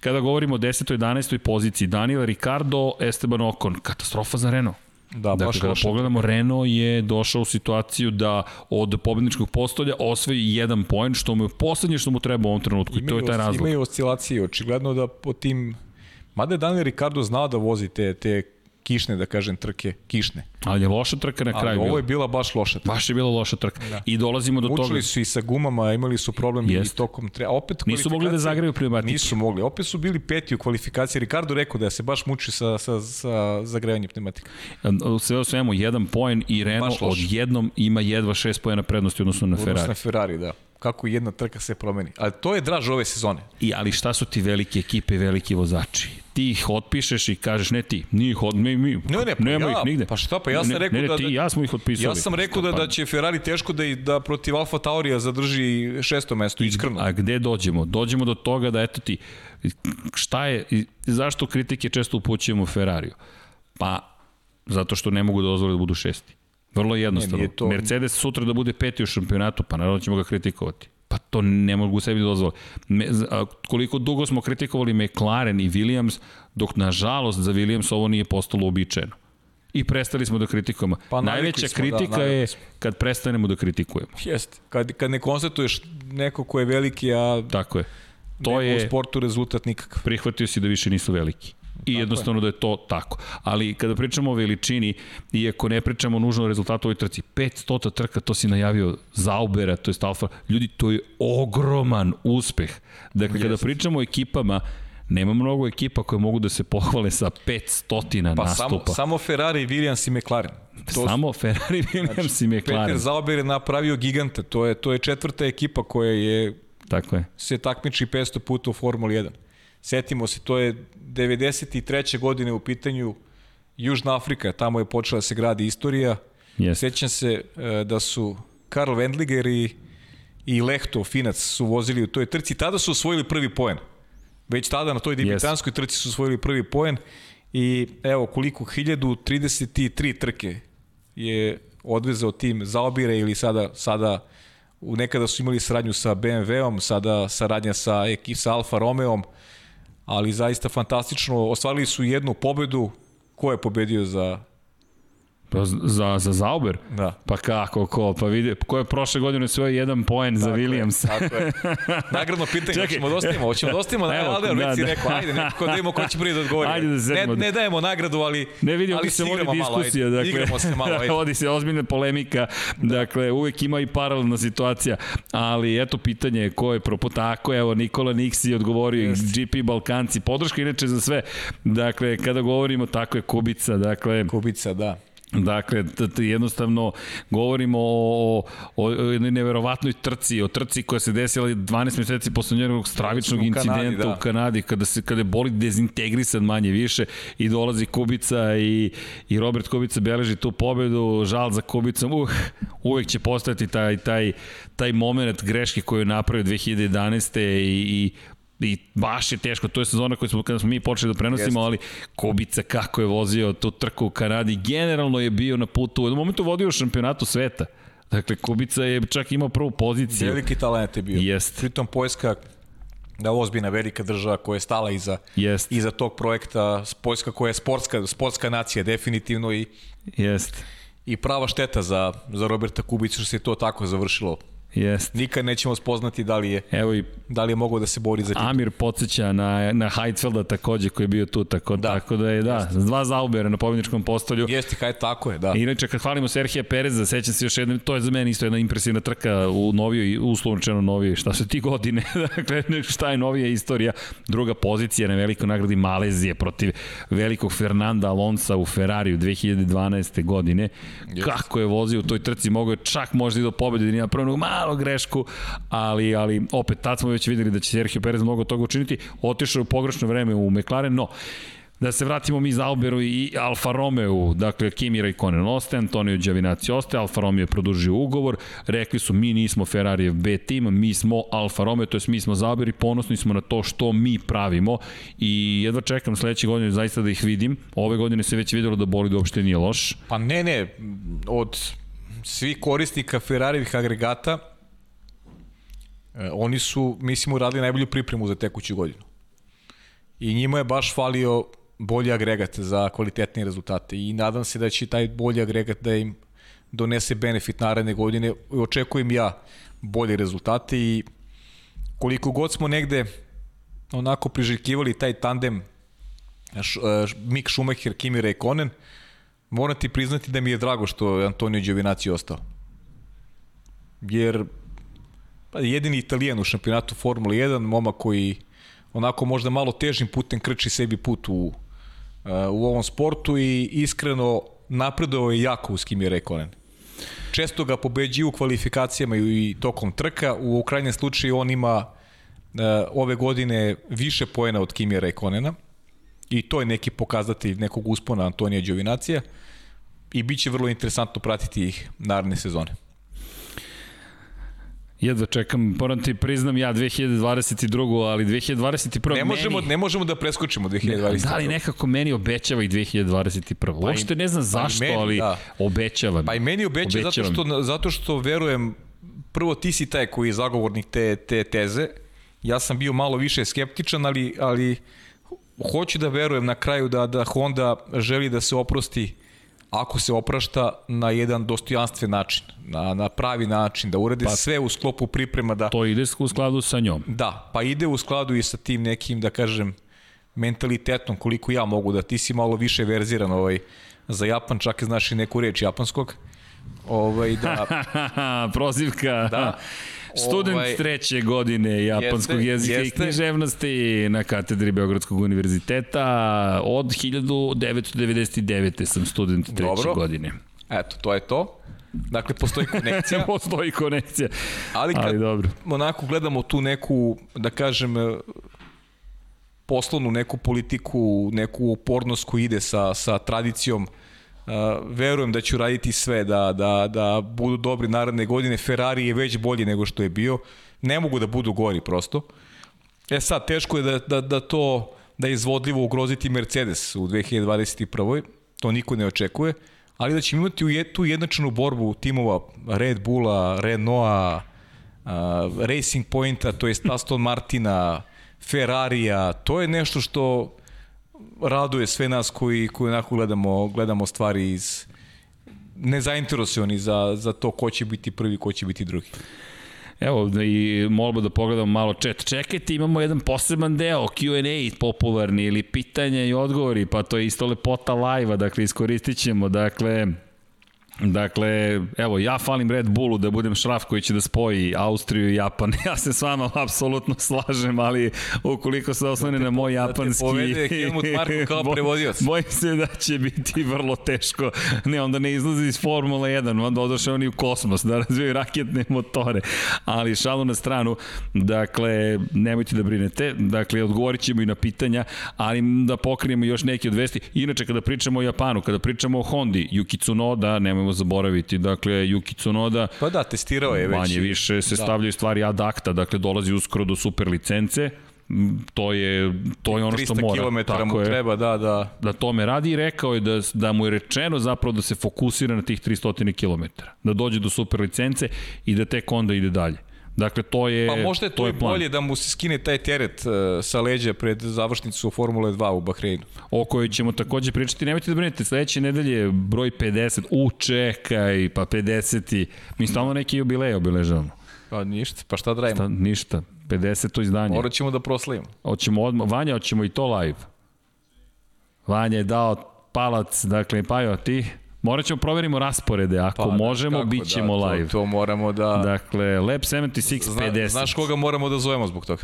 Kada govorimo o 10. 11. poziciji, Daniel Ricardo, Esteban Ocon, katastrofa za Renault. Da, Dakle, baš kada pogledamo, Renault je došao u situaciju da od pobedničkog postolja osvoji jedan poen, što mu je poslednje što mu treba u ovom trenutku i to je taj razlog. Imaju oscilacije, očigledno da po tim... Mada je Daniel Ricardo znao da vozi te, te kišne, da kažem, trke, kišne. Ali je loša trka na Ali kraju ovo bila. je bila baš loša trka. Baš je bila loša trka. Da. I dolazimo do toga. Mučili su i sa gumama, imali su problem i Jest. tokom tre... Opet Nisu mogli da zagreju pneumatike. Nisu mogli. Opet su bili peti u kvalifikaciji. Ricardo rekao da se baš muči sa, sa, sa zagrevanjem pneumatika. Sve o svemu, jedan poen i Renault odjednom ima jedva šest poena prednosti u odnosu na Odnosno Ferrari. na Ferrari, da. Kako jedna trka se promeni. Ali to je draž ove sezone. I, ali šta su ti velike ekipe i veliki vozači? Ti ih otpišeš i kažeš ne ti, nije ih od, mi, mi, Ne, ne, pa nema ja- ih nigde. pa šta, pa ja sam ne, rekao ne, ne, da- ti, da- ja smo ih otpisali. Ja sam rekao da, da će Ferrari teško da, i- da protiv Alfa Taurija zadrži šesto mesto, iskreno. A gde dođemo? Dođemo do toga da eto ti, šta je, zašto kritike često upućujemo Ferrariju? Pa, zato što ne mogu da dozvole da budu šesti. Vrlo jednostavno. nije to- Mercedes sutra da bude peti u šampionatu, pa naravno ćemo ga kritikovati. Pa to ne mogu sebi da a, koliko dugo smo kritikovali McLaren i Williams, dok nažalost za Williams ovo nije postalo uobičajeno. I prestali smo da kritikujemo. Pa Najveća smo, da, kritika navikli je kad prestanemo da kritikujemo. Jeste. Kad, kad ne konstatuješ neko ko je veliki, a Tako je. To je... u sportu rezultat nikakav. prihvatio si da više nisu veliki. I jednostavno da je to tako. Ali kada pričamo o veličini, iako ne pričamo nužno o rezultatu ovoj trci, 500 trka, to si najavio Zaubera, to je Alfa, ljudi, to je ogroman uspeh. Dakle, kada pričamo o ekipama, nema mnogo ekipa koje mogu da se pohvale sa 500 Pa samo, nastupa. samo Ferrari, Williams i McLaren. To samo Ferrari, Williams i Peter McLaren. Zauber je napravio giganta. To je, to je četvrta ekipa koja je Tako je. se takmiči 500 puta u Formuli 1. Setimo se, to je 93. godine u pitanju Južna Afrika, tamo je počela da se gradi istorija. Jeste. Sećam se e, da su Karl Wendliger i, i Lehto, Finac, su vozili u toj trci. Tada su osvojili prvi poen. Već tada na toj debitanskoj trci su osvojili prvi poen i evo koliko, 1033 trke je odvezao tim Zaobire ili sada, sada nekada su imali saradnju sa BMW-om, sada saradnja sa, ekip, sa Alfa Romeom, ali zaista fantastično. Ostvarili su jednu pobedu, Ko je pobedio za... Pa za, za Zauber? Da. Pa kako, ko? Pa vidi, ko je prošle godine svoj jedan poen za Williams? Tako je. Nagradno pitanje, Čekaj. hoćemo da ostavimo, hoćemo da ostavimo, Evo, ali da, da. rekao, ajde, neko da vidimo ko će prije da odgovori. Ajde da ne, ne dajemo nagradu, ali, Ne vidim, ali se vodi malo, diskusija. ajde. dakle, Igramo se malo, ajde. [LAUGHS] vodi se ozbiljna polemika. Dakle, uvek ima i paralelna situacija. Ali eto pitanje ko je propo tako. Evo, Nikola Niksi je odgovorio yes. GP Balkanci. Podrška inače za sve. Dakle, kada govorimo tako je Kubica. Dakle, Kubica, da. Dakle, jednostavno govorimo o, o, o jednoj neverovatnoj trci, o trci koja se desila 12 meseci posle njegovog stravičnog U Kanadi, incidenta da. u Kanadi, kada se kada je boli dezintegrisan manje više i dolazi Kubica i, i Robert Kubica beleži tu pobedu, žal za Kubicom, uh, uvek će postati taj, taj, taj moment greške koju je napravio 2011. i, i i baš je teško, to je sezona koju smo, kada smo mi počeli da prenosimo, Jeste. ali Kubica kako je vozio tu trku u Kanadi, generalno je bio na putu, u jednom momentu vodio šampionatu sveta. Dakle, Kubica je čak imao prvu poziciju. Veliki talent je bio. Jest. Pritom Poljska da ozbiljna velika država koja je stala iza, Jest. iza tog projekta, Poljska koja je sportska, sportska nacija definitivno i, Jest. i prava šteta za, za Roberta Kubicu što se to tako završilo. Jest. Nikad nećemo spoznati da li je, Evo i da li je mogao da se bori za titul. Amir podsjeća na, na Heidfelda takođe koji je bio tu, tako da, tako da je, da, dva zaubera na pobjedničkom postolju. Jeste, kaj tako je, da. Inače, kad hvalimo Serhija Pereza, sećam se još jednom, to je za mene isto jedna impresivna trka u novijoj, uslovno rečeno novijoj, šta su ti godine, [LAUGHS] dakle, šta je novija istorija, druga pozicija na velikoj nagradi Malezije protiv velikog Fernanda Alonsa u Ferrariju 2012. godine. Kako je vozio u toj trci, mogao je čak možda i do pobede, da nije napravio malo grešku, ali, ali opet tad smo već videli da će Sergio Perez mnogo toga učiniti, otišao je u pogrešno vreme u McLaren, no, Da se vratimo mi Zauberu i Alfa Romeo, dakle Kimi Raikkonen ostaje, Antonio Giovinazzi ostaje, Alfa Romeo je produžio ugovor, rekli su mi nismo Ferrarijev B tim, mi smo Alfa Romeo, to jest mi smo Zauber i ponosni smo na to što mi pravimo i jedva čekam sledeće godine zaista da ih vidim. Ove godine se već videlo da bolid uopšte nije loš. Pa ne, ne, od svih korisnika Ferrarijevih agregata, e, oni su, mislim, uradili najbolju pripremu za tekuću godinu. I njima je baš falio bolji agregat za kvalitetnije rezultate i nadam se da će taj bolji agregat da im donese benefit naredne godine. Očekujem ja bolje rezultate i koliko god smo negde onako priželjkivali taj tandem Š, uh, Mick Schumacher, Kimi Raikkonen, moram ti priznati da mi je drago što je Antonio Giovinazzi ostao. Jer pa, jedini italijan u šampionatu Formule 1, momak koji onako možda malo težim putem krči sebi put u, uh, u ovom sportu i iskreno napredovao je jako uz Kimi Raikkonen. Često ga pobeđuju u kvalifikacijama i tokom trka, u krajnjem slučaju on ima uh, ove godine više poena od Kimi Raikkonena i to je neki pokazatelj nekog uspona Antonija Đovinacija i bit će vrlo interesantno pratiti ih naredne sezone. Jedva čekam, moram ti priznam ja 2022. ali 2021. Ne možemo, meni... ne možemo da preskočimo 2020. Da li nekako meni obećava i 2021. Uopšte ne znam zašto, meni, ali da. obećava mi. Pa i meni obeća zato Obećava mi. što, zato što verujem, prvo ti si taj koji je zagovornik te, te teze, ja sam bio malo više skeptičan, ali, ali hoću da verujem na kraju da, da Honda želi da se oprosti ako se oprašta na jedan dostojanstven način, na, na pravi način, da urede pa, sve u sklopu priprema da... To ide u skladu sa njom. Da, pa ide u skladu i sa tim nekim, da kažem, mentalitetom koliko ja mogu da ti si malo više verziran ovaj, za Japan, čak i znaš i neku reč japanskog. Ovaj, da, [LAUGHS] Prozivka. Da. Student Ovaj, treće godine japanskog jeste, jezika jeste. i književnosti na katedri Beogradskog univerziteta. Od 1999. sam student treće Dobro. godine. eto, to je to. Dakle, postoji konekcija, [LAUGHS] Postoji konekcija. ali kad Ali dobro. onako gledamo tu neku, da kažem, poslovnu neku politiku, neku upornost koja ide sa, sa tradicijom, uh, verujem da ću raditi sve da, da, da budu dobri naredne godine. Ferrari je već bolji nego što je bio. Ne mogu da budu gori prosto. E sad, teško je da, da, da to da je izvodljivo ugroziti Mercedes u 2021. To niko ne očekuje. Ali da ćemo imati je- tu jednačnu borbu timova Red Bulla, Renaulta, uh, Racing Pointa, to jest Aston Martina, Ferrarija, to je nešto što raduje sve nas koji, koji onako gledamo, gledamo stvari iz nezainteresovani za, za to ko će biti prvi, ko će biti drugi. Evo, i molimo da pogledamo malo chat. Čekajte, imamo jedan poseban deo, Q&A popularni ili pitanja i odgovori, pa to je isto lepota live-a, dakle iskoristit ćemo, dakle, Dakle, evo, ja falim Red Bullu da budem šraf koji će da spoji Austriju i Japan. [LAUGHS] Ja se s vama apsolutno slažem, ali ukoliko se oslone na moj japanski... Da te povede Helmut Marko kao [LAUGHS] prevodioc. Bojim se da će biti vrlo teško. Ne, onda ne izlazi iz Formula 1, onda odoše oni u kosmos da razvijaju raketne motore. Ali šalu na stranu, dakle, nemojte da brinete, dakle, odgovorit ćemo i na pitanja, ali da pokrijemo još neke od vesti. Inače, kada pričamo o Japanu, kada pričamo o Hondi, Yuki Tsunoda, nemojmo nemojmo zaboraviti. Dakle, Yuki Tsunoda pa da, testirao je već. Manje više se da. stavljaju stvari ad acta, dakle dolazi uskoro do super licence to je to je ono što mora. 300 km Tako mu je, treba, da, da. Da tome radi i rekao je da, da mu je rečeno zapravo da se fokusira na tih 300 km. Da dođe do super licence i da tek onda ide dalje. Dakle, to je Pa možda je to, to je i bolje da mu se skine taj teret uh, sa leđa pred završnicu Formule 2 u Bahreinu. O kojoj ćemo takođe pričati. Nemojte da brinete, sledeće nedelje broj 50. U, čekaj, pa 50. Mi stalno neki jubileje obiležavamo. Pa ništa, pa šta da radimo? Šta, ništa, 50. izdanje. Morat ćemo da proslavimo. Hoćemo odmah, Vanja, hoćemo i to live. Vanja je dao palac, dakle, Pajo, ti? Morat ćemo proverimo rasporede, ako pa, možemo, kako, bit ćemo da, live. To, to moramo da... Dakle, Lab 76 Zna, 50. Znaš koga moramo da zovemo zbog toga?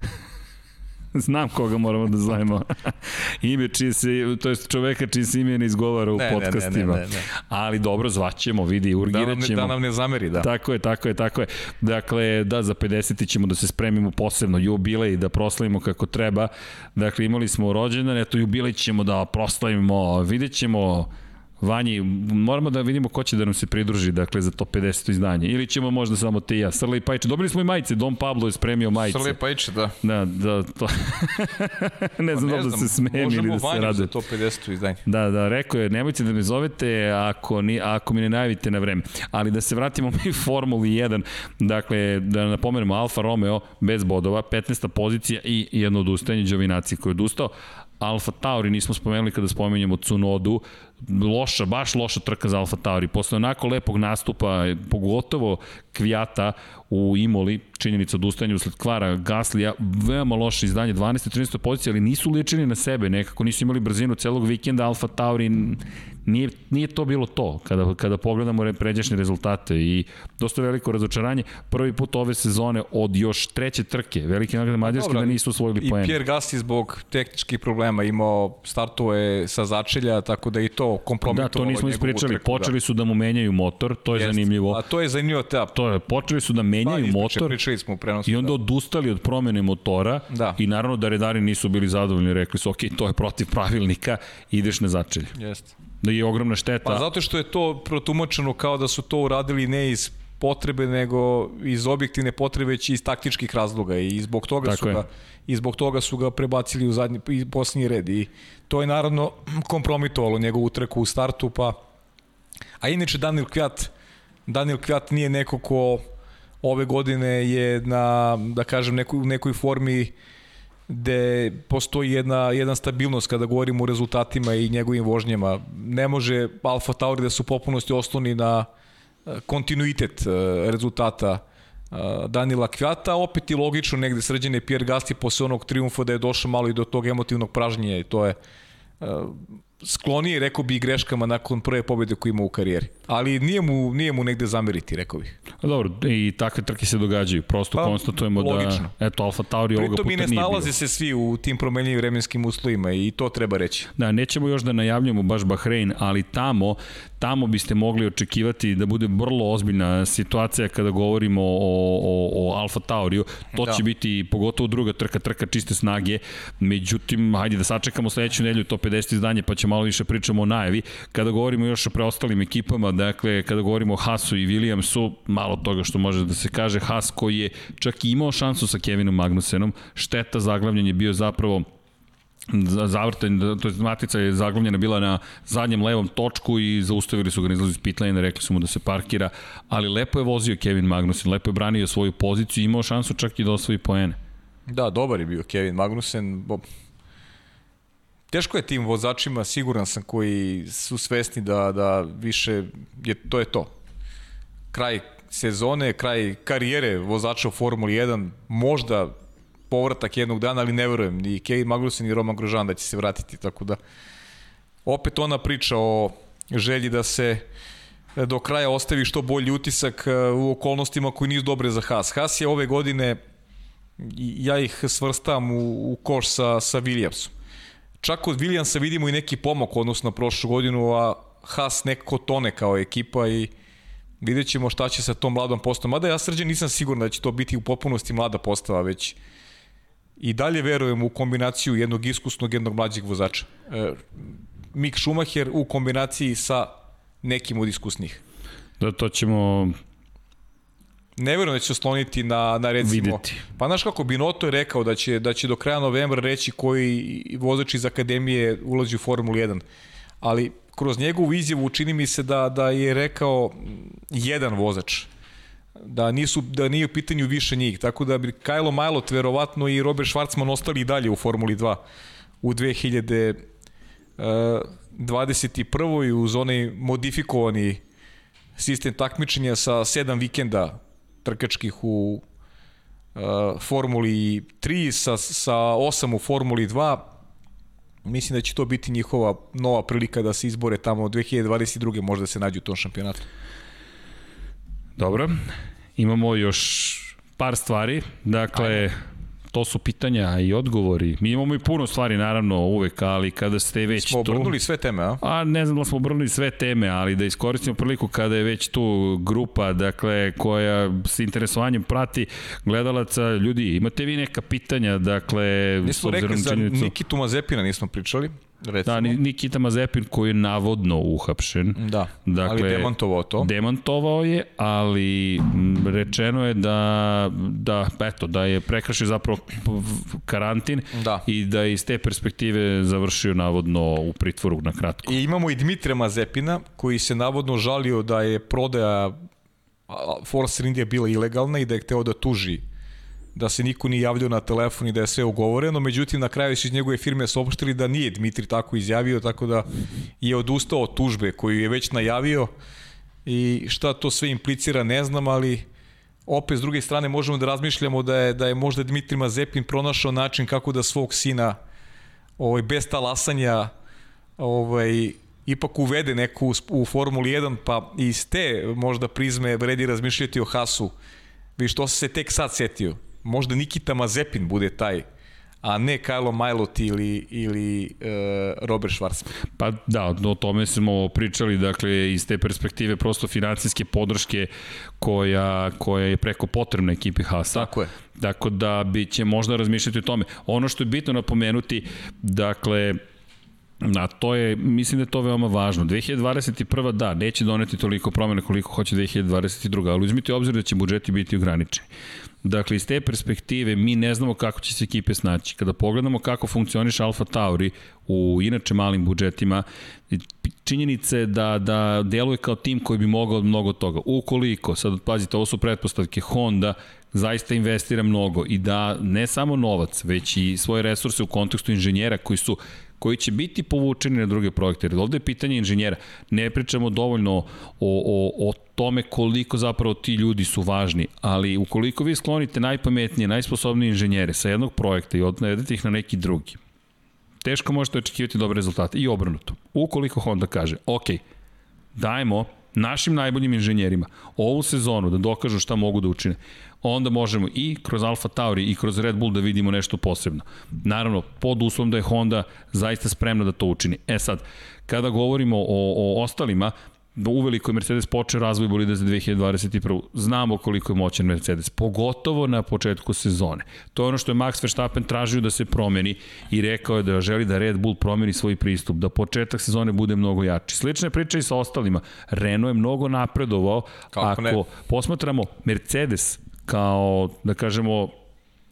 [LAUGHS] Znam koga moramo da zovemo. [LAUGHS] ime čije se, to je čoveka čije se ime ne izgovara u ne, podcastima. Ne, ne, ne, ne. Ali dobro, zvaćemo, vidi, urgirat ćemo. Da nam, da nam ne zameri, da. Tako je, tako je, tako je. Dakle, da, za 50. ćemo da se spremimo posebno jubilej, da proslavimo kako treba. Dakle, imali smo rođendan, eto, jubilej ćemo da proslavimo, vidjet ćemo Vanji, moramo da vidimo ko će da nam se pridruži, dakle, za to 50. izdanje. Ili ćemo možda samo ti i ja. Srle i Pajče. Dobili smo i majice, Dom Pablo je spremio majice. Srle i Pajče, da. Da, da, to... [LAUGHS] ne znam pa ne da se smijem ili da se rade. Možemo za to 50. izdanje. Da, da, rekao je, nemojte da me zovete ako, ni, ako mi ne najavite na vreme. Ali da se vratimo mi Formuli 1, dakle, da napomenemo Alfa Romeo bez bodova, 15. pozicija i jedno odustajanje Đovinaci koji je odustao. Alfa Tauri nismo spomenuli kada spomenjamo Cunodu, loša, baš loša trka za Alfa Tauri. Posle onako lepog nastupa, pogotovo Kvijata u Imoli, činjenica odustajanja usled kvara Gaslija, veoma loše izdanje, 12. i 13. pozicija, ali nisu ličeni na sebe, nekako nisu imali brzinu celog vikenda, Alfa Tauri nije, nije to bilo to kada, kada pogledamo pređašnje rezultate i dosta veliko razočaranje. Prvi put ove sezone od još treće trke, velike nagrade Mađarske da nisu osvojili poen. I Pierre Gasly zbog tehničkih problema imao startove sa začelja, tako da i to kompromitovalo Da, to nismo ispričali. Trku, Počeli da. su da mu menjaju motor, to je Jest. zanimljivo. A to je zanimljivo. Te, to je, počeli su da menjaju pa, motor pričali smo u prenosu, i onda da. odustali od promene motora da. i naravno da redari nisu bili zadovoljni, rekli su ok, to je protiv pravilnika, ideš na začelje. Jeste da je ogromna šteta. Pa zato što je to protumačeno kao da su to uradili ne iz potrebe, nego iz objektivne potrebe, već iz taktičkih razloga i zbog toga Tako su je. ga i zbog toga su ga prebacili u zadnji i posljednji red i to je naravno kompromitovalo njegovu treku u startu pa a inače Daniel Kvjat Daniel Kvjat nije neko ko ove godine je na da kažem nekoj, nekoj formi uh, gde postoji jedna, jedna stabilnost kada govorimo o rezultatima i njegovim vožnjama. Ne može Alfa Tauri da su popunosti osloni na e, kontinuitet e, rezultata e, Danila Kvjata, opet i logično negde sređene Pierre Gasly posle onog triumfa da je došao malo i do tog emotivnog pražnjenja i to je sklonije, rekao bi, greškama nakon prve pobede koju ima u karijeri. Ali nije mu, nije mu negde zameriti, rekao bih. Dobro, i takve trke se događaju. Prosto pa, konstatujemo da, logično. da, eto, Alfa Tauri ovoga puta nije bilo. Pritom i ne snalaze se svi u tim promenljivim vremenskim uslovima i to treba reći. Da, nećemo još da najavljamo baš Bahrein, ali tamo, tamo biste mogli očekivati da bude vrlo ozbiljna situacija kada govorimo o, o, o Alfa Tauriju. To da. će biti pogotovo druga trka, trka čiste snage. Međutim, hajde da sačekamo sledeću nedelju to 50 izdanje, pa će malo više pričamo o najavi. Kada govorimo još o preostalim ekipama, dakle, kada govorimo o Hasu i Williamsu, malo toga što može da se kaže, Has koji je čak i imao šansu sa Kevinom Magnusenom, šteta zaglavljen je bio zapravo zavrten, to je matica je zaglavljena bila na zadnjem levom točku i zaustavili su ga na izlazu iz pitlane, rekli su mu da se parkira, ali lepo je vozio Kevin Magnussen, lepo je branio svoju poziciju i imao šansu čak i da osvoji poene. Da, dobar je bio Kevin Magnussen, teško je tim vozačima, siguran sam, koji su svesni da, da više, je, to je to. Kraj sezone, kraj karijere vozača u Formuli 1, možda povratak jednog dana, ali ne verujem, ni Kevin Magnussen ni Roman Grosjean da će se vratiti, tako da opet ona priča o želji da se do kraja ostavi što bolji utisak e, u okolnostima koji nisu dobre za Haas. Haas je ove godine, ja ih svrstam u, u koš sa, sa Williamsom. Čak od Williamsa vidimo i neki pomak odnosno na prošlu godinu, a Haas nekako tone kao ekipa i vidjet ćemo šta će sa tom mladom postavom. Mada ja srđan nisam siguran da će to biti u potpunosti mlada postava, već i dalje verujem u kombinaciju jednog iskusnog, jednog mlađeg vozača. E, Mik Schumacher u kombinaciji sa nekim od iskusnih. Da, to ćemo ne verujem da će osloniti na, na recimo... Videti. Pa znaš kako, Binoto je rekao da će, da će do kraja novembra reći koji vozač iz Akademije ulazi u Formulu 1. Ali kroz njegovu izjavu čini mi se da, da je rekao jedan vozač da nisu da nije u pitanju više njih tako da bi Kajlo Majlot verovatno i Robert Schwarzman ostali i dalje u Formuli 2 u 2000 21. uz onaj modifikovani sistem takmičenja sa sedam vikenda trkačkih u uh, Formuli 3, sa, sa 8 u Formuli 2. Mislim da će to biti njihova nova prilika da se izbore tamo 2022. možda se nađu u tom šampionatu. Dobro, imamo još par stvari. Dakle, Ajde to su pitanja i odgovori. Mi imamo i puno stvari, naravno, uvek, ali kada ste već smo tu... Smo obrnuli sve teme, a? A ne znam da smo obrnuli sve teme, ali da iskoristimo priliku kada je već tu grupa, dakle, koja s interesovanjem prati gledalaca, ljudi, imate vi neka pitanja, dakle... Nismo rekli za. Nikitu Mazepina, nismo pričali. Recimo. Da, Nikita Mazepin koji je navodno uhapšen. Da, dakle, ali demantovao to. Demantovao je, ali rečeno je da, da, eto, da je prekrašio zapravo karantin da. i da je iz te perspektive završio navodno u pritvoru na kratko. I imamo i Dmitrija Mazepina koji se navodno žalio da je prodaja Force India bila ilegalna i da je hteo da tuži da se niko nije javljao na telefon i da je sve ugovoreno, međutim na kraju su iz njegove firme saopštili da nije Dmitri tako izjavio, tako da je odustao od tužbe koju je već najavio i šta to sve implicira ne znam, ali opet s druge strane možemo da razmišljamo da je, da je možda Dmitri Mazepin pronašao način kako da svog sina ovaj, bez talasanja ovaj, ipak uvede neku u, Formuli 1, pa iz te možda prizme vredi razmišljati o Hasu. Vi što se tek sad setio možda Nikita Mazepin bude taj a ne Kajlo Majlot ili, ili e, Robert Schwarzman. Pa da, o tome smo pričali, dakle, iz te perspektive prosto financijske podrške koja, koja je preko potrebna ekipi Hasa. Tako je. Dakle, da bi će možda razmišljati o tome. Ono što je bitno napomenuti, dakle, A to je, mislim da je to veoma važno. 2021. da, neće doneti toliko promjene koliko hoće 2022. Ali uzmite obzir da će budžeti biti ograničeni. Dakle, iz te perspektive mi ne znamo kako će se ekipe snaći. Kada pogledamo kako funkcioniš Alfa Tauri u inače malim budžetima, činjenica je da, da deluje kao tim koji bi mogao mnogo toga. Ukoliko, sad pazite, ovo su pretpostavke, Honda zaista investira mnogo i da ne samo novac, već i svoje resurse u kontekstu inženjera koji su koji će biti povučeni na druge projekte. Jer ovde je pitanje inženjera. Ne pričamo dovoljno o, o, o tome koliko zapravo ti ljudi su važni, ali ukoliko vi sklonite najpametnije, najsposobnije inženjere sa jednog projekta i odnedete ih na neki drugi, teško možete očekivati dobre rezultate i obrnuto. Ukoliko Honda kaže, ok, dajmo našim najboljim inženjerima ovu sezonu da dokažu šta mogu da učine, onda možemo i kroz Alfa Tauri i kroz Red Bull da vidimo nešto posebno. Naravno, pod uslovom da je Honda zaista spremna da to učini. E sad, kada govorimo o, o ostalima, uveliko je Mercedes počeo razvoj bolida za 2021. Znamo koliko je moćan Mercedes, pogotovo na početku sezone. To je ono što je Max Verstappen tražio da se promeni i rekao je da želi da Red Bull promeni svoj pristup, da početak sezone bude mnogo jači. Slična je priča i sa ostalima. Renault je mnogo napredovao. Kako Ako ne? posmatramo Mercedes kao, da kažemo,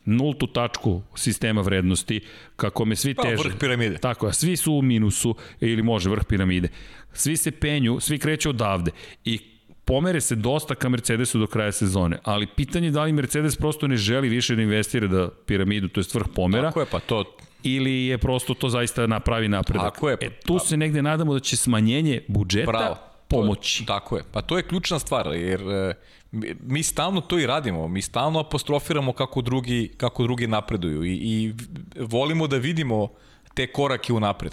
nultu tačku sistema vrednosti, kako me svi teže. Pa, vrh piramide. Tako, a svi su u minusu, ili može vrh piramide. Svi se penju, svi kreću odavde. I pomere se dosta ka Mercedesu do kraja sezone, ali pitanje je da li Mercedes prosto ne želi više da investira da piramidu, to je vrh pomera. Tako je, pa to ili je prosto to zaista napravi napredak. Tako je. E, tu se negde nadamo da će smanjenje budžeta Bravo. pomoći. Je- Tako je. Pa to je ključna stvar, jer e, mi- stalno to i radimo. Mi stalno apostrofiramo kako drugi, kako drugi napreduju i, i volimo da vidimo te korake u napred.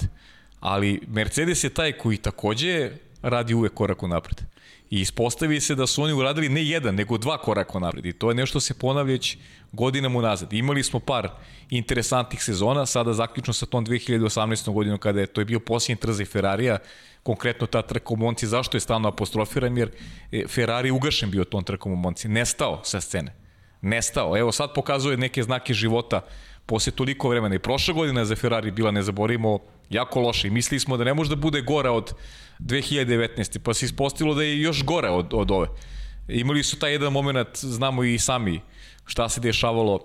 Ali Mercedes je taj koji takođe radi uvek korak u napred. I ispostavi se da su oni uradili ne jedan, nego dva koraka napred. I to je nešto se ponavlja već godinama unazad. Imali smo par interesantnih sezona, sada zaključno sa tom 2018. godinom kada je to je bio posljednji trza Ferrarija, konkretno ta trka u Monci, zašto je stalno apostrofiran, jer e, Ferrari ugašen bio tom trkom u Monci, nestao sa scene. Nestao. Evo sad pokazuje neke znake života posle toliko vremena. I prošla godina je za Ferrari bila, ne zaborimo, jako loša i mislili smo da ne može da bude gora od 2019. Pa se ispostavilo da je još gore od, od ove. Imali su taj jedan moment, znamo i sami šta se dešavalo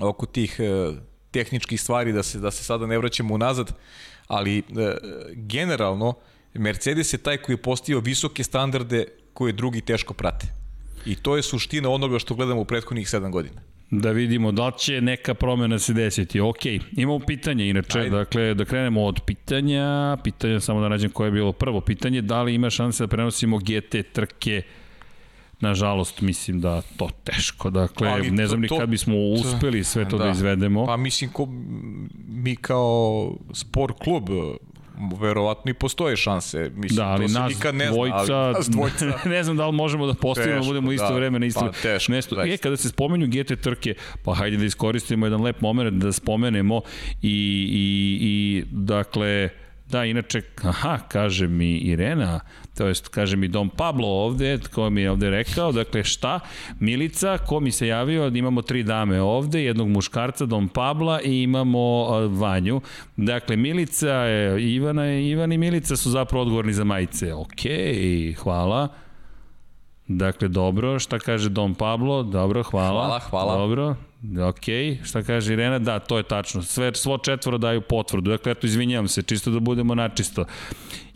oko tih e, tehničkih stvari, da se, da se sada ne vraćamo unazad, ali e, generalno Mercedes je taj koji je postio visoke standarde koje drugi teško prate. I to je suština onoga što gledamo u prethodnih 7 godina. Da vidimo da će neka promena se desiti. Ok, imamo pitanje inače, Ajde. dakle da krenemo od pitanja, pitanja samo da nađem koje je bilo prvo pitanje, da li ima šanse da prenosimo GT trke Nažalost, mislim da to teško. Dakle, Ali ne to- znam ni kad bismo uspeli sve to da, Da. izvedemo. Pa mislim, ko, mi kao sport klub verovatno i postoje šanse. Mislim, Da, ali nas nikad ne zna, dvojica, ali nas [LAUGHS] dvojica ne znam da li možemo da da Teško, budemo isto da. vreme na isto Pa, teško, mesto. E, zaista. kada se spomenju GT trke, pa hajde da iskoristimo jedan lep moment da spomenemo i, i, i dakle, Da, inače, aha, kaže mi Irena, to jest kaže mi Dom Pablo ovde, ko mi je ovde rekao, dakle šta? Milica, ko mi se javio, da imamo tri dame ovde, jednog muškarca, Dom Pabla i imamo Vanju. Dakle, Milica, Ivana, Ivan i Milica su zapravo odgovorni za majice. Okej, hvala. Dakle, dobro, šta kaže Dom Pablo? Dobro, hvala. Hvala, hvala. Dobro, ok, šta kaže Irena? Da, to je tačno. Sve, svo četvoro daju potvrdu. Dakle, eto, izvinjavam se, čisto da budemo načisto.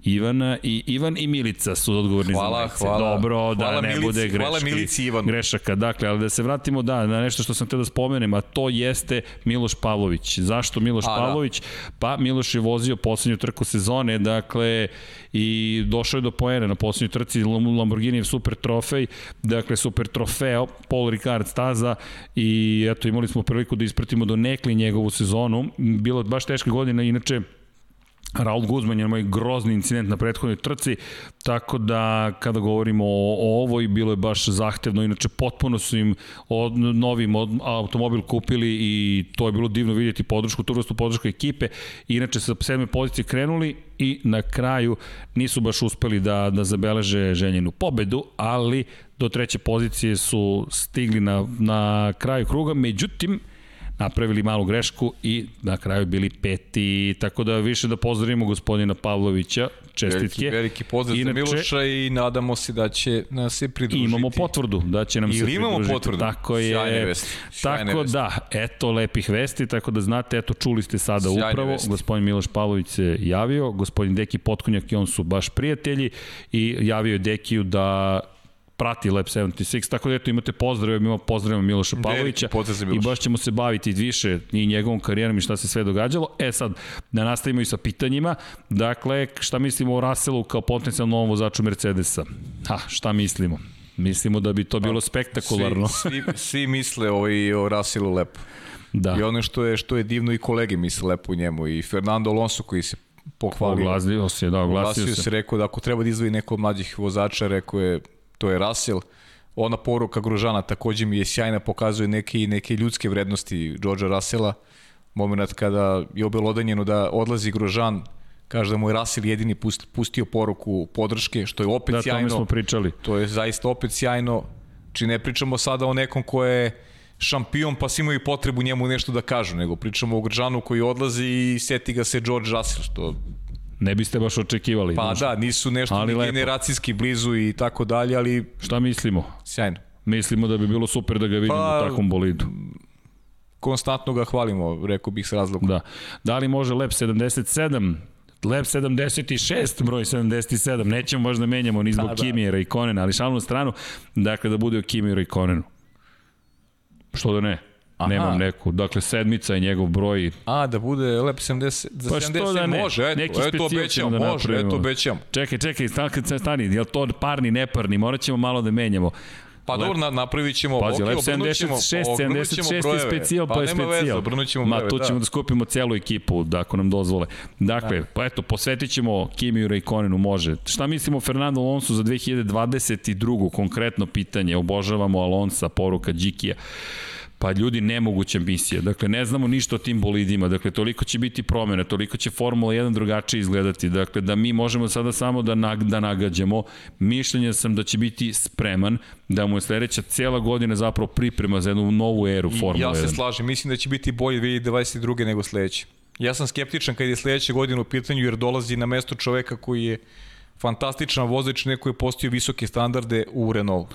Ivana i Ivan i Milica su odgovorni Hvala, za majice. hvala. Dobro, da Hvala ne Milici, bude greški. hvala Milici i Ivanu. Grešaka, dakle, ali da se vratimo da, na nešto što sam teo da spomenem, a to jeste Miloš Pavlović. Zašto Miloš A, da. Pavlović? Pa Miloš je vozio poslednju trku sezone, dakle, i došao je do poena na poslednjoj trci Lamborghini super trofej, dakle super trofeo, Paul Ricard staza i eto imali smo priliku da ispratimo do nekli njegovu sezonu. Bilo baš teška godina, inače Raul Guzman je moj grozni incident na prethodnoj trci, tako da kada govorimo o, o ovoj, bilo je baš zahtevno, inače potpuno su im od, novim od, automobil kupili i to je bilo divno vidjeti podršku, tu vrstu podršku ekipe, inače sa sedme pozicije krenuli i na kraju nisu baš uspeli da, da zabeleže željenu pobedu, ali do treće pozicije su stigli na, na kraju kruga, međutim, napravili malu grešku i na kraju bili peti, tako da više da pozdravimo gospodina Pavlovića, čestitke. Veliki, veliki pozdrav Inače, za Miloša i nadamo se da će nas se pridružiti. Imamo potvrdu da će nam se Ili imamo pridružiti. potvrdu. Tako je. Sjajne vesti, sjajne tako vesti. da, eto lepih vesti, tako da znate, eto čuli ste sada Sjajne upravo, vesti. gospodin Miloš Pavlović se javio, gospodin Deki Potkonjak i on su baš prijatelji i javio je Dekiju da prati Lab 76, tako da eto imate pozdrave, mi imamo pozdravimo Miloša Pavlovića pozdrav i baš ćemo se baviti više i njegovom karijerom i šta se sve događalo. E sad, da nastavimo i sa pitanjima, dakle, šta mislimo o Russellu kao potencijalnom novom vozaču Mercedesa? Ha, šta mislimo? Mislimo da bi to bilo spektakularno. Svi, svi, svi misle o, i o Russellu lepo. Da. I ono što je što je divno i kolege misle lepo o njemu i Fernando Alonso koji se pohvalio. Oglasio se, da, oglasio Oglasio se. se, rekao da ako treba da izdvoji neko od mlađih vozača, rekao je to je Russell. Ona poruka Grožana takođe mi je sjajna, pokazuje neke, neke ljudske vrednosti Georgea Russella. Moment kada je obelodanjeno da odlazi Grožan, kaže da mu je Russell jedini pust- pustio poruku podrške, što je opet Da, sjajno. tome smo pričali. To je zaista opet sjajno. Či ne pričamo sada o nekom ko je šampion pa svi imaju potrebu njemu nešto da kažu, nego pričamo o Gržanu koji odlazi i seti ga se George Russell, što Ne biste baš očekivali. pa da, nisu nešto Ali ni lepo. generacijski blizu i tako dalje, ali Šta mislimo? sjajno. Mislimo da bi bilo super da ga vidimo Pa, u takvom bolidu. Konstantno ga hvalimo, rekao bih s razlogom. Da. Da li može Lab 77 Lab 76, broj 77, nećemo možda menjamo ni zbog Da, da, da. I Konena, ali šalnu stranu, dakle da bude o i Konenu. Što da ne? Aha. Nemam neku. Dakle, sedmica je njegov broj. A, da bude lep 70, za Pa 70 što da ne? može, eto, Neki eto specijal obećam, da može, napravimo. eto obećam. Čekaj, čekaj, stani, stani, je li to parni, neparni? Morat ćemo malo da menjamo. Pa dobro, na, napravit ćemo, Pazi, ok, Lep obrnut ćemo, 76, obrnut ćemo 76 je specijal, pa, je nema specijal. Veze, Ma, brojeve, tu ćemo da. da. skupimo celu ekipu, da, ako nam dozvole. Dakle, da. pa eto, posvetit ćemo Kimiju Rejkonenu, može. Šta mislimo o Fernando Alonso za 2022. Konkretno pitanje, obožavamo Alonsa, poruka Đikija. Pa ljudi, nemoguća misija. Dakle, ne znamo ništa o tim bolidima. Dakle, toliko će biti promjena, toliko će Formula 1 drugačije izgledati. Dakle, da mi možemo sada samo da, nag, da nagađamo. Mišljenja sam da će biti spreman, da mu je sledeća cela godina zapravo priprema za jednu novu eru Formula 1. Ja se slažem, mislim da će biti bolje 2022. nego sledeće. Ja sam skeptičan kad je sledeće godine u pitanju jer dolazi na mesto čoveka koji je fantastičan vozač, neko je postio visoke standarde u Renault.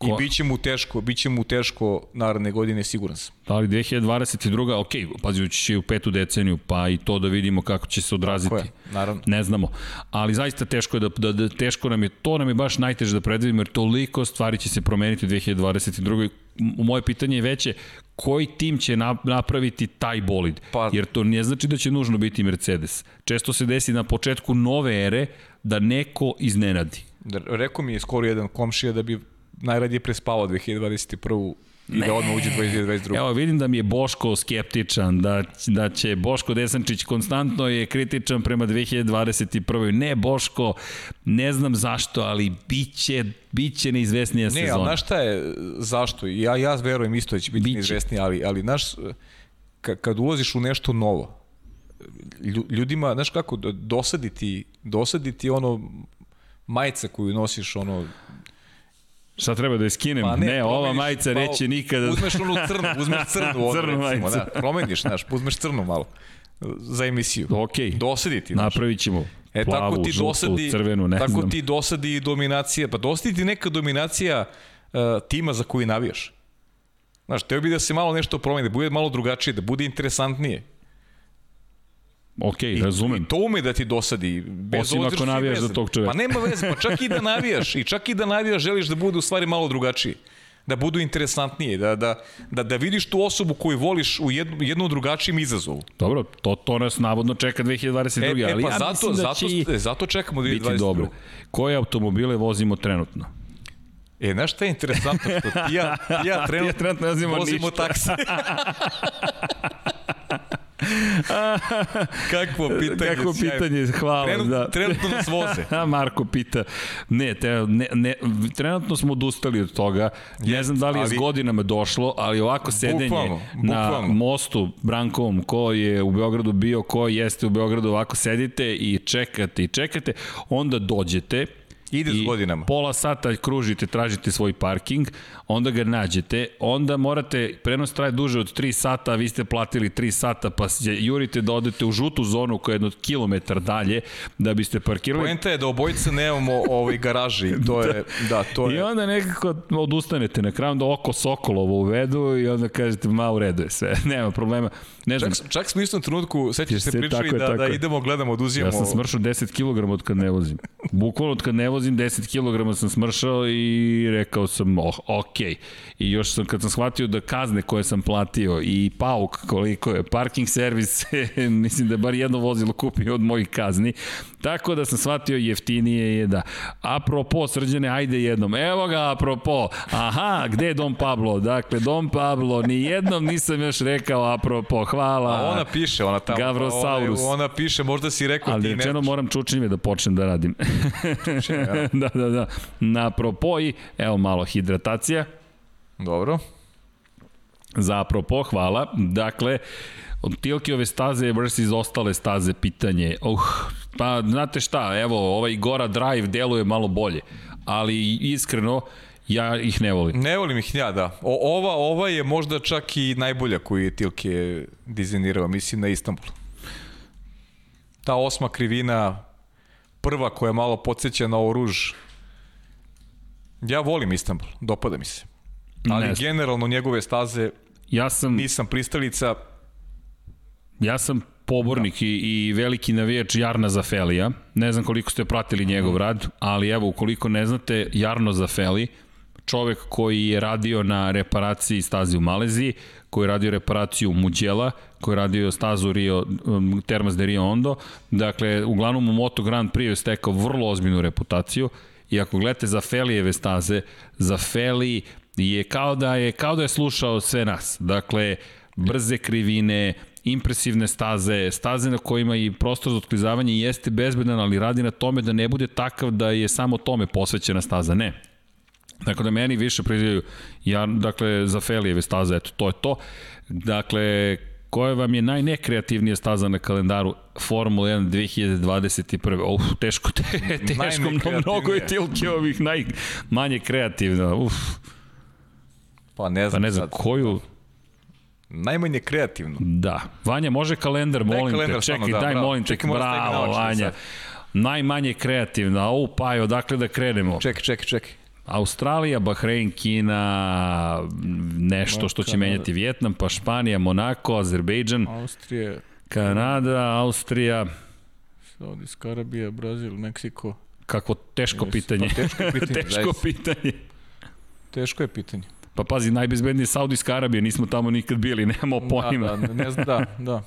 I Ko- bit će mu teško, bit će mu teško naredne godine, siguran sam. Da li 2022. ok, pazi, ući će u petu deceniju, pa i to da vidimo kako će se odraziti. Tako je, naravno. Ne znamo, ali zaista teško je da, da, da teško nam je, to nam je baš najteže da predvidimo, jer toliko stvari će se promeniti u 2022. U moje pitanje je veće, koji tim će na, napraviti taj bolid? Pa- Jer to ne znači da će nužno biti Mercedes. Često se desi na početku nove ere da neko iznenadi. Da, rekao mi je skoro jedan komšija da bi najradije prespavao 2021. i da odmah uđe 2022. Evo, vidim da mi je Boško skeptičan, da, da će Boško Desančić konstantno je kritičan prema 2021. Ne, Boško, ne znam zašto, ali biće, biće neizvesnija Ne, sezona. ali znaš šta je, zašto? Ja, ja verujem isto da će biti Biće. neizvesniji, ali, ali znaš, ka, kad ulaziš u nešto novo, lju- ljudima, znaš kako, dosaditi, dosaditi ono majica koju nosiš, ono... Šta treba da je skinem? Pa ne, ne, ne ova promeniš- majica pa, neće nikada... Uzmeš onu crnu, uzmeš [LAUGHS] crnu, ono, Crnu recimo, majicu. da, promeniš, znaš, uzmeš crnu malo za emisiju. Okej. Dosaditi, znaš. Napravit ćemo E plavu, tako ti žutu, dosadi, crvenu, ne tako znam. ti dosadi i dominacija, pa dosadi ti neka dominacija uh, tima za koji navijaš. Znaš, teo bi da se malo nešto promeni, da bude malo drugačije, da bude interesantnije. Ok, I, razumem. I to ume da ti dosadi. Bez Osim ako navijaš za tog čoveka. Pa nema veze, pa čak i da navijaš, i čak i da navijaš želiš da bude u stvari malo drugačiji. Da budu interesantnije, da, da, da, da vidiš tu osobu koju voliš u jednu, jednom drugačijem izazovu. Dobro, to, to nas navodno čeka 2022. E, e ali pa ja zato, da zato, će e, zato čekamo biti 2022. dobro. Koje automobile vozimo trenutno? E, znaš šta je interesantno? Što ti ja, ti ja [LAUGHS] trenutno, trenutno ne vozimo vozimo ništa. taksi. [LAUGHS] [LAUGHS] Kakvo pitanje, sjajno. pitanje, hvala. Trenut, da. Trenutno nas voze. A [LAUGHS] Marko pita, ne, te, ne, ne, trenutno smo odustali od toga, ne znam da li je s ali- godinama došlo, ali ovako sedenje Bukvalno, na bukvalno. mostu Brankovom, ko je u Beogradu bio, ko jeste u Beogradu, ovako sedite i čekate i čekate, onda dođete, Ide s godinama. Pola sata kružite, tražite svoj parking, onda ga nađete, onda morate, prenos traje duže od 3 sata, a vi ste platili 3 sata, pa se jurite da odete u žutu zonu koja je jedno kilometar dalje, da biste parkirali. Poenta je da obojica nemamo ovaj garaži. [LAUGHS] To je, da, to I je. onda nekako odustanete na kraju, da oko Sokolovo uvedu i onda kažete, ma u redu je sve, [LAUGHS] nema problema. Ne znam, Čak, čak smo istom trenutku, sećaš se Se- pričali je, da, da idemo, gledamo, oduzimamo. ja sam smršao 10 kg od kad ne vozim. Bukvalno od kad ne vozim 10 kg sam smršao i rekao sam, oh, ok. I još sam, kad sam shvatio da kazne koje sam platio i pauk koliko je, parking servis, [LAUGHS] mislim da je bar jedno vozilo kupio od mojih kazni, tako da sam shvatio jeftinije je da. Apropo, srđane, ajde jednom. Evo ga, apropo. Aha, gde je Dom Pablo? Dakle, Dom Pablo, ni jednom nisam još rekao apropo. Hvala. A ona piše, ona tamo. Gavrosaurus. Ona, ona piše, možda si rekao Ali ti ne. rečeno moram čučnjeve da počnem da radim. ja. [LAUGHS] da, da, da. Na apropo i, evo malo hidratacija. Dobro. Za apropo, hvala. Dakle, Tilkijove staze versus ostale staze pitanje. Uh, pa znate šta, evo, ovaj Gora Drive deluje malo bolje, ali iskreno, ja ih ne volim. Ne volim ih ja, da. O, ova, ova je možda čak i najbolja koju je Tilke dizajnirao, mislim na Istanbul. Ta osma krivina, prva koja malo podsjeća na oruž. Ja volim Istanbul, dopada mi se. Ali Ne. generalno njegove staze Ja sam, nisam pristalica, ja sam pobornik i, i veliki navijač Jarna Zafelija. Ne znam koliko ste pratili njegov rad, ali evo, ukoliko ne znate, Jarno Zafeli, čovek koji je radio na reparaciji staze u Maleziji, koji je radio reparaciju Muđela, koji je radio stazu Rio, um, Termas de Rio Ondo. Dakle, uglavnom u Moto Grand Prix je stekao vrlo ozbiljnu reputaciju. I ako gledate za Felijeve staze, za Feli je kao da je, kao da je slušao sve nas. Dakle, brze krivine, impresivne staze, staze na kojima i prostor za otklizavanje jeste bezbedan, ali radi na tome da ne bude takav da je samo tome posvećena staza. Ne. Dakle, da meni više prizivaju, ja, dakle, za Felijeve staze, eto, to je to. Dakle, koja vam je najnekreativnija staza na kalendaru Formula 1 2021. Uf, teško, te, teško, mnogo je tilke ovih najmanje kreativna. Uf. Pa ne znam. Pa ne znam, sad. koju... Najmanje kreativno. Da. Vanja, može kalendar, molim kalendar, te. Čekaj, stvarno, da, daj, bravo. molim te. Čekaj, bravo, Vanja. Sad. Najmanje kreativna. O, pa je, odakle da krenemo? Čekaj, čekaj, čekaj. Australija, Bahrein, Kina, nešto što će menjati Vjetnam, pa Španija, Monako, Azerbejdžan, Austrija, Kanada, Austrija, Saudijska Arabija, Brazil, Meksiko. Kako teško yes. pitanje. Pa teško [LAUGHS] pitanje. teško pitanje. Teško je pitanje. Pa pazi, najbezbednije je Saudijska Arabija, nismo tamo nikad bili, [LAUGHS] nemamo da, pojma. Da, da, ne znam, da, da.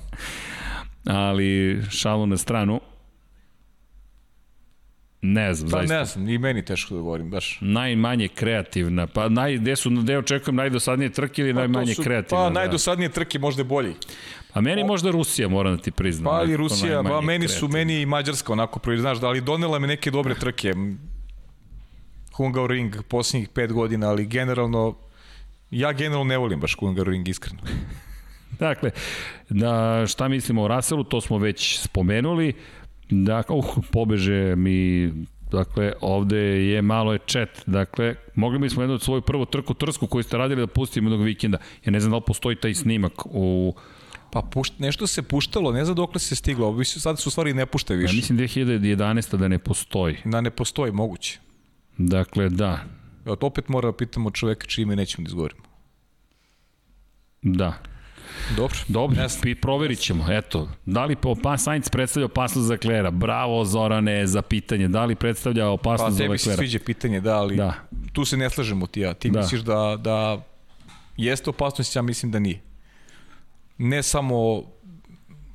[LAUGHS] Ali šalu na stranu. Ne znam, pa, zaista. ne znam, i meni teško da govorim, baš. Najmanje kreativna, pa naj, gde, su, gde očekujem najdosadnije trke ili pa, najmanje su, kreativna? Pa da. najdosadnije trke možda bolji. A meni o, možda Rusija, moram da ti priznam. Pa ali Rusija, pa meni su, meni i Mađarska onako prvi, znaš, da, ali donela mi neke dobre trke. Hungaroring posljednjih pet godina, ali generalno, ja generalno ne volim baš Hungaroring, iskreno. [LAUGHS] dakle, da, šta mislimo o Russellu, to smo već spomenuli. Dakle, uh, pobeže mi Dakle, ovde je malo je chat. Dakle, mogli bi smo jednu od svoju prvu trku trsku koju ste radili da pustimo jednog vikenda. Ja ne znam da li postoji taj snimak u... Pa pušt, nešto se puštalo, ne znam dokle se stiglo. Ovo sad su stvari ne pušte više. Ja mislim 2011. da ne postoji. Da ne postoji, moguće. Dakle, da. Evo, to opet mora da pitamo čoveka čije ime nećemo da izgovorimo. Da. Dobro. Dobro, Jasne. proverit ćemo. Eto, da li pa Sainz predstavlja opasnost za Klera? Bravo, Zorane, za pitanje. Da li predstavlja opasnost pa, za Klera? Pa tebi se sviđa pitanje, da, ali da. tu se ne slažemo ti ja. Ti da. misliš da, da jeste opasnost, ja mislim da nije. Ne samo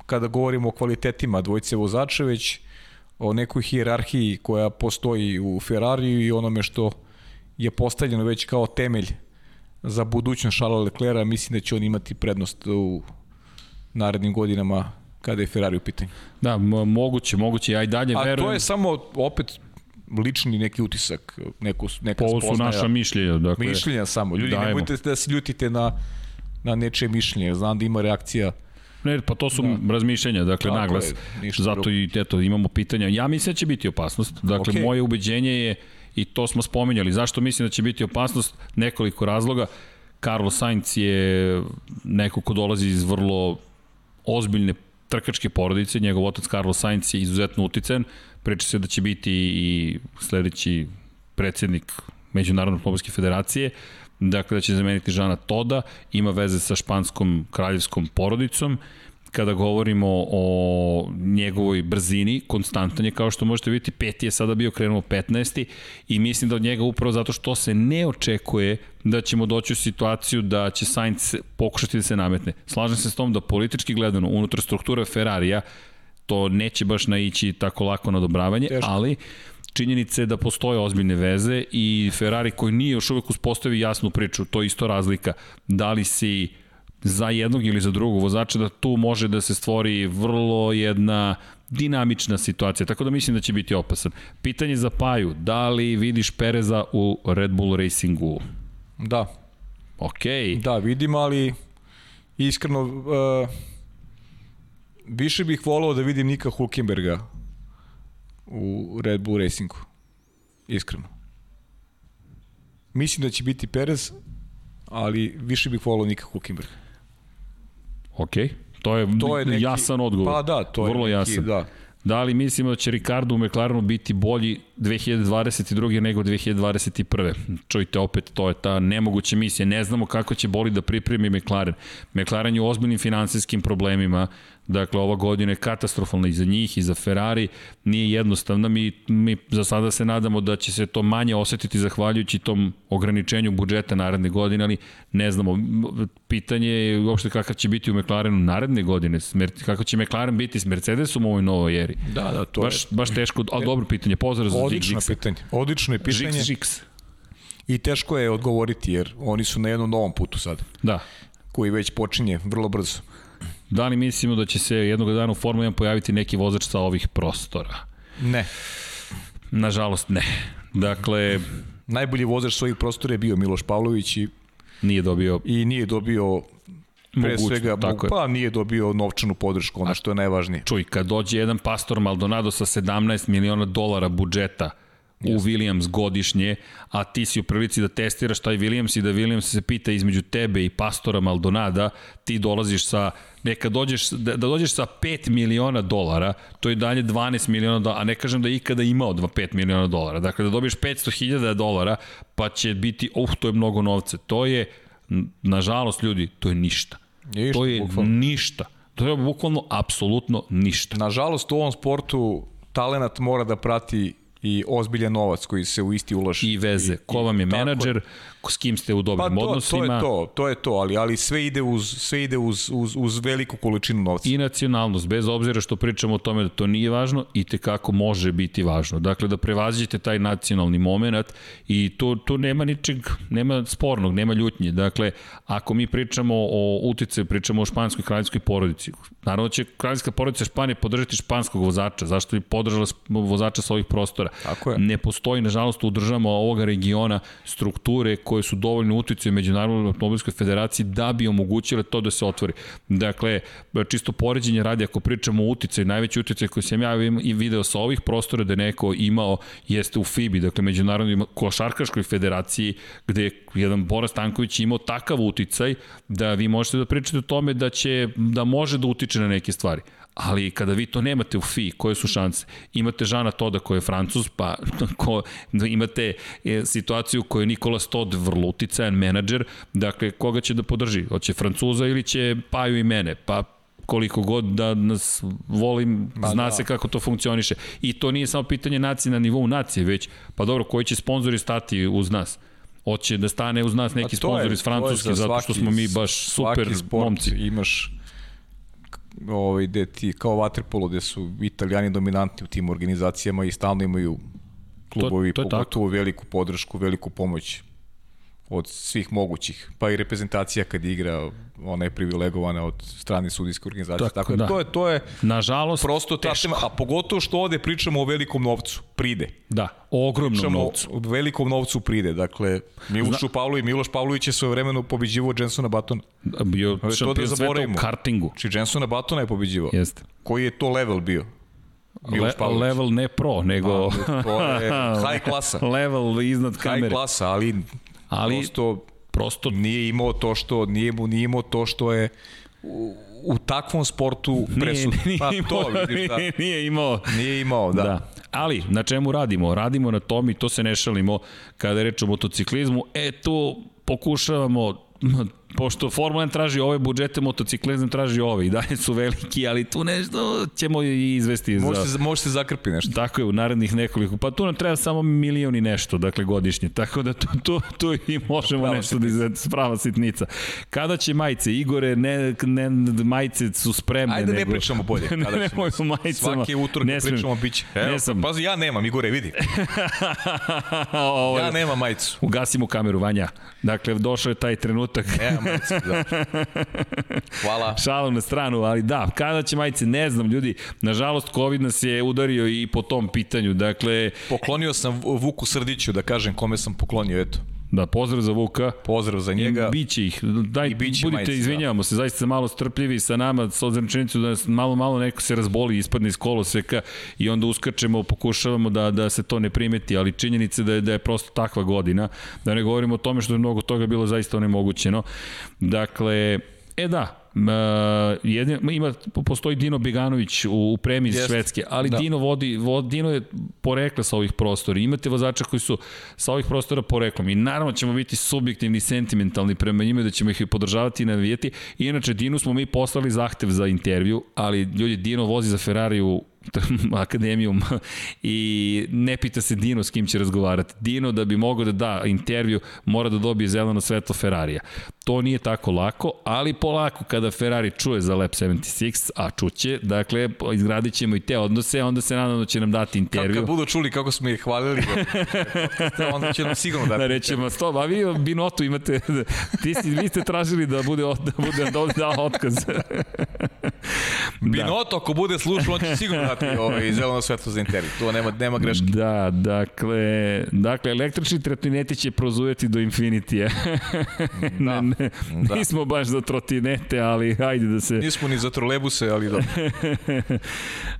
kada govorimo o kvalitetima dvojice vozača, već o nekoj hijerarhiji koja postoji u Ferrariju i onome što je postavljeno već kao temelj za budućnost Charlesa Leclerca, mislim da će on imati prednost u narednim godinama kada je Ferrari u pitanju. Da, moguće, moguće, ja i dalje A verujem. A to je samo opet lični neki utisak, neko, neka Ovo su naša mišljenja. Dakle, mišljenja samo. Ljudi, dajemo. nemojte da se ljutite na, na nečije mišljenje. Znam da ima reakcija Ne, pa to su da. razmišljenja, dakle, Tako naglas. Je, Zato i eto, imamo pitanja. Ja mislim da će biti opasnost. Dakle, okay. moje ubeđenje je i to smo spominjali. Zašto mislim da će biti opasnost? Nekoliko razloga. Carlos Sainz je neko ko dolazi iz vrlo ozbiljne trkačke porodice, njegov otac Carlos Sainz je izuzetno uticajan, priča se da će biti i sledeći predsednik Međunarodne automobilske federacije, dakle da će zameniti Žana Toda, ima veze sa španskom kraljevskom porodicom kada govorimo o njegovoj brzini, konstantan je kao što možete vidjeti, peti je sada bio krenuo 15. i mislim da od njega upravo zato što se ne očekuje da ćemo doći u situaciju da će Sainz pokušati da se nametne. Slažem se s tom da politički gledano unutar strukture Ferrarija to neće baš naići tako lako na odobravanje, Teško. ali činjenica je da postoje ozbiljne veze i Ferrari koji nije još uvek uspostavi jasnu priču, to je isto razlika. Da li si za jednog ili za drugog vozača, da tu može da se stvori vrlo jedna dinamična situacija, tako da mislim da će biti opasan. Pitanje za Paju, da li vidiš Pereza u Red Bull Racingu? Da. Ok. Da, vidim, ali iskreno uh, više bih volao da vidim Nika Hulkenberga u Red Bull Racingu. Iskreno. Mislim da će biti Perez, ali više bih volao Nika Hulkenberga. Ok, to je, to je neki, jasan odgovor. Pa da, to Vrlo je neki, jasan. da. Da li mislimo da će Ricardo u McLarenu biti bolji 2022. nego 2021. Čujte opet, to je ta nemoguća misija. Ne znamo kako će boli da pripremi McLaren. McLaren je u ozbiljnim finansijskim problemima. Dakle, ova godina je katastrofalna i za njih i za Ferrari, nije jednostavna. Mi, mi za sada se nadamo da će se to manje osetiti zahvaljujući tom ograničenju budžeta naredne godine, ali ne znamo. Pitanje je uopšte kakav će biti u McLarenu naredne godine, kakav će McLaren biti s Mercedesom u ovoj novoj eri. Da, da, to baš, je... Baš teško, ali dobro pitanje. Pozdrav za Odlično pitanje. Odlično je pitanje. Žiks, žiks. I teško je odgovoriti jer oni su na jednom novom putu sad. Da. Koji već počinje vrlo brzo. Da li mislimo da će se jednog dana u Formula 1 pojaviti neki vozač sa ovih prostora? Ne. Nažalost ne. Dakle... Najbolji vozač sa ovih prostora je bio Miloš Pavlović i nije dobio i nije dobio pre Mogućno, svega, tako pa nije dobio novčanu podršku, ono što je najvažnije. Čuj, kad dođe jedan Pastor Maldonado sa 17 miliona dolara budžeta, u Williams godišnje, a ti si u prilici da testiraš taj Williams i da Williams se pita između tebe i pastora Maldonada, ti dolaziš sa, neka dođeš, da, da dođeš sa 5 miliona dolara, to je dalje 12 miliona dolara, a ne kažem da je ikada imao 5 miliona dolara. Dakle, da dobiješ 500.000 dolara, pa će biti, uf, to je mnogo novca. To je, nažalost, ljudi, to je ništa. ništa to je bukvalno. ništa. To je bukvalno apsolutno ništa. Nažalost, u ovom sportu talenat mora da prati i ozbiljan novac koji se u isti ulaže. I veze. Ko vam je menadžer, s kim ste u dobrim pa to, odnosima. To je to, to je to, ali, ali sve ide, uz, sve ide uz, uz, uz veliku količinu novca. I nacionalnost, bez obzira što pričamo o tome da to nije važno, i te kako može biti važno. Dakle, da prevaziđete taj nacionalni moment i to, to nema ničeg, nema spornog, nema ljutnje. Dakle, ako mi pričamo o utice, pričamo o španskoj kraljevskoj porodici, naravno će kraljevska porodica Španije podržati španskog vozača, zašto bi podržala vozača sa ovih prostora? Tako je. Ne postoji, nažalost, u državama ovoga regiona strukture koje su dovoljno uticaju Međunarodnoj automobilskoj federaciji da bi omogućile to da se otvori. Dakle, čisto poređenje radi, ako pričamo o uticaju, najveći uticaj koji sam ja video sa ovih prostora da neko imao jeste u FIBI, dakle Međunarodnoj košarkaškoj federaciji, gde je jedan Boras Tanković imao takav uticaj da vi možete da pričate o tome da će da može da utiče na neke stvari ali kada vi to nemate u FI, koje su šanse? Imate Žana Toda koji je francus, pa [LAUGHS] ko, imate e, situaciju koju je Nikola Stod vrlo uticajan menadžer, dakle koga će da podrži? Hoće Francuza ili će Paju i mene? Pa koliko god da nas volim, pa zna da. se kako to funkcioniše. I to nije samo pitanje nacije na nivou nacije, već, pa dobro, koji će sponzori stati uz nas? Hoće da stane uz nas neki sponzor iz Francuske, zato što smo mi baš super momci. Imaš ovaj, gde ti kao Waterpolo, gde su italijani dominantni u tim organizacijama i stalno imaju klubovi, to, to pogotovo tako. veliku podršku, veliku pomoć od svih mogućih, pa i reprezentacija kad igra, ona je privilegovana od strane sudijske organizacije. Tako, tako da, da, to je to je nažalost prosto teško. a pogotovo što ovde pričamo o velikom novcu, pride. Da, o ogromnom pričamo novcu. O velikom novcu pride. Dakle, Miloš Zna... Pavlović, Miloš Pavlović je svoje vremeno pobeđivao Jensona Batona. Bio šampion da sveta u kartingu. Či Jensona Batona je pobeđivao. Jeste. Koji je to level bio? Miloš Le, level ne pro, nego... Pa, to je [LAUGHS] high klasa. level iznad kamere. High klasa, ali ali prosto, prosto nije imao to što nije mu nije imao to što je u, u takvom sportu presud. Nije, nije, pa, imao, to, [LAUGHS] vidiš, da. nije, nije imao. Nije imao, da. da. Ali, na čemu radimo? Radimo na tom i to se ne šalimo kada reč o motociklizmu. E, tu pokušavamo pošto Formula 1 traži ove budžete, motociklizam traži ove i dalje su veliki, ali tu nešto ćemo i izvesti. Može, za... se, može se zakrpi nešto. Tako je, u narednih nekoliko, pa tu nam treba samo milion i nešto, dakle godišnje, tako da tu, tu, tu i možemo prava nešto da izvesti, sprava sitnica. Kada će majice, Igore, ne, ne majice su spremne. Ajde nego... ne pričamo bolje. [LAUGHS] Kada ne, nemoj o majicama. Svaki utorak ne pričamo, bit će. Evo, ne sam. Pazi, ja nemam, Igore, vidi. [LAUGHS] ja nemam majicu. Ugasimo kameru, Vanja. Dakle, došao je taj trenutak. Nemam majicu, da. Hvala. Šalu na stranu, ali da, kada će majice, ne znam, ljudi, nažalost, COVID nas je udario i po tom pitanju, dakle... Poklonio sam Vuku Srdiću, da kažem kome sam poklonio, eto. Da, pozdrav za Vuka. Pozdrav za njega. I biće ih. Daj, I biće budite, izvinjavamo da. se, zaista malo strpljivi sa nama, s ozrečenicu da malo, malo neko se razboli, ispadne iz koloseka i onda uskačemo, pokušavamo da, da se to ne primeti, ali činjenica da je, da je prosto takva godina. Da ne govorimo o tome što je mnogo toga bilo zaista onemogućeno. Dakle, e da, jedin, ima, postoji Dino Beganović u, u premiji iz Jest. Švedske, ali Da. Dino vodi, vodi, Dino je porekla sa ovih prostora. Imate vozača koji su sa ovih prostora poreklom i naravno ćemo biti subjektivni sentimentalni prema njima da ćemo ih i podržavati i navijeti. Inače, Dinu smo mi poslali zahtev za intervju, ali ljudi, Dino vozi za Ferrari u [LAUGHS] akademijum i ne pita se Dino s kim će razgovarati. Dino da bi mogao da da intervju mora da dobije zeleno svetlo Ferrarija. To nije tako lako, ali polako kada Ferrari čuje za Lab 76, a čuće, dakle izgradit ćemo i te odnose, onda se nadam da će nam dati Kad, intervju. kad budu čuli kako smo ih hvalili, [LAUGHS] onda će nam sigurno dati. Da rećemo, stop, a vi Binotu imate, [LAUGHS] ti si, vi ste tražili da bude, da bude da da otkaz. [LAUGHS] Binoto, ako bude slušao, on će sigurno dati ovaj, zeleno svetlo za intervju. To nema, nema greške. Da, dakle, dakle električni trotineti će prozujeti do Infinitija. [LAUGHS] Da, ne, ne, da. Nismo baš za trotinete, ali hajde da se... Nismo ni za trolebuse, ali dobro. [LAUGHS]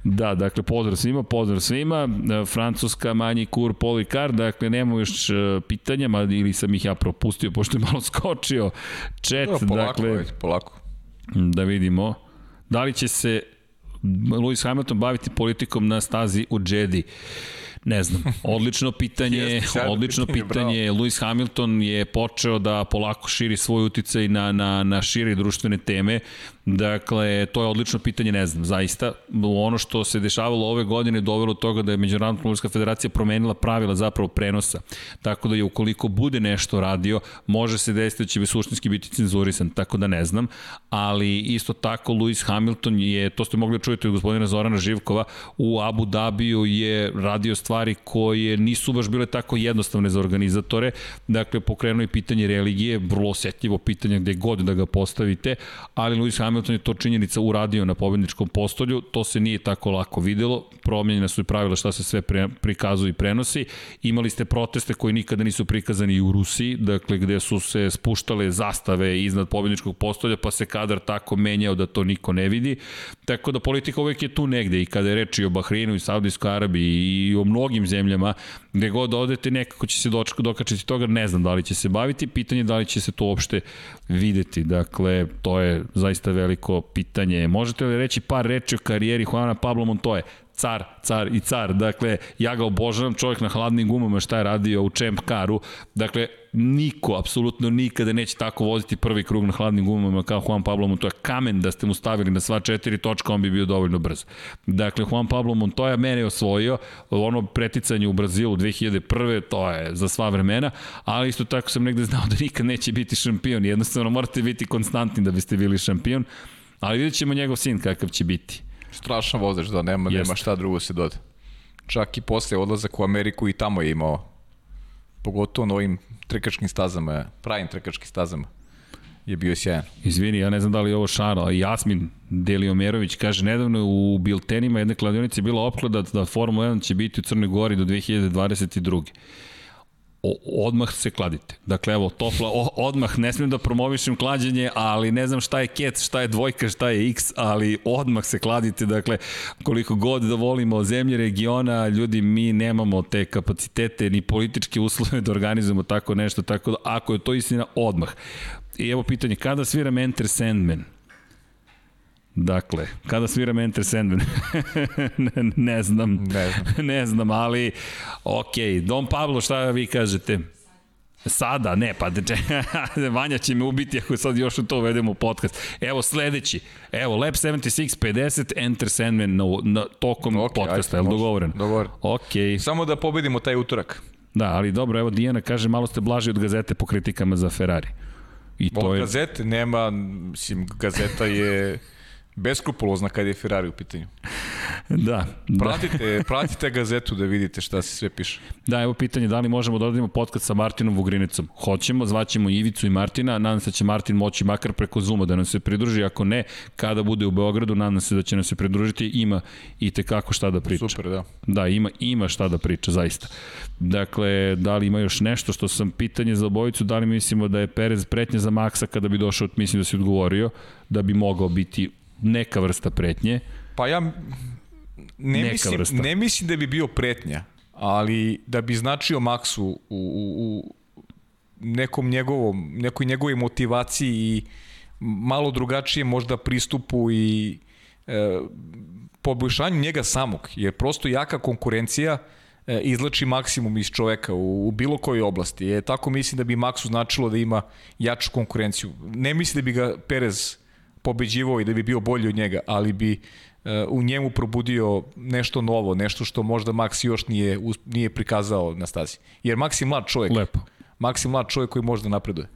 Da, dakle, pozdrav svima, pozdrav svima. Francuska, manji kur, polikar, dakle, nemamo još e, pitanja, ma, ili sam ih ja propustio, pošto je malo skočio chat, Dobro, polako, dakle, ajde, polako. da vidimo. Da li će se Lewis Hamilton baviti politikom na stazi u Jedi? Ne znam. Odlično [LAUGHS] pitanje, Jeste, odlično pitanje, pitanje. Lewis Hamilton je počeo da polako širi svoj uticaj na, na, na šire društvene teme. Dakle, to je odlično pitanje, ne znam, zaista. Ono što se dešavalo ove godine dovelo do toga da je Međunarodna automobilska federacija promenila pravila zapravo prenosa. Tako da je ukoliko bude nešto radio, može se desiti da će suštinski biti cenzurisan, tako da ne znam. Ali isto tako Lewis Hamilton je, to ste mogli da čujete od gospodina Zorana Živkova, u Abu Dhabiju je radio stvari koje nisu baš bile tako jednostavne za organizatore. Dakle, pokrenuo je pitanje religije, vrlo osjetljivo pitanje gde god da ga postavite, ali Lewis Hamilton je to činjenica uradio na pobedničkom postolju, to se nije tako lako videlo, promenjena su i pravila šta se sve pre, prikazuje i prenosi. Imali ste proteste koji nikada nisu prikazani u Rusiji, dakle gde su se spuštale zastave iznad pobedničkog postolja, pa se kadar tako menjao da to niko ne vidi. Tako da politika uvek je tu negde i kada je reč i o Bahreinu i Saudijskoj Arabiji i o mnogim zemljama, gde god odete nekako će se dokačiti toga, ne znam da li će se baviti, pitanje je da li će se to uopšte videti. Dakle, to je zaista veliko pitanje. Možete li reći par reči o karijeri Juana Pablo Montoje? Car, car i car. Dakle, ja ga obožavam, čovjek na hladnim gumama šta je radio u Champ Caru. Dakle, niko, apsolutno nikada neće tako voziti prvi krug na hladnim gumama kao Juan Pablo Montoya. Kamen da ste mu stavili na sva četiri točka, on bi bio dovoljno brz. Dakle, Juan Pablo Montoya mene je osvojio, ono preticanje u Brazilu 2001. to je za sva vremena, ali isto tako sam negde znao da nikad neće biti šampion. Jednostavno morate biti konstantni da biste bili šampion, ali vidjet ćemo njegov sin kakav će biti. Strašan vozač, da nema, nema šta drugo se doda. Čak i posle odlazak u Ameriku i tamo je imao, pogotovo na ovim trkačkim stazama, pravim trkačkim stazama, je bio sjajan. Izvini, ja ne znam da li je ovo šaro, a Jasmin Deliomerović kaže, nedavno u biltenima jedne kladionice je bila opklada da Formula 1 će biti u Crnoj Gori do 2022 o, odmah se kladite. Dakle, evo, topla, o, odmah, ne smijem da promovišem klađenje, ali ne znam šta je kec, šta je dvojka, šta je x, ali odmah se kladite. Dakle, koliko god da volimo zemlje regiona, ljudi, mi nemamo te kapacitete ni političke uslove da organizujemo tako nešto, tako da, ako je to istina, odmah. I evo pitanje, kada sviram Enter Sandman? Dakle, kada sviram Enter Sandman? [LAUGHS] ne, ne znam. Ne znam. [LAUGHS] ne znam, ali ok. Don Pablo, šta vi kažete? Sada, ne, pa de, [LAUGHS] Vanja će me ubiti ako sad još u to uvedemo u podcast. Evo sledeći, evo Lab 76 50 Enter Sandman na, na tokom Ok, podcasta, je li može. dogovoren? Dogovoren. Ok, Samo da pobedimo taj utorak. da, ali dobro, evo Dijana kaže malo ste blaži od gazete po kritikama za Ferrari. I to Ovo je... gazete nema, mislim, gazeta je beskrupulozna kad je Ferrari u pitanju. [LAUGHS] Da, da. Pratite, pratite gazetu da vidite šta se sve piše. Da, evo pitanje, da li možemo da odradimo podcast sa Martinom Vugrinicom? Hoćemo, zvaćemo Ivicu i Martina, nadam se da će Martin moći makar preko Zuma da nam se pridruži, ako ne, kada bude u Beogradu, nadam se da će nam se pridružiti, ima i tekako šta da priča. Super, da. Da, ima, ima šta da priča, zaista. Dakle, da li ima još nešto što sam pitanje za obojicu, da li mislimo da je Perez pretnja za Maksa kada bi došao, mislim da si odgovorio, da bi mogao biti neka vrsta pretnje. Pa ja ne Neka mislim, vrsta. ne mislim da bi bio pretnja, ali da bi značio Maksu u, u, u nekom njegovom, nekoj njegovoj motivaciji i malo drugačije možda pristupu i e, poboljšanju njega samog, jer prosto jaka konkurencija e, izlači maksimum iz čoveka u, u bilo kojoj oblasti. E, tako mislim da bi Maxu značilo da ima jaču konkurenciju. Ne mislim da bi ga Perez pobeđivao i da bi bio bolji od njega, ali bi e, u njemu probudio nešto novo, nešto što možda Max još nije, nije prikazao na stazi. Jer Max je mlad čovjek. Lepo. Max je mlad čovjek koji može da napreduje.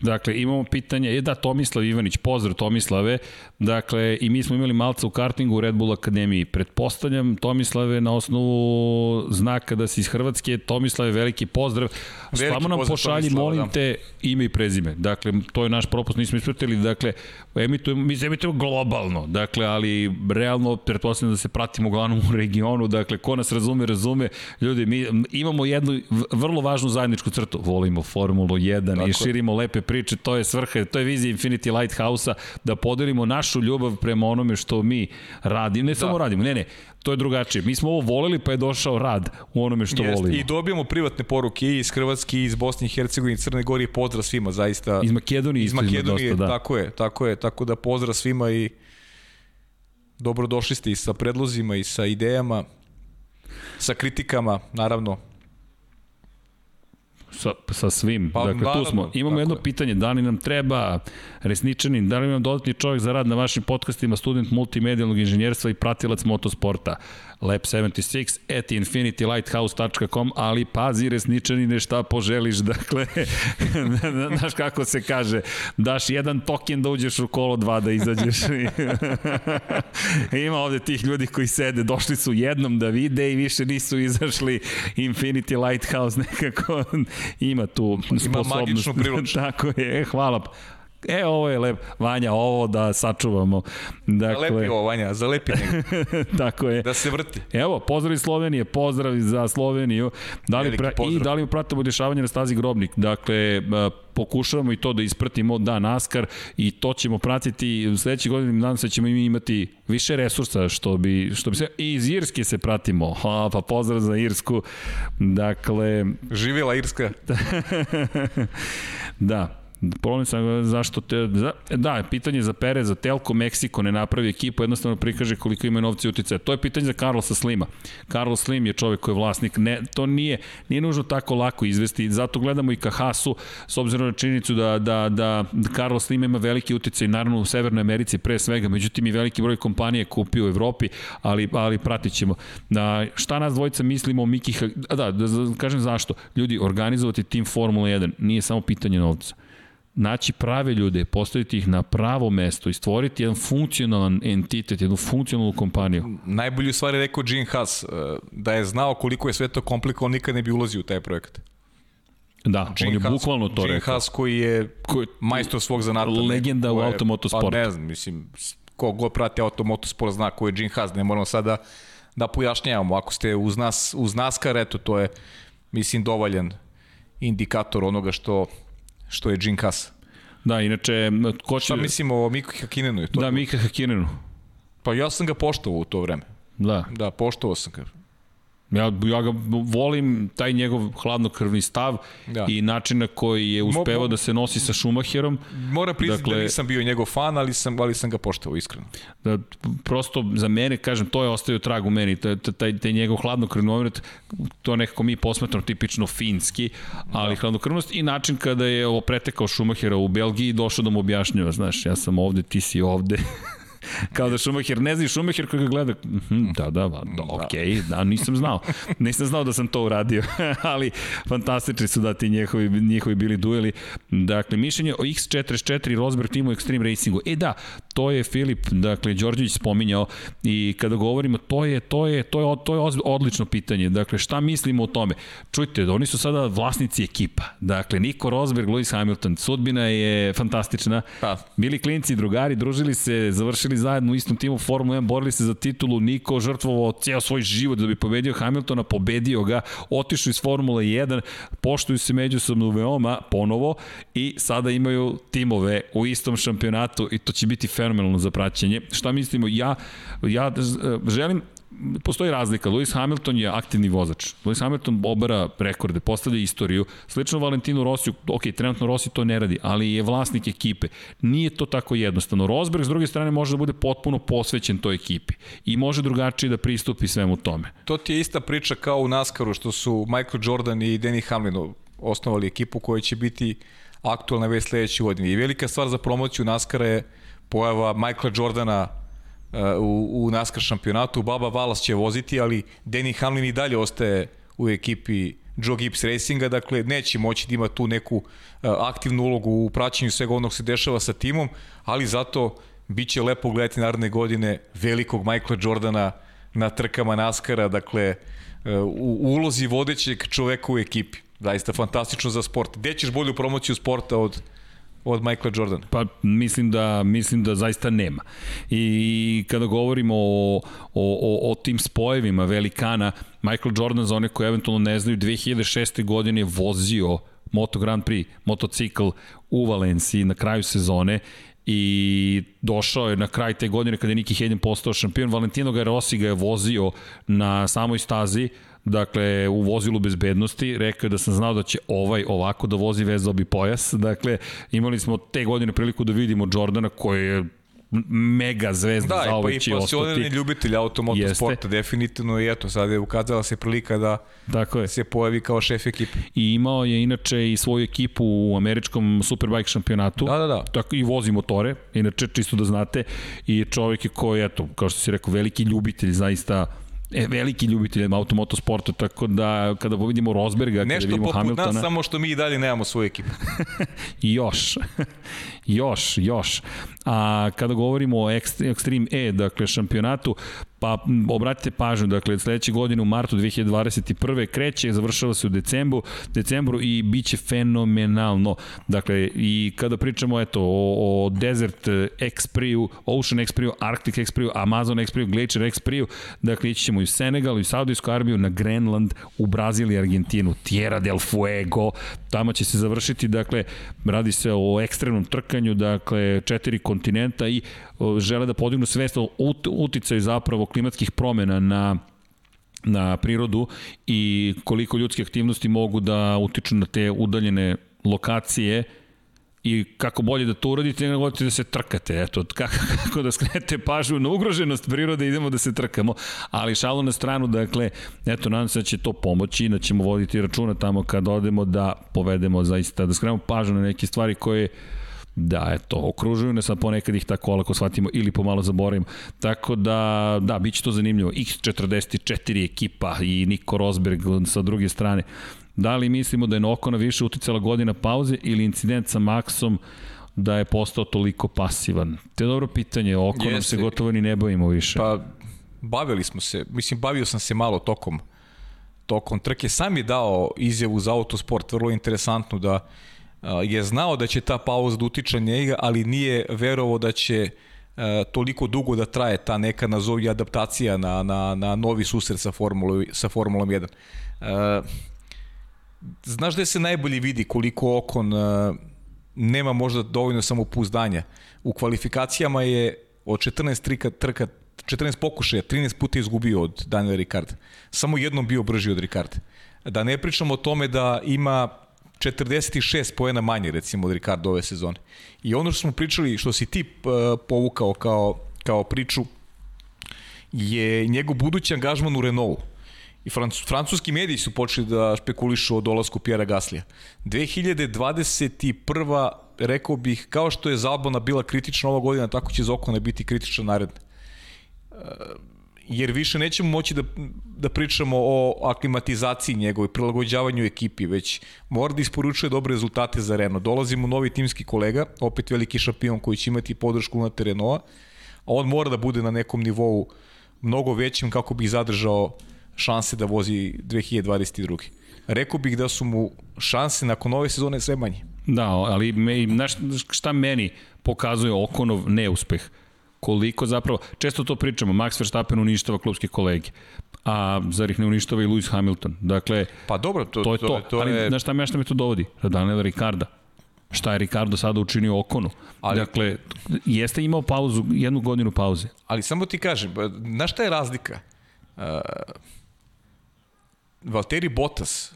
Dakle, imamo pitanje, e da, Tomislav Ivanić, pozdrav Tomislave, dakle, i mi smo imali malca u kartingu u Red Bull Akademiji. Pretpostavljam, Tomislave, na osnovu znaka da si iz Hrvatske, Tomislave, veliki pozdrav. Veliki Samo nam pošalji, Tomislava, molim da. te, ime i prezime. Dakle, to je naš propust, nismo ispratili, dakle, emitujemo, mi se emitujemo globalno, dakle, ali realno, pretpostavljam da se pratimo uglavnom u regionu, dakle, ko nas razume, razume. Ljudi, mi imamo jednu vrlo važnu zajedničku crtu, volimo Formulu 1 Tako i širimo lepe priče, to je svrha, to je vizija Infinity Lighthouse-a, da podelimo našu ljubav prema onome što mi radimo, ne samo radimo, ne, ne, to je drugačije. Mi smo ovo voleli, pa je došao rad u onome što Jest, volimo. I dobijamo privatne poruke iz Hrvatske, iz Bosne i Hercegovine, Crne Gore i pozdrav svima, zaista. Iz Makedonije iz Makedonije, dosta, da. tako je, tako je, tako da pozdrav svima i dobrodošli ste i sa predlozima i sa idejama, sa kritikama, naravno. Sa, sa svim. Pa, dakle, tu naravno, smo. Imamo jedno je. pitanje, da li nam treba resničanin, da li nam dodatni čovjek za rad na vašim podcastima, student multimedijalnog inženjerstva i pratilac motosporta. Lab76 at infinitylighthouse.com, ali pazi resničanine šta poželiš, [LAUGHS] dakle, [LAUGHS] znaš kako se kaže, daš jedan token da uđeš u kolo, dva da izađeš. [LAUGHS] Ima ovde tih ljudi koji sede, došli su jednom da vide i više nisu izašli Infinity Lighthouse nekako ima tu sposobnost. magičnu priručnu. Tako je, hvala. E, ovo je lep. Vanja, ovo da sačuvamo. Dakle, Zalepi ovo, Vanja, zalepi nego, [LAUGHS] tako je. da se vrti. Evo, pozdrav iz Slovenije, pozdrav za Sloveniju. Da li pra, I da li pratimo dešavanje na stazi Grobnik. Dakle, pokušavamo i to da ispratimo da NASCAR i to ćemo pratiti u sledećeg godine nadam se da ćemo imati više resursa što bi, što bi se i iz Irske se pratimo ha, pa pozdrav za Irsku dakle Živjela Irska. [LAUGHS] Da, problem sam zašto te, za, da, pitanje za Perez, za Telko Meksiko ne napravi ekipu, jednostavno prikaže koliko ima novca i uticaja. To je pitanje za Carlosa Slima. Carlos Slim je čovek koji je vlasnik, ne, to nije, nije nužno tako lako izvesti, zato gledamo i ka Hasu, s obzirom na činjenicu da, da, da Carlos Slim ima veliki uticaj, naravno u Severnoj Americi pre svega, međutim i veliki broj kompanije kupio u Evropi, ali, ali pratit ćemo. Na, šta nas dvojica mislimo o Miki, da, da, da kažem zašto. Ljudi, organizovati tim Formula 1 nije samo pitanje novca naći prave ljude, postaviti ih na pravo mesto i stvoriti jedan funkcionalan entitet, jednu funkcionalnu kompaniju. Najbolju stvar je rekao Gene Haas, e, da je znao koliko je sve to komplikovano, nikad ne bi ulazio u taj projekat. Da, on je Haas- bukvalno to Gene rekao. Haas koji je Koji- majstor svog zanata. Legenda u automotosportu. Pa ne znam, mislim, ko god prati automotosport zna ko je Gene Haas, ne moramo sada da pojašnjavamo. Ako ste uz nas, uz NASCAR, eto, to je, mislim, dovoljan indikator onoga što, što je Gene Haas. Da, inače, ko će... Šta mislimo o Miku Hakinenu? Je to? Da, Mika Hakinenu. Pa ja sam ga poštovao u to vreme. Da. Da, poštovao sam ga. Ja, ja ga volim, taj njegov hladnokrvni stav Da. da. i način na koji je uspevao mo- da se nosi sa Schumacherom. Moram priznati dakle, da Dakle- nisam bio njegov fan, ali sam, ali sam ga poštovao, iskreno. da prosto za mene, kažem, to je ostavio trag u meni, taj, taj, taj njegov hladnokrvni moment, to nekako mi posmatramo tipično finski, ali da. hladnokrvnost i način kada je ovo pretekao Schumachera u Belgiji i došao da mu objašnjava, znaš, ja sam ovde, ti si ovde. [LAUGHS] Kao da Schumacher, ne zna i Schumacher koji ga gleda, mhm, da, da, da, da okej, da, nisam znao. Nisam znao da sam to uradio, [LAUGHS] ali fantastični su da ti njihovi, njihovi bili dueli. Dakle, mišljenje o X44 i Rosberg timu Extreme Racingu. E da, to je Filip, dakle, Đorđević spominjao i kada govorimo, to je, to je, to je, to je odlično pitanje. Dakle, šta mislimo o tome? Čujte, oni su sada vlasnici ekipa. Dakle, Niko Rosberg, Lewis Hamilton, sudbina je fantastična. Pa. Bili klinci, drugari, družili se, završili zajedno u istom timu Formula 1, borili se za titulu, Niko žrtvovao ceo svoj život da bi pobedio Hamiltona, pobedio ga, otišao iz Formule 1, poštuju se međusobno veoma ponovo i sada imaju timove u istom šampionatu i to će biti fenomenalno za praćenje. Šta mislimo? Ja, ja želim postoji razlika. Lewis Hamilton je aktivni vozač. Lewis Hamilton obara rekorde, postavlja istoriju. Slično Valentinu Rosiju, ok, trenutno Rossi to ne radi, ali je vlasnik ekipe. Nije to tako jednostavno. Rosberg, s druge strane, može da bude potpuno posvećen toj ekipi i može drugačije da pristupi svemu tome. To ti je ista priča kao u NASCAR-u što su Michael Jordan i Denny Hamlin osnovali ekipu koja će biti aktualna već sledeće godine. I velika stvar za promociju NASCAR-a je pojava Michaela Jordana u, u NASCAR šampionatu. Baba Valas će voziti, ali Denny Hamlin i dalje ostaje u ekipi Joe Gibbs Racinga, dakle neće moći da ima tu neku uh, aktivnu ulogu u praćenju svega onog se dešava sa timom, ali zato biće lepo gledati naredne godine velikog Michaela Jordana na trkama NASCAR-a, dakle uh, u ulozi vodećeg čoveka u ekipi. Zaista fantastično za sport. Gde ćeš bolju promociju sporta od od Michaela Jordana? Pa mislim da, mislim da zaista nema. I kada govorimo o, o, o, o tim spojevima velikana, Michael Jordan, za one koje eventualno ne znaju, 2006. godine je vozio Moto Grand Prix, motocikl u Valenciji na kraju sezone i došao je na kraj te godine kada je Niki Hayden postao šampion. Valentino Garossi ga je vozio na samoj stazi, dakle u vozilu bezbednosti, rekao je da sam znao da će ovaj ovako da vozi vezao bi pojas, dakle imali smo te godine priliku da vidimo Jordana koji je mega zvezda da, za ovaj će ostati. Da, i ljubitelj automotosporta, definitivno i eto, sad je ukazala se prilika da Tako je. se pojavi kao šef ekipe. I imao je inače i svoju ekipu u američkom Superbike šampionatu. Da, da, da. Tako, I vozi motore, inače čisto da znate. I čovjek je koji, eto, kao što si rekao, veliki ljubitelj zaista e, veliki ljubitelj automotosporta, tako da kada vidimo Rosberga, Nešto kada vidimo Hamiltona... Nešto poput nas, samo što mi i dalje nemamo svoju ekipu. [LAUGHS] I još. Još, još. A kada govorimo o Extreme E, dakle šampionatu, pa obratite pažnju, dakle sledeće godine u martu 2021. kreće, završava se u decembru, decembru i bit će fenomenalno. Dakle, i kada pričamo eto, o, o Desert Expriju, Ocean Expriju, Arctic Expriju, Amazon Expriju, Glacier Expriju, dakle ići ćemo i u Senegal, i u Saudijsku Arabiju, na Grenland, u Brazil i Argentinu, Tierra del Fuego, tamo će se završiti, dakle, radi se o ekstremnom trkanju, dakle, četiri kontinenta i žele da podignu svest o uticaju zapravo klimatskih promena na na prirodu i koliko ljudske aktivnosti mogu da utiču na te udaljene lokacije i kako bolje da to uradite nego da se trkate. Eto, kako, [LAUGHS] kako da skrenete pažnju na ugroženost prirode, idemo da se trkamo. Ali šalu na stranu, dakle, eto, nadam se da će to pomoći, da ćemo voditi računa tamo kad odemo da povedemo zaista, da skrenemo pažnju na neke stvari koje Da, eto, okružuju nas, a ponekad ih tako olako shvatimo ili pomalo zaboravimo. Tako da, da, bit će to zanimljivo. X44 ekipa i Niko Rosberg sa druge strane. Da li mislimo da je Nokona više uticala godina pauze ili incident sa Maxom da je postao toliko pasivan? To je dobro pitanje, Okonom se gotovo ni ne bavimo više. Pa, bavili smo se, mislim, bavio sam se malo tokom tokom trke. Sam je dao izjavu za autosport, vrlo interesantnu da je znao da će ta pauza da utiče njega, ali nije verovo da će toliko dugo da traje ta neka nazovi adaptacija na, na, na novi susret sa, Formulom, sa Formulom 1. Znaš da se najbolje vidi koliko Okon nema možda dovoljno samopouzdanja. U kvalifikacijama je od 14 trika, trka 14 pokušaja, 13 puta izgubio od Daniela Ricarda. Samo jednom bio brži od Ricarda. Da ne pričamo o tome da ima 46 poena manje recimo od Ricardo ove sezone. I ono što smo pričali, što si ti povukao kao, kao priču, je njegov budući angažman u Renaultu. I franc, francuski mediji su počeli da špekulišu o dolasku Pjera Gaslija. 2021. rekao bih, kao što je Zalbona bila kritična ova godina, tako će Zokona biti kritična naredna. Jer više nećemo moći da, da pričamo o aklimatizaciji njegove, prilagođavanju ekipi, već mora da isporučuje dobre rezultate za Renault. Dolazimo novi timski kolega, opet veliki šampion koji će imati podršku na Renaulta, a on mora da bude na nekom nivou mnogo većim kako bi zadržao šanse da vozi 2022. Rekao bih da su mu šanse nakon ove sezone sve manje. Da, ali me, šta meni pokazuje Okonov neuspeh? Koliko zapravo, često to pričamo, Max Verstappen uništava klubske kolege, a zar ih ne uništava i Lewis Hamilton? Dakle, pa dobro, to, to je to. to, to ali, je... znaš šta me, šta me to dovodi? Daniela Ricarda. Šta je Ricardo sada učinio Okonu? Ali, dakle, jeste imao pauzu, jednu godinu pauze. Ali samo ti kažem, znaš šta je razlika? uh, Valtteri Bottas,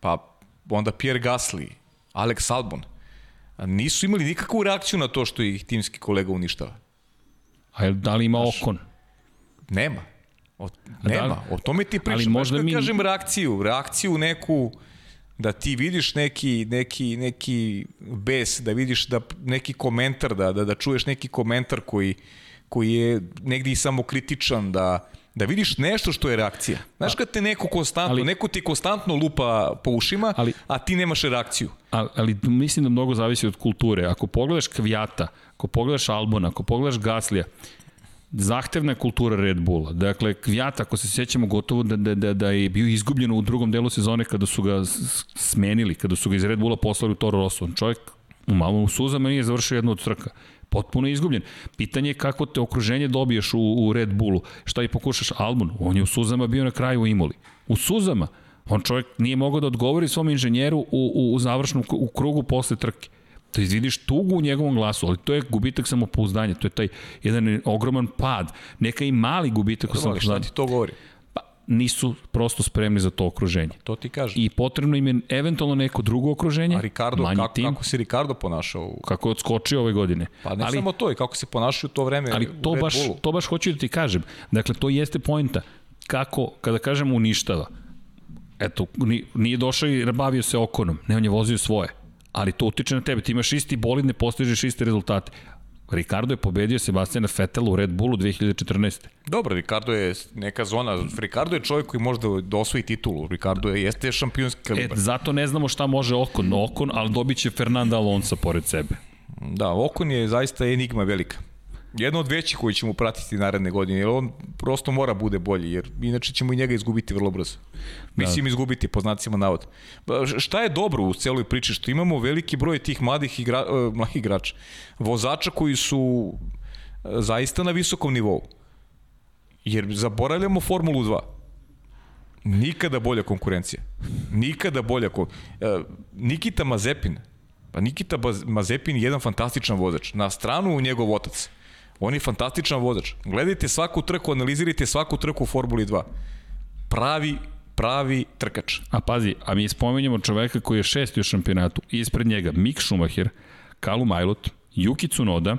pa onda Pierre Gasly, Alex Albon, nisu imali nikakvu reakciju na to što ih timski kolega uništava. A jel- da li ima okon? Nema. O, da li- nema. O tome ti pričam. Ali možda možda mi- kažem reakciju. Reakciju neku da ti vidiš neki, neki, neki bes, da vidiš da neki komentar, da, da, da čuješ neki komentar koji, koji je negdje i samo kritičan, da, da vidiš nešto što je reakcija. Znaš kad te neko konstantno, Ali- neko ti konstantno lupa po ušima, Ali- a ti nemaš reakciju. Ali, ali mislim da mnogo zavisi od kulture. Ako pogledaš Kvijata, ako pogledaš Albona, ako pogledaš Gaslija, zahtevna je kultura Red Bulla. Dakle, Kvijata, ako se sjećamo gotovo da, da, da, da je bio izgubljen u drugom delu sezone kada su ga smenili, kada su ga iz Red Bulla poslali u Toro Rosso. On Čovjek u malom suzama nije završio jednu od trka. Potpuno je izgubljen. Pitanje je kako te okruženje dobiješ u, u Red Bullu. Šta i pokušaš Albon? On je u suzama bio na kraju u Imoli. U suzama. On čovjek nije mogao da odgovori svom inženjeru u, u, u završnom u krugu posle trke. To je, vidiš tugu u njegovom glasu, ali to je gubitak samopouzdanja, to je taj jedan ogroman pad, neka i mali gubitak u Ali šta ti to govori? Nisu prosto spremni za to okruženje. To ti kaže. I potrebno im je eventualno neko drugo okruženje, A Ricardo, kako, tim, kako se Ricardo ponašao u kako je odskočio ove godine. Pa ne ali, samo to, i kako se ponašaju u to vreme ali u to Red baš, Bullu. to baš hoću da ti kažem. Dakle, to jeste pojnta. Kako, kada kažemo uništava, eto, ni- nije došao i bavio se okonom, ne, on je vozio svoje. Ali to utiče na tebe, ti imaš isti bolid, ne postižeš iste rezultate. Ricardo je pobedio Sebastiana Vettela u Red Bullu 2014. Dobro, Ricardo je neka zona. Ricardo je čovjek koji može da, osvoji titulu. Ricardo je, jeste šampionski E, kalibar. zato ne znamo šta može Okon. Okon, ali dobit će Fernanda Alonso pored sebe. Da, Okon je zaista enigma velika. Jedno od većih koji ćemo pratiti naredne godine, jer on prosto mora bude bolji, jer inače ćemo i njega izgubiti vrlo brzo. Mislim, izgubiti, po znacima navod. Šta je dobro u celoj priči? Što imamo veliki broj tih mladih, igra, uh, mladih igrača, vozača koji su e, zaista na visokom nivou. Jer zaboravljamo Formulu 2. Nikada bolja konkurencija. Nikada bolja kon... E, Nikita Mazepin. Pa Nikita Mazepin je jedan fantastičan vozač. Na stranu njegov otac. On je fantastičan vozač. Gledajte svaku trku, analizirajte svaku trku u Formuli 2. Pravi, pravi trkač. A pazi, a mi spomenjamo čoveka koji je šesti u šampionatu. Ispred njega Mick Schumacher, Kalu Majlot, Yuki Tsunoda,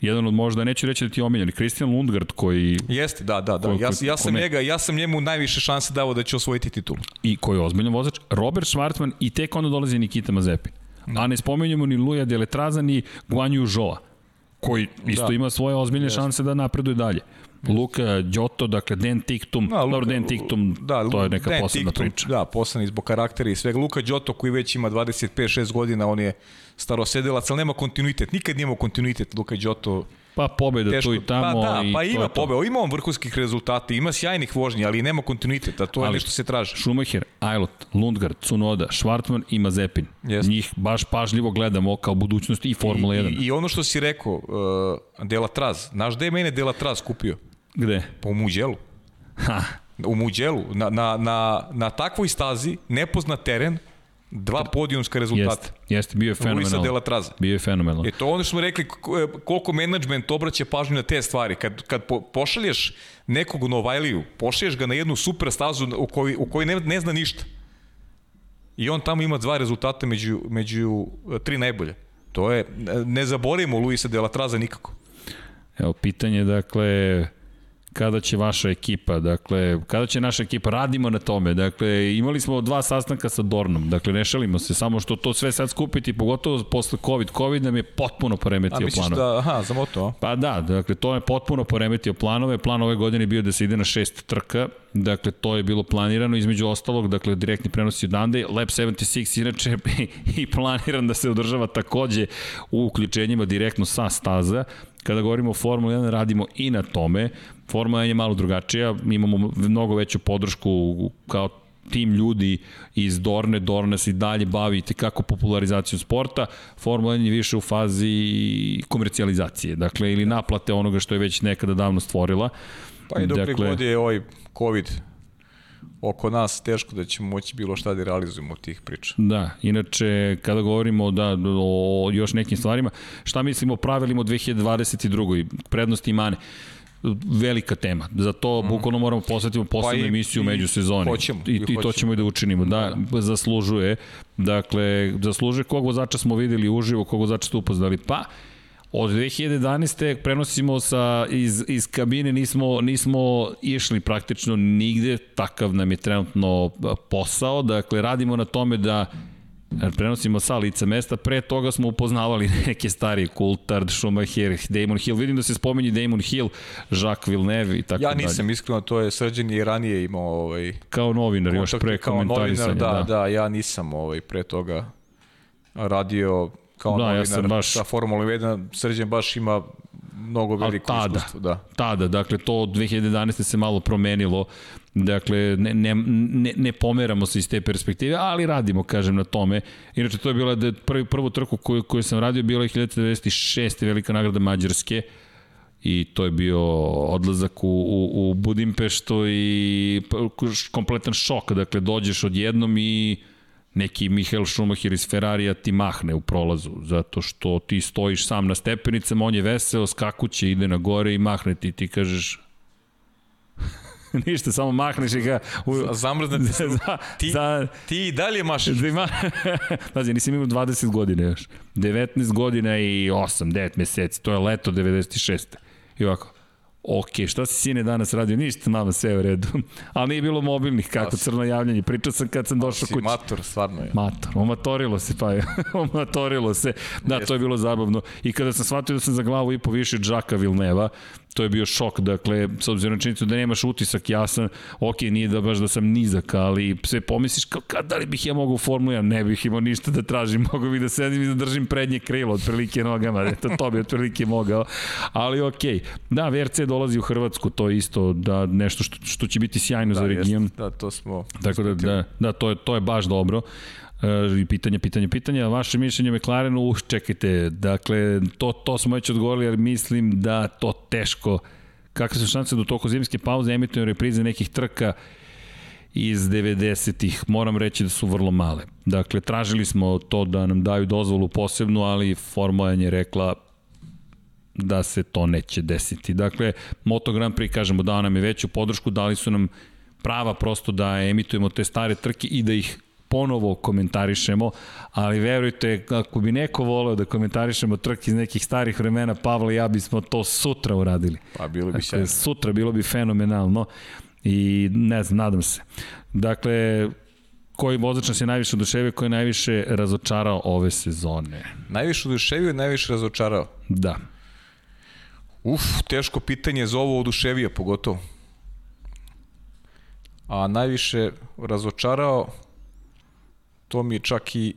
jedan od možda, neću reći da ti je omiljen, Christian Lundgaard koji, Jeste, da, da, da. Ko- Ja, ja sam kome? njega, ja sam njemu najviše šanse dao da će osvojiti titulu. i koji je ozbiljan vozač, Robert Schwartzman i tek onda dolazi Nikita Mazepin. A ne spomenjamo ni Luja Deletraza ni Guanju Zhou, koji isto Da. ima svoje ozbiljne šanse da napreduje dalje. Luka Đoto, dakle Den Tiktum, Da, dobro Den Tiktum, to je neka posebna Tiktum, priča. Da, posebno zbog karaktera i svega. Luka Đoto koji već ima 25-6 godina, on je starosedelac, ali nema kontinuitet. Nikad nije imao kontinuitet Luka Đoto. Pa pobeda tu i tamo. pa da, i pa ima pobeda, ima on vrhunskih rezultata, ima sjajnih vožnji, ali nema kontinuiteta, to je Ali- nešto se traži. Schumacher, Ailot, Lundgaard, Tsunoda, Schwartzman i Mazepin. Jeste. Njih baš pažljivo gledamo kao budućnost i Formula 1. I, I ono što si rekao, uh, Delatraz, znaš gde je mene Delatraz kupio? Gde? Pa u Muđelu. Ha, U Muđelu, na, na, na, na takvoj stazi, nepoznat teren, dva podijumska rezultata. jeste, jeste, bio je Luisa fenomenalno. Delatraza. Bio je fenomenalno. E to ono što smo rekli, k- koliko menadžment obraća pažnju na te stvari. Kad, kad po, pošalješ nekog Novajliju, pošalješ ga na jednu super stazu u kojoj, u kojoj ne, ne zna ništa. I on tamo ima dva rezultata među, među e, tri najbolje. To je, ne zaboravimo Luisa Delatraza nikako. Evo, pitanje, dakle, kada će vaša ekipa, dakle, kada će naša ekipa, radimo na tome, dakle, imali smo dva sastanka sa Dornom, dakle, ne šalimo se, samo što to sve sad skupiti, pogotovo posle COVID, COVID nam je potpuno A poremetio misliš planove. da, aha, za a? Pa da, dakle, to je potpuno poremetio planove. Plan ove godine je bio da se ide na šest trka. Dakle, to je bilo planirano. Između ostalog, dakle, direktni prenosi odande. Lab 76 inače [LAUGHS] i planiran da se održava takođe u uključenjima direktno sa staza. Kada govorimo o Formula 1, radimo i na tome. Formula 1 je malo drugačija. Mi imamo mnogo veću podršku kao tim ljudi iz Dorne, Dorna se i dalje bavi kako popularizacijom sporta, Formula 1 je više u fazi komercijalizacije, dakle, ili naplate onoga što je već nekada davno stvorila. Pa i dok dakle, god je ovaj COVID oko nas, teško da ćemo moći bilo šta da realizujemo od tih priča. Da, inače, kada govorimo da, o još nekim stvarima, šta mislimo o pravilima u 2022. prednosti i mane? velika tema. Za to mm. bukvalno moramo posvetiti posebnu Pa emisiju i među sezoni. hoćemo, I, i to ćemo i da učinimo. Da, zaslužuje. Dakle, zaslužuje kog vozača smo videli uživo, kog vozača ste upoznali. Pa, Od 2011. prenosimo sa, iz, iz kabine, nismo, nismo išli praktično nigde, takav nam je trenutno posao, dakle radimo na tome da prenosimo sa lica mesta, pre toga smo upoznavali [LAUGHS] neke starije, Coulthard, Schumacher, Damon Hill, vidim da se spominje Damon Hill, Jacques Villeneuve i tako Ja dalje. nisam iskreno, to je Srđan je i ranije imao ovaj, Kao novinar, još pre kao komentarisanja. novinar, da, da, ja nisam ovaj, pre toga radio kao Da, ja novinar sam baš- sa Formula 1. Srđan baš ima mnogo veliko tada, iskustvo. Da. tada, dakle to od 2011. se malo promenilo, dakle ne, ne, ne, ne pomeramo se iz te perspektive, ali radimo, kažem, na tome. Inače, to je bila da prvi, prvu trku koju, koju sam radio, bila je 1996. velika nagrada Mađarske, i to je bio odlazak u, u, u Budimpeštu i kompletan šok, dakle dođeš odjednom i neki Mihael Schumacher iz Ferrarija ti mahne u prolazu, zato što ti stojiš sam na stepenicama, on je veseo, skakuće, ide na gore i mahne ti, ti kažeš [LAUGHS] ništa, samo mahneš i ga... U, A zamrznete se. [LAUGHS] za, Ti, za, ti i dalje mašeš. ima... [LAUGHS] Pazi, nisam imao 20 godina još. 19 godina i 8, 9 meseci. To je leto 96. I ovako, ok, šta si sine danas radio? Ništa, mama, sve u redu. [LAUGHS] Ali nije bilo mobilnih, kako crno javljanje. Pričao sam kad sam došao Si kući. mator, stvarno je. Mator, omatorilo se, pa je, [LAUGHS] omatorilo se. Da, to je bilo zabavno. I kada sam shvatio da sam za glavu i po više Džaka Vilneva, to je bio šok, dakle, s obzirom na činjenicu da nemaš utisak jasan, ok, nije da baš da sam nizak, ali sve pomisliš kao, kad, da li bih ja mogao u Formulu 1, ne bih imao ništa da tražim, [LAUGHS] mogu bih da sedim i da držim prednje krilo, otprilike nogama, eto, to bi otprilike mogao, ali ok, da, VRC dolazi u Hrvatsku, to je isto da nešto što, što će biti sjajno Da, za jest, region. da, to smo... Tako da, da, da to, je, to je baš dobro. E, I pitanje, pitanje, pitanje. Vaše mišljenje McLarenu, uh, čekajte, dakle, to, to smo već odgovorili, ali mislim da to teško. Kakve su šanse da u toku zimske pauze emituju reprize nekih trka iz 90-ih, moram reći da su vrlo male. Dakle, tražili smo to da nam daju dozvolu posebnu, ali Formula 1 je rekla da se to neće desiti. Dakle, Moto Grand Prix, kažemo, dao nam je veću podršku, dali su nam prava prosto da emitujemo te stare trke i da ih ponovo komentarišemo, ali verujte, ako bi neko voleo da komentarišemo trke iz nekih starih vremena, Pavla i ja bismo to sutra uradili. Pa bilo bi Dakle, sjajno. sutra bilo bi fenomenalno i ne znam, nadam se. Dakle, koji vozač nas je najviše oduševio, koji je najviše razočarao ove sezone? Najviše oduševio i najviše razočarao. Da. Uf, teško pitanje za ovo oduševio pogotovo. A najviše razočarao, to mi je čak i,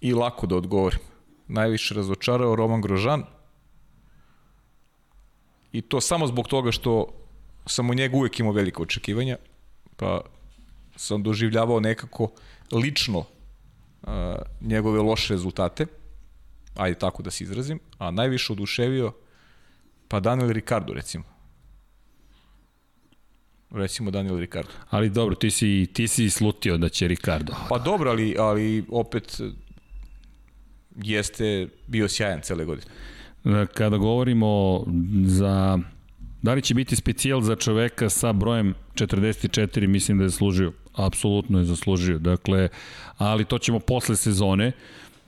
i lako da odgovorim. Najviše razočarao Roman Grožan i to samo zbog toga što sam u njega uvek imao velike očekivanja, pa sam doživljavao nekako lično uh, njegove loše rezultate, ajde tako da se izrazim, a najviše oduševio Pa Daniel Ricardo, recimo. Recimo Daniel Ricardo. Ali dobro, ti si, ti si slutio da će Ricardo. Pa dobro, ali, ali opet eh, jeste bio sjajan cele godine. Kada govorimo za... Da li će biti specijal za čoveka sa brojem 44, mislim da je zaslužio. Apsolutno je zaslužio. Dakle, ali to ćemo posle sezone.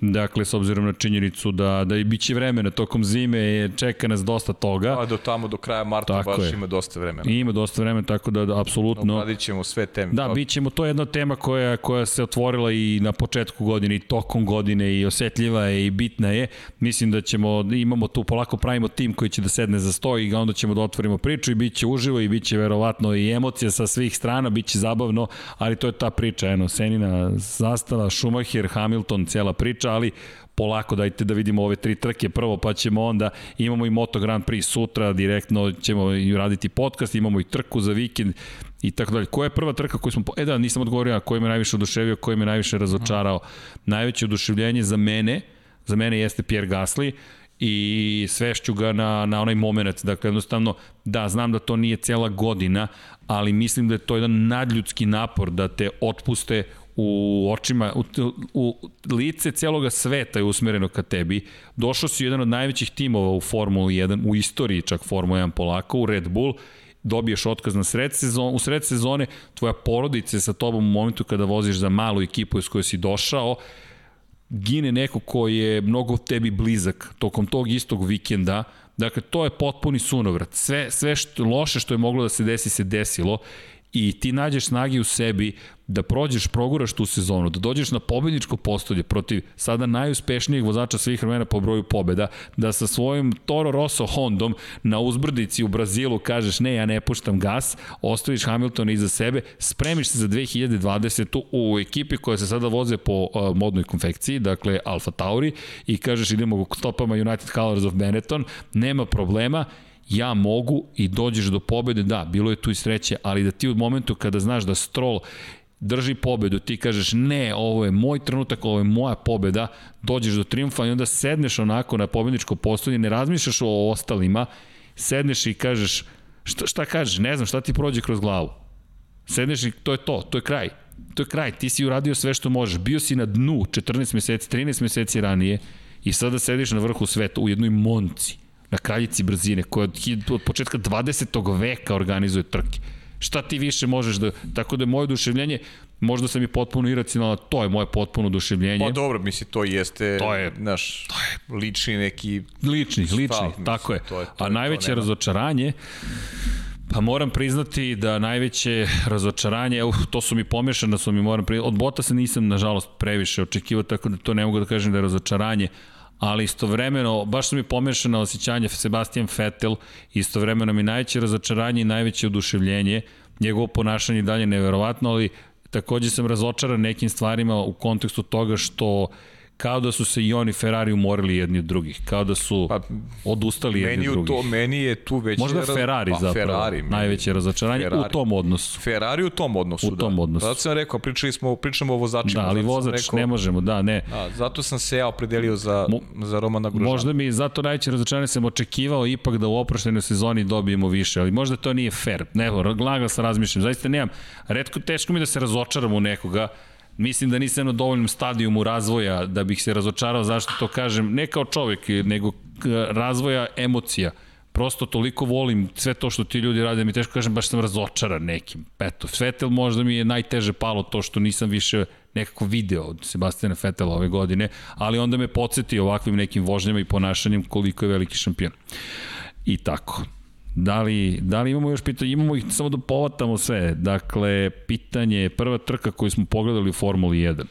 Dakle, s obzirom na činjenicu da, da i bit će vremena tokom zime, je, čeka nas dosta toga. A do tamo, do kraja marta Tako baš je. ima dosta vremena. I ima dosta vremena, tako da, da apsolutno... Obradit ćemo sve teme. Da, bit ćemo, to je jedna tema koja, koja se otvorila i na početku godine i tokom godine i osetljiva je i bitna je. Mislim da ćemo, imamo tu, polako pravimo tim koji će da sedne za sto i onda ćemo da otvorimo priču i bit će uživo i bit će verovatno i emocija sa svih strana, bit će zabavno, ali to je ta priča, eno, Senina zastava, Schumacher, Hamilton, cela priča, ali polako dajte da vidimo ove tri trke prvo, pa ćemo onda, imamo i Moto Grand Prix sutra, direktno ćemo i raditi podcast, imamo i trku za vikend i tako dalje. Koja je prva trka koju smo, e da, nisam odgovorio, a koji me najviše oduševio, koji me najviše razočarao. Najveće oduševljenje za mene, za mene jeste Pierre Gasly, i svešću ga na, na onaj moment. Dakle, jednostavno, da, znam da to nije cela godina, ali mislim da je to jedan nadljudski napor da te otpuste u očima, u, u lice celoga sveta je usmereno ka tebi. Došao si jedan od najvećih timova u Formuli 1, u istoriji čak Formula 1 polako, u Red Bull, dobiješ otkaz na sred sezone, u sred sezone, tvoja porodica je sa tobom u momentu kada voziš za malu ekipu iz koje si došao, gine neko ko je mnogo tebi blizak tokom tog istog vikenda, Dakle, to je potpuni sunovrat. Sve, sve što, loše što je moglo da se desi, se desilo i ti nađeš snagi u sebi da prođeš, proguraš tu sezonu, da dođeš na pobedničko postolje protiv sada najuspešnijeg vozača svih vremena po broju pobeda, da sa svojim Toro Rosso Hondom na uzbrdici u Brazilu kažeš ne, ja ne puštam gas, ostaviš Hamiltona iza sebe, spremiš se za 2020. u ekipi koja se sada voze po uh, modnoj konfekciji, dakle Alfa Tauri, i kažeš idemo u stopama United Colors of Benetton, nema problema, ja mogu i dođeš do pobede, da, bilo je tu i sreće, ali da ti u momentu kada znaš da Stroll drži pobedu, ti kažeš ne, ovo je moj trenutak, ovo je moja pobeda, dođeš do triumfa i onda sedneš onako na pobedničko postolje, ne razmišljaš o ostalima, sedneš i kažeš, šta, šta kažeš, ne znam, šta ti prođe kroz glavu. Sedneš i to je to, to je kraj. To je kraj, ti si uradio sve što možeš. Bio si na dnu 14 meseci, 13 meseci ranije i sada sediš na vrhu sveta u jednoj monci na kraljici brzine, koja od, od početka 20. veka organizuje trke. Šta ti više možeš da... Tako da je moje oduševljenje, možda sam i potpuno iracionalno, to je moje potpuno oduševljenje. Pa dobro, misli, to jeste, to je, naš, to je, lični neki... Lični, lični, stav, tako je. To je to A najveće to razočaranje, Pa moram priznati da najveće razočaranje, evo, to su mi pomešane, da su mi moram priznati, od Bota se nisam, nažalost, previše očekivao, tako da to ne mogu da kažem da je razočaranje, ali istovremeno, baš su mi pomešano osjećanje Sebastian Vettel, istovremeno mi najveće razočaranje i najveće oduševljenje, njegovo ponašanje dalje neverovatno, ali takođe sam razočaran nekim stvarima u kontekstu toga što uh, kao da su se i oni Ferrari umorili jedni od drugih, kao da su pa, odustali jedni od drugih. To, meni je tu već... Možda Ferrari pa, zapravo, Ferrari, najveće razočaranje Ferrari. u tom odnosu. Ferrari u tom odnosu, u da. tom odnosu. Zato sam rekao, pričali smo, pričamo o vozačima. Da, ali vozač rekao, ne možemo, da, ne. Da, zato sam se ja opredelio za, Mo, za Romana Gružana. Možda mi zato najveće razočaranje sam očekivao ipak da u oproštenoj sezoni dobijemo više, ali možda to nije fair. Ne, glaga sam razmišljam, zaista nemam. Redko, teško mi da se razočaram u nekoga, Mislim da nisam na dovoljnom stadijumu razvoja da bih se razočarao, zašto to kažem, ne kao čovek, nego razvoja emocija. Prosto toliko volim sve to što ti ljudi rade, mi teško kažem, baš sam razočaran nekim. Eto, Svetel možda mi je najteže palo to što nisam više nekako video od Sebastijana Fetela ove godine, ali onda me podsjeti ovakvim nekim vožnjama i ponašanjem koliko je veliki šampion. I tako. Da li, da li imamo još pitanje? Imamo ih samo da povatamo sve. Dakle, pitanje, prva trka koju smo pogledali u Formuli 1.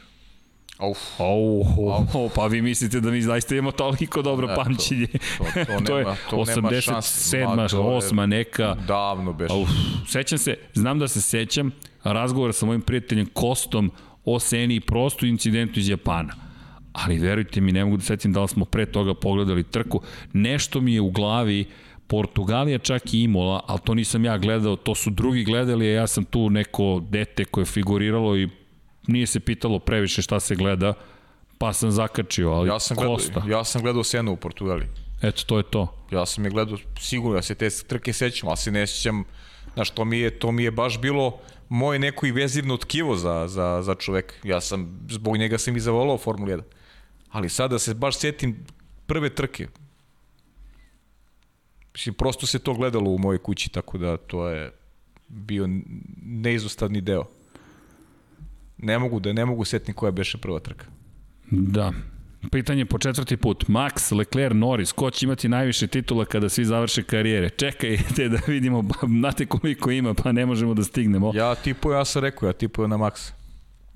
Uf. Oh, oh, pa vi mislite da mi zaista imamo toliko dobro pamćenje. To, to, [LAUGHS] to, to je to 87. 8. neka. Davno beš. Uf, sećam se, znam da se sećam razgovora sa mojim prijateljem Kostom o Seni i prostu incidentu iz Japana. Ali verujte mi, ne mogu da sećam da li smo pre toga pogledali trku. Nešto mi je u glavi uh, Portugalija čak i Imola, ali to nisam ja gledao, to su drugi gledali, a ja sam tu neko dete koje je figuriralo i nije se pitalo previše šta se gleda, pa sam zakačio, ali ja sam Kosta. Gledao, ja sam gledao Senu u Portugaliji. Eto, to je to. Ja sam je gledao, sigurno, ja se te trke sećam, ali se ne sećam, znaš, to mi je, to mi je baš bilo moje neko i vezivno tkivo za, za, za čovek. Ja sam, zbog njega sam i zavolao Formulu 1. Ali sada se baš setim prve trke, Mislim, prosto se to gledalo u mojoj kući, tako da to je bio neizostavni deo. Ne mogu da ne mogu setni koja beše prva trka. Da. Pitanje po četvrti put. Max, Leclerc, Norris, ko će imati najviše titula kada svi završe karijere? Čekajte [LAUGHS] da vidimo, znate koliko ima, pa ne možemo da stignemo. Ja tipu, ja sam rekao, ja tipu na Max.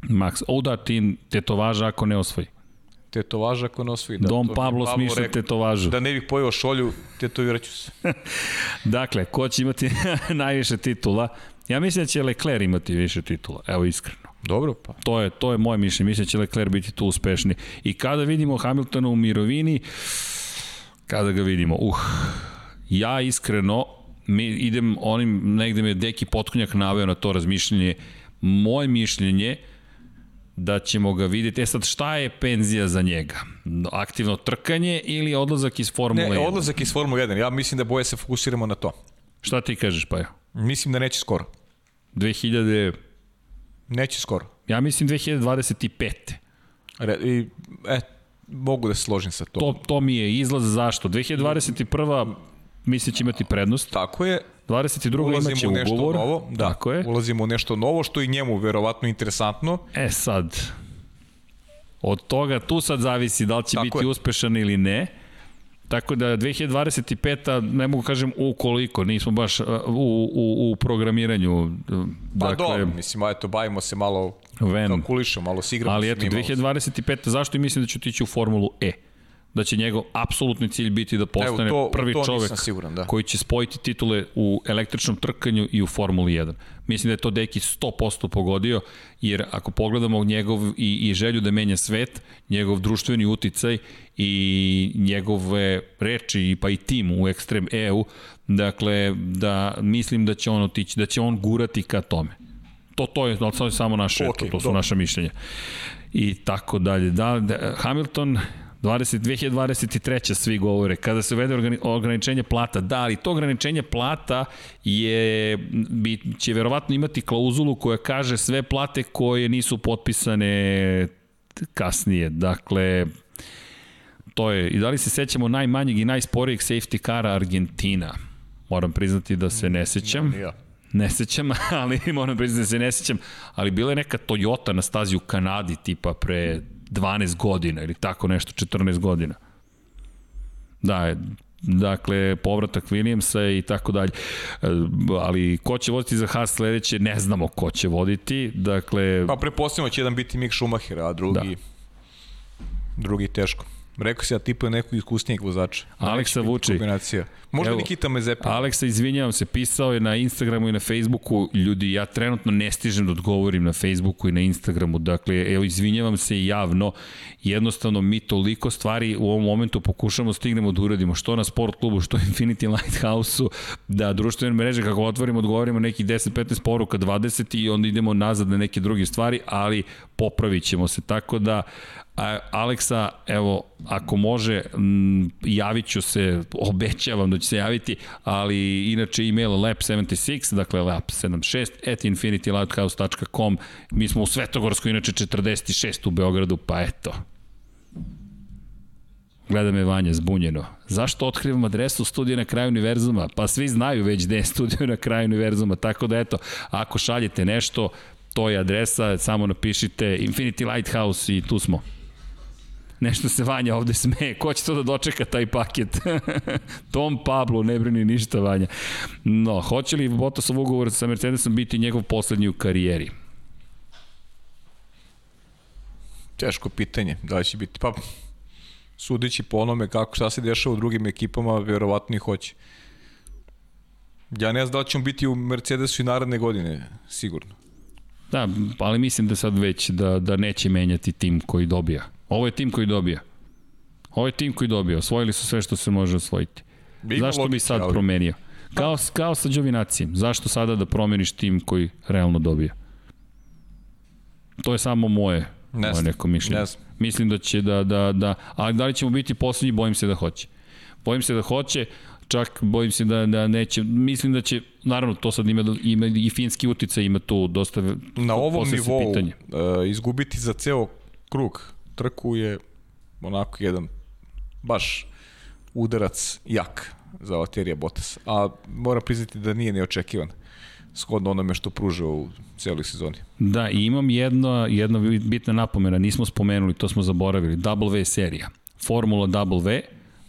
Max, o da ti tetovaža ako ne osvoji tetovaža ako ne osvoji. Da, Dom Pablo smišlja tetovažu. Da ne bih pojeo šolju, tetoviraću se. [LAUGHS] dakle, ko će imati [LAUGHS] najviše titula? Ja mislim da će Leclerc imati više titula, evo iskreno. Dobro, pa. To je, to je moje mišljenje, mislim da će Leclerc biti tu uspešni. I kada vidimo Hamiltona u mirovini, kada ga vidimo, uh, ja iskreno, mi idem onim, negde me Deki Potkonjak naveo na to razmišljenje, moje mišljenje, da ćemo ga videti. E sad, šta je penzija za njega? Aktivno trkanje ili odlazak iz Formule 1? Ne, odlazak iz Formule 1. Ja mislim da boje se fokusiramo na to. Šta ti kažeš, pa ja? Mislim da neće skoro. 2000... Neće skoro. Ja mislim 2025. Re, i, e, mogu da se složim sa to. To, to mi je izlaz zašto. 2021. mislim će imati prednost. Tako je, 22. imaće ulazimo u nešto ugovor. novo, da, Tako je. ulazimo u nešto novo što i njemu verovatno interesantno. E sad, od toga tu sad zavisi da li će Tako biti je. uspešan ili ne. Tako da 2025. ne mogu kažem ukoliko, nismo baš u, u, u programiranju. Pa Dakle, dobro, mislim, eto, bavimo se malo, Ven. kalkulišemo, malo se igramo. ali eto, njima. 2025. zašto i mislim da će otići u Formulu E? Da će njegov apsolutni cilj biti da postane Evo, to- prvi to čovek siguran, da. koji će spojiti titule u električnom trkanju i u Formuli 1. Mislim da je to Deki 100% pogodio, jer ako pogledamo njegov i, i želju da menja svet, njegov društveni uticaj i njegove reči, pa i tim u Extreme EU, dakle, da mislim da će on otići, da će on gurati ka tome. To, to je, je samo naše, Ok, to, to su dobro. naša mišljenja. I tako dalje. Da, da, Hamilton 20, 2023. svi govore, kada se uvede organi, ograničenje plata, da, ali to ograničenje plata je, bi, će verovatno imati klauzulu koja kaže sve plate koje nisu potpisane kasnije. Dakle, to je, i da li se sećamo najmanjeg i najsporijeg safety kara Argentina? Moram priznati da se ne sećam. Ja. Ne sećam, [LAUGHS] ali moram priznati da se ne sećam, ali bila je neka Toyota na stazi u Kanadi tipa pre 12 godina ili tako nešto, 14 godina. Da, dakle, povratak Williamsa i tako dalje. E, Ali ko će voditi za Haas sledeće, ne znamo ko će voditi. Dakle, Pa prepostavljamo će jedan biti Mick Schumacher, a drugi, drugi teško. Rekao si ja tipuje nekog iskusnijeg vozača. Aleksa Vučić. Kombinacija. Možda Evo, Nikita Mezepin. Aleksa, izvinjavam se, pisao je na Instagramu i na Facebooku, ljudi, ja trenutno ne stižem da odgovorim na Facebooku i na Instagramu, dakle, evo, izvinjavam se javno, jednostavno mi toliko stvari u ovom momentu pokušamo stignemo da uradimo, što na sport klubu, što Infinity Lighthouse-u, da društvene mreže, kako otvorimo, odgovorimo nekih 10-15 poruka, 20 i onda idemo nazad na neke druge stvari, ali popravit ćemo se, tako da, A, Aleksa, evo, ako može, javit ću se, [LAUGHS] obećavam da ću se javiti, ali inače email lap76, dakle lap76 at infinitylighthouse.com. Mi smo u Svetogorskoj, inače 46 u Beogradu, pa eto. Gleda me Vanja zbunjeno. Zašto otkrivam adresu studija na kraju univerzuma? Pa svi znaju već gde je studio na kraju univerzuma, tako da eto, ako šaljete nešto, to je adresa, samo napišite Infinity Lighthouse i tu smo. Nešto se Vanja ovde smeje. Ko će to da dočeka taj paket? [LAUGHS] Tom Pablo, ne brini ništa Vanja. No, hoće li Bottasov ugovor sa Mercedesom biti njegov poslednji u karijeri? Teško pitanje, da li će biti, pa sudeći po onome kako šta se dešava u drugim ekipama, verovatno i hoće. Ja ne znam da li ćemo biti u Mercedesu i naredne godine, sigurno. Da, ali mislim da sad već da, da neće menjati tim koji dobija. Ovo je tim koji dobija. Ovo je tim koji dobija. Osvojili su sve što se može osvojiti. Ima Zašto bi sad ali- promenio? Kao, kao sa Đovinacijem. Zašto sada da promeniš tim koji realno dobija? To je samo moje, Ne moje neko mišljenje. ne. Mislim da će da, da, da, ali da li ćemo biti poslednji, bojim se da hoće. Bojim se da hoće, čak bojim se da, da neće, mislim da će, naravno to sad ima, ima i finski uticaj, ima tu dosta Na ovom nivou pitanje. uh, izgubiti za ceo krug trku je onako jedan baš udarac jak za Valterija Bottas. A moram priznati da nije neočekivan shodno onome što pruža u celoj sezoni. Da, i imam jedna, jedna bitna napomena, nismo spomenuli, to smo zaboravili, W serija. Formula W,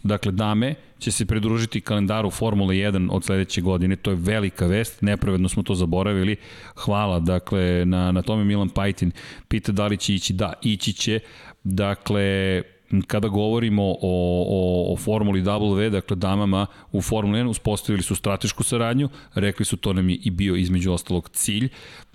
dakle dame, će se pridružiti kalendaru Formule 1 od sledeće godine, to je velika vest, nepravedno smo to zaboravili, hvala, dakle, na, na tome Milan Pajtin pita da li će ići, da, ići će, dakle, kada govorimo o, o, o Formuli W, dakle damama u Formuli 1 uspostavili su stratešku saradnju, rekli su to nam je i bio između ostalog cilj,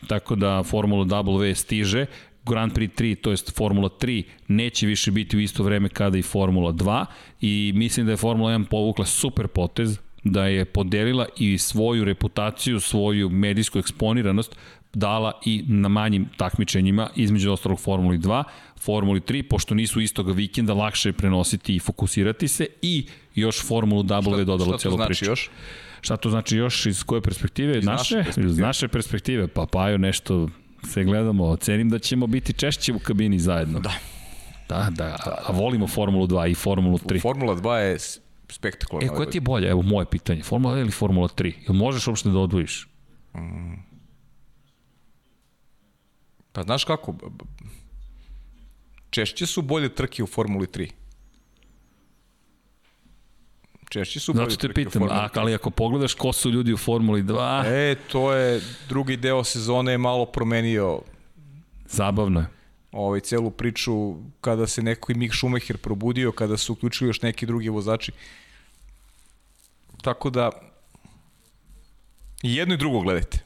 tako da Formula W stiže, Grand Prix 3, to jest Formula 3, neće više biti u isto vreme kada i Formula 2 i mislim da je Formula 1 povukla super potez, da je podelila i svoju reputaciju, svoju medijsku eksponiranost dala i na manjim takmičenjima, između ostalog Formuli 2, Formuli 3, pošto nisu istoga vikenda, lakše je prenositi i fokusirati se i još Formulu W dodalo šta to celu znači priču. još? Šta to znači još iz koje perspektive? Iz naše naše? perspektive. Iz naše perspektive. Pa Pajo nešto se gledamo. Cenim da ćemo biti češće u kabini zajedno. Da. Da, da, a, volimo Formulu 2 i Formulu 3. Formula 2 je s- spektakularno. E, koja ti je bolja? Evo, moje pitanje. Formula 2 ili Formula 3? Jel možeš uopšte da odvojiš? Pa znaš kako, češće su bolje trke u Formuli 3. Češće su bolje Zato te pitam, Formuli a, ali ako pogledaš ko su ljudi u Formuli 2, E, to je drugi deo sezone je malo promenio zabavno je. ovaj celu priču kada se neko i Mick Schumacher probudio, kada su uključili još neki drugi vozači. Tako da i jedno i drugo gledajte.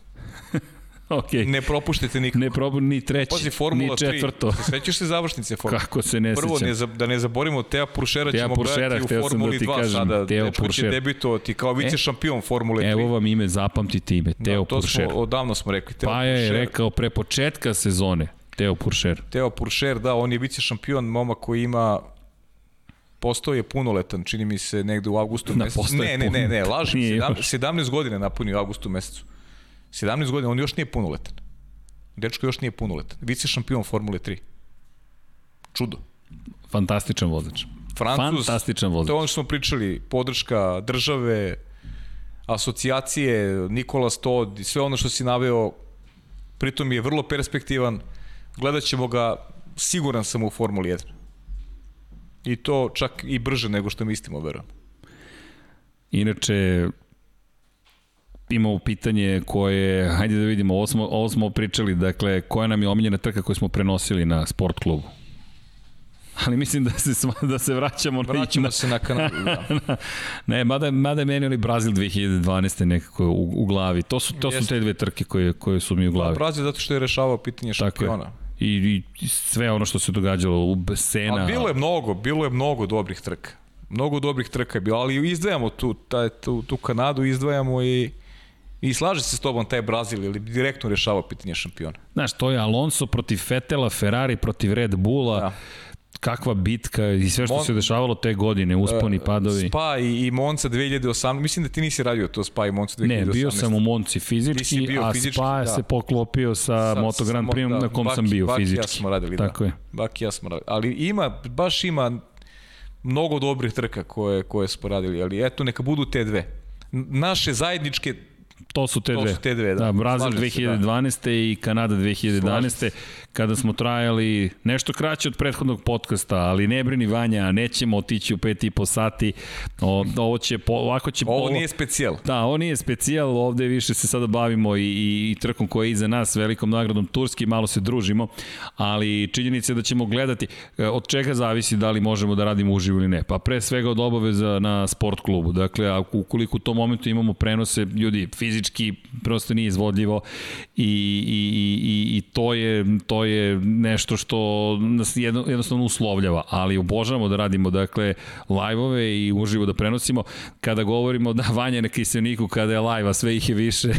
[LAUGHS] [LAUGHS] Ok. Ne propuštajte nikako. Ne probam ni treći, Pazi, Formula ni četvrto. 3. Sećaš se završnice Formule? Kako se ne Prvo, ne, da ne zaborimo, Teo Puršera ćemo Puršera, gledati u da Formuli ti 2 kažem, sada. Teo Dečko će debitovati kao vice šampion Formule 3. Evo vam ime, zapamtite ime, Teo da, to smo, odavno smo rekli. Teo Pa je rekao pre početka sezone, Teo Puršer. Teo Puršer, da, on je vice šampion, momak koji ima postao je punoletan, čini mi se negde u avgustu Da, mesecu. Ne, ne, ne, ne, lažem, Nije 17, još. 17 godina napunio u avgustu mesecu. 17 godina, on još nije punoletan. Dečko još nije punoletan. Vice šampion Formule 3. Čudo. Fantastičan vozač. Francuz, Fantastičan vozač. To je ono što smo pričali, podrška države, asocijacije, Nikola Stod i sve ono što si naveo, pritom je vrlo perspektivan, gledat ćemo ga, siguran sam u Formuli 1. I to čak i brže nego što mislimo, verujem. Inače, imamo pitanje koje, hajde da vidimo, ovo smo, ovo smo pričali, dakle, koja nam je omiljena trka koju smo prenosili na sport klubu? Ali mislim da se, da se vraćamo, Vraćamo na, se na kanal. [LAUGHS] Da. ne, mada, mada je meni onaj Brazil 2012. nekako u, u glavi. To su, to su Jeste. te dve trke koje, koje su mi u glavi. Brazil zato što je rešavao pitanje Tako je. šampiona. I, I sve ono što se događalo u Sena. Ali bilo je mnogo, bilo je mnogo dobrih trka. Mnogo dobrih trka je bilo, ali izdvajamo tu, taj, tu, tu Kanadu, izdvajamo i I slaže se s tobom taj Brazil ili direktno rešava pitanje šampiona. Znaš, to je Alonso protiv Fetela, Ferrari protiv Red Bulla. Da. Kakva bitka i sve što Mon- se dešavalo te godine, usponi, padovi. Spa i, i Monza 2018, mislim da ti nisi radio to Spa i Monza 2018. Ne, bio sam u Monci fizički, a fizički, Spa da. se poklopio sa, Sa- Moto Grand Prix da, na kom sam Baki- bio Baki fizički. ja smo radili, Tako da. je. Baki ja smo radili. Ali ima, baš ima mnogo dobrih trka koje, koje smo radili, ali eto, neka budu te dve. Naše zajedničke To su te To dve. su te dve, da. da Brazil Slažem se, da. 2012. i Kanada 2011. Kada smo trajali nešto kraće od prethodnog podcasta, ali ne brini Vanja, nećemo otići u pet i po sati. O, ovo će, po, ovako će... Ovo nije specijal. Da, ovo nije specijal, ovde više se sada bavimo i, i, i trkom koja je iza nas, velikom nagradom Turski, malo se družimo, ali činjenica je da ćemo gledati e, od čega zavisi da li možemo da radimo uživo ili ne. Pa pre svega od obaveza na sport klubu. Dakle, ako, ukoliko u tom momentu imamo prenose, ljudi, fizički prosto nije izvodljivo i, i, i, i to, je, to je nešto što nas jedno, jednostavno uslovljava, ali obožavamo da radimo dakle live-ove i uživo da prenosimo. Kada govorimo da Vanja na kiseniku kada je live, a sve ih je više,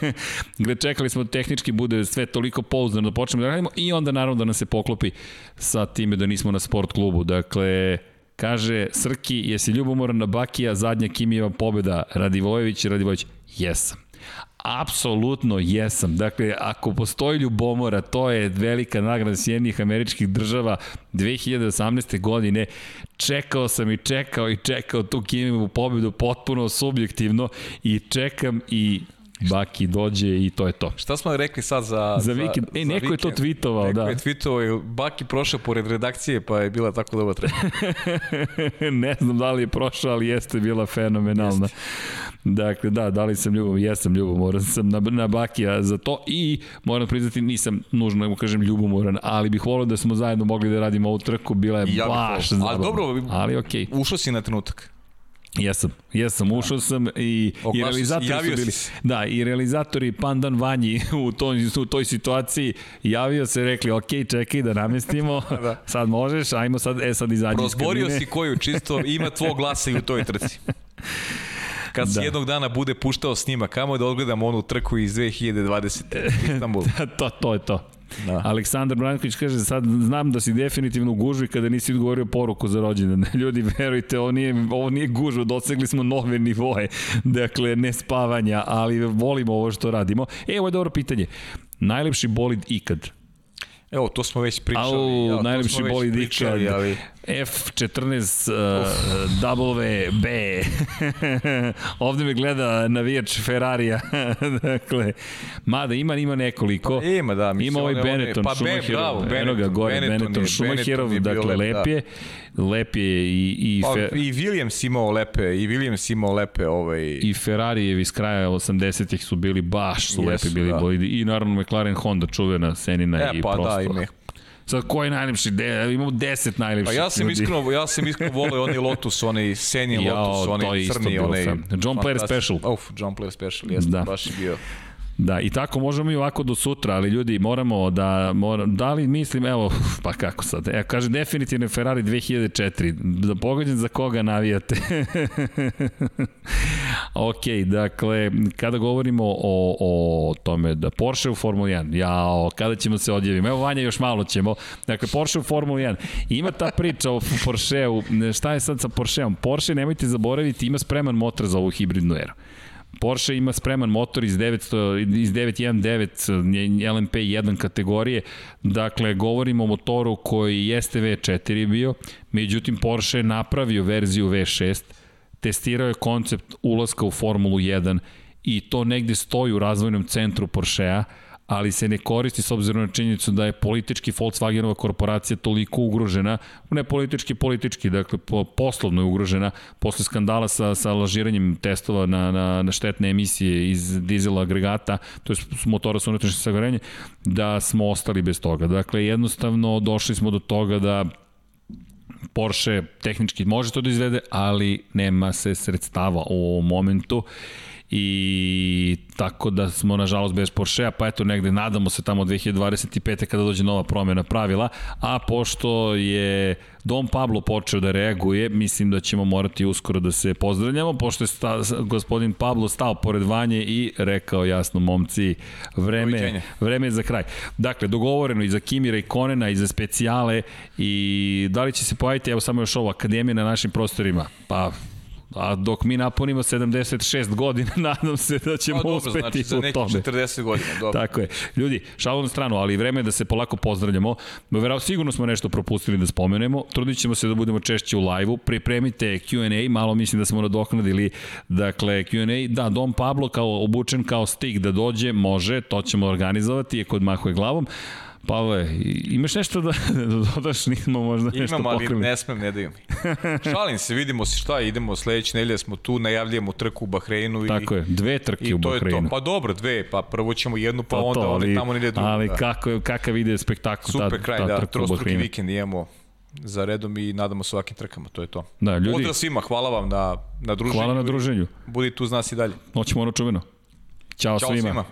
[LAUGHS] gde čekali smo tehnički bude sve toliko pouzdano da počnemo da radimo i onda naravno da nam se poklopi sa time da nismo na sport klubu. Dakle, Kaže, Srki, jesi ljubomoran na Bakija, zadnja Kimijeva pobjeda, Radivojević i Radivojević? Jesam. Apsolutno jesam. Dakle, ako postoji ljubomora, to je velika nagrada Sjedinjenih američkih država 2018. godine. Čekao sam i čekao i čekao tu Kimijevu pobedu potpuno subjektivno i čekam i Baki dođe i to je to. Šta smo rekli sad za... Za vikend. E, neko je to vikend? tweetovao, neko da. je tweetovao, i Baki prošao pored redakcije, pa je bila tako dobra trka. [LAUGHS] ne znam da li je prošao, ali jeste bila fenomenalna. Jeste. Dakle, da, da li sam ljubom, jesam ljubomoran sam na, na Bakija za to i moram priznati nisam nužno da mu kažem ljubomoran, ali bih volio da smo zajedno mogli da radimo ovu trku, bila je ja baš zabavna. Ali dobro, ali. Okay. Ušao si na trenutak. Jesam, jesam, ušao sam i, i si, realizatori su bili, si da, i realizatori Pandan Vanji [LAUGHS] u toj, u toj situaciji javio se, rekli, ok, čekaj da namestimo, [LAUGHS] Da. sad možeš, ajmo sad, e sad izađi iz Prozborio si koju, čisto ima tvog glasa i u toj trci. Kad da. Da. se jednog dana bude puštao snima, kamo da odgledam onu trku iz 2020. u Istanbulu. [LAUGHS] to, to je to. Da. Da. Aleksandar Branković kaže, sad znam da si definitivno gužvi kada nisi odgovorio poruku za rođendan. [LAUGHS] Ljudi, verujte, ovo nije, ovo nije gužva, dosegli smo nove nivoje. Dakle, ne spavanja, ali volimo ovo što radimo. E, ovo je dobro pitanje. Najlepši bolid ikad. Evo, to smo već pričali. Au, ja, najlepši smo već bolid pričali, ikad. Ali... F14 uh, WB. [LAUGHS] Ovde me gleda navijač Ferrarija. [LAUGHS] dakle, mada ima, ima nekoliko. Pa ima, da, mislim, Ima ovaj Benetton, pa Schumacherov. bravo, Eno ga Benetton, gore, Benetton Benetton, je- Schumacherov, Benetton je dakle, lep, da. Lep je i, i, Pa, fe, I Williams imao lepe, i Williams imao lepe ovaj... i Ferrarijevi iz kraja 80-ih su bili baš su Jesu, lepi bili da. bolidi. I naravno McLaren Honda čuvena Senina E, i pa prosto. da, ima ih. Sad, ko je najlepši? De, imamo 10 najlepših Pa ja sam ljudi. iskreno, ja sam iskreno volio onaj Lotus, onaj Senji Jao, Lotus, isto crni, fan. John Player. Special. Uf, John Player Special, jeste, da. baš je bio. Da, i tako možemo i ovako do sutra, ali ljudi, moramo da, mora, da li mislim, evo, [LAUGHS] pa kako sad, evo, kaže definitivno Ferrari 2004, da pogođen za koga navijate. [LAUGHS] ok, dakle, kada govorimo o, o tome da Porsche u Formuli 1, jao, kada ćemo se odjaviti, evo Vanja još malo ćemo, dakle, Porsche u Formuli 1, ima ta priča o Porscheu, šta je sad sa Porscheom? Porsche, nemojte zaboraviti, ima spreman motor za ovu hibridnu eru. Porsche ima spreman motor iz 900 iz 919 LMP1 kategorije. Dakle govorimo o motoru koji jeste V4 bio, međutim Porsche je napravio verziju V6, testirao je koncept ulaska u Formulu 1 i to negde stoji u razvojnom centru Porschea, ali se ne koristi s obzirom na činjenicu da je politički Volkswagenova korporacija toliko ugrožena, ne politički, politički, dakle po, poslovno je ugrožena posle skandala sa, sa lažiranjem testova na, na, na štetne emisije iz dizel agregata, to je motora sa unutrašnjim sagorjenjem, da smo ostali bez toga. Dakle, jednostavno došli smo do toga da Porsche tehnički može to da izvede, ali nema se sredstava u ovom momentu i tako da smo nažalost bez Porschea, pa eto negde nadamo se tamo 2025. kada dođe nova promjena pravila, a pošto je Dom Pablo počeo da reaguje, mislim da ćemo morati uskoro da se pozdravljamo, pošto je sta, gospodin Pablo stao pored Vanje i rekao jasno momci, vreme, Doviđenja. vreme je za kraj. Dakle, dogovoreno i za Kimira i Konena i za specijale i da li će se pojaviti, evo samo još ovo, akademija na našim prostorima, pa A dok mi napunimo 76 godina, [LAUGHS] nadam se da ćemo Pa dobro, uspeti znači za u nekih tome. 40 godina, dobro. Tako je. Ljudi, šalu na stranu, ali vreme je da se polako pozdravljamo. Verao, sigurno smo nešto propustili da spomenemo. Trudit ćemo se da budemo češće u live-u. Pripremite Q&A, malo mislim da smo nadoknadili. Dakle, Q&A, da, Dom Pablo kao obučen kao stig da dođe, može, to ćemo organizovati, je kod mahuje glavom. Pavle, imaš nešto da, [LAUGHS] da dodaš, nismo možda nešto Imam, ali ne smem, ne daju mi. Šalim se, vidimo se šta, idemo sledeće nedelje smo tu, najavljujemo trku u Bahreinu i, Tako je, dve trke i u to je Bahreinu. to. Pa dobro, dve, pa prvo ćemo jednu, pa To, onda to, onda ali, tamo negde drugo. ali da. kako, kakav ide spektakl Super ta, kraj, ta da, trka u trostruki Bahreinu. vikend imamo za redom i nadamo se ovakvim trkama, to je to. Da, ljudi, Pozdrav svima, hvala vam na, na druženju. hvala na druženju. Budite uz nas i dalje. Noć mora čuveno. Ćao, Ćao svima. svima.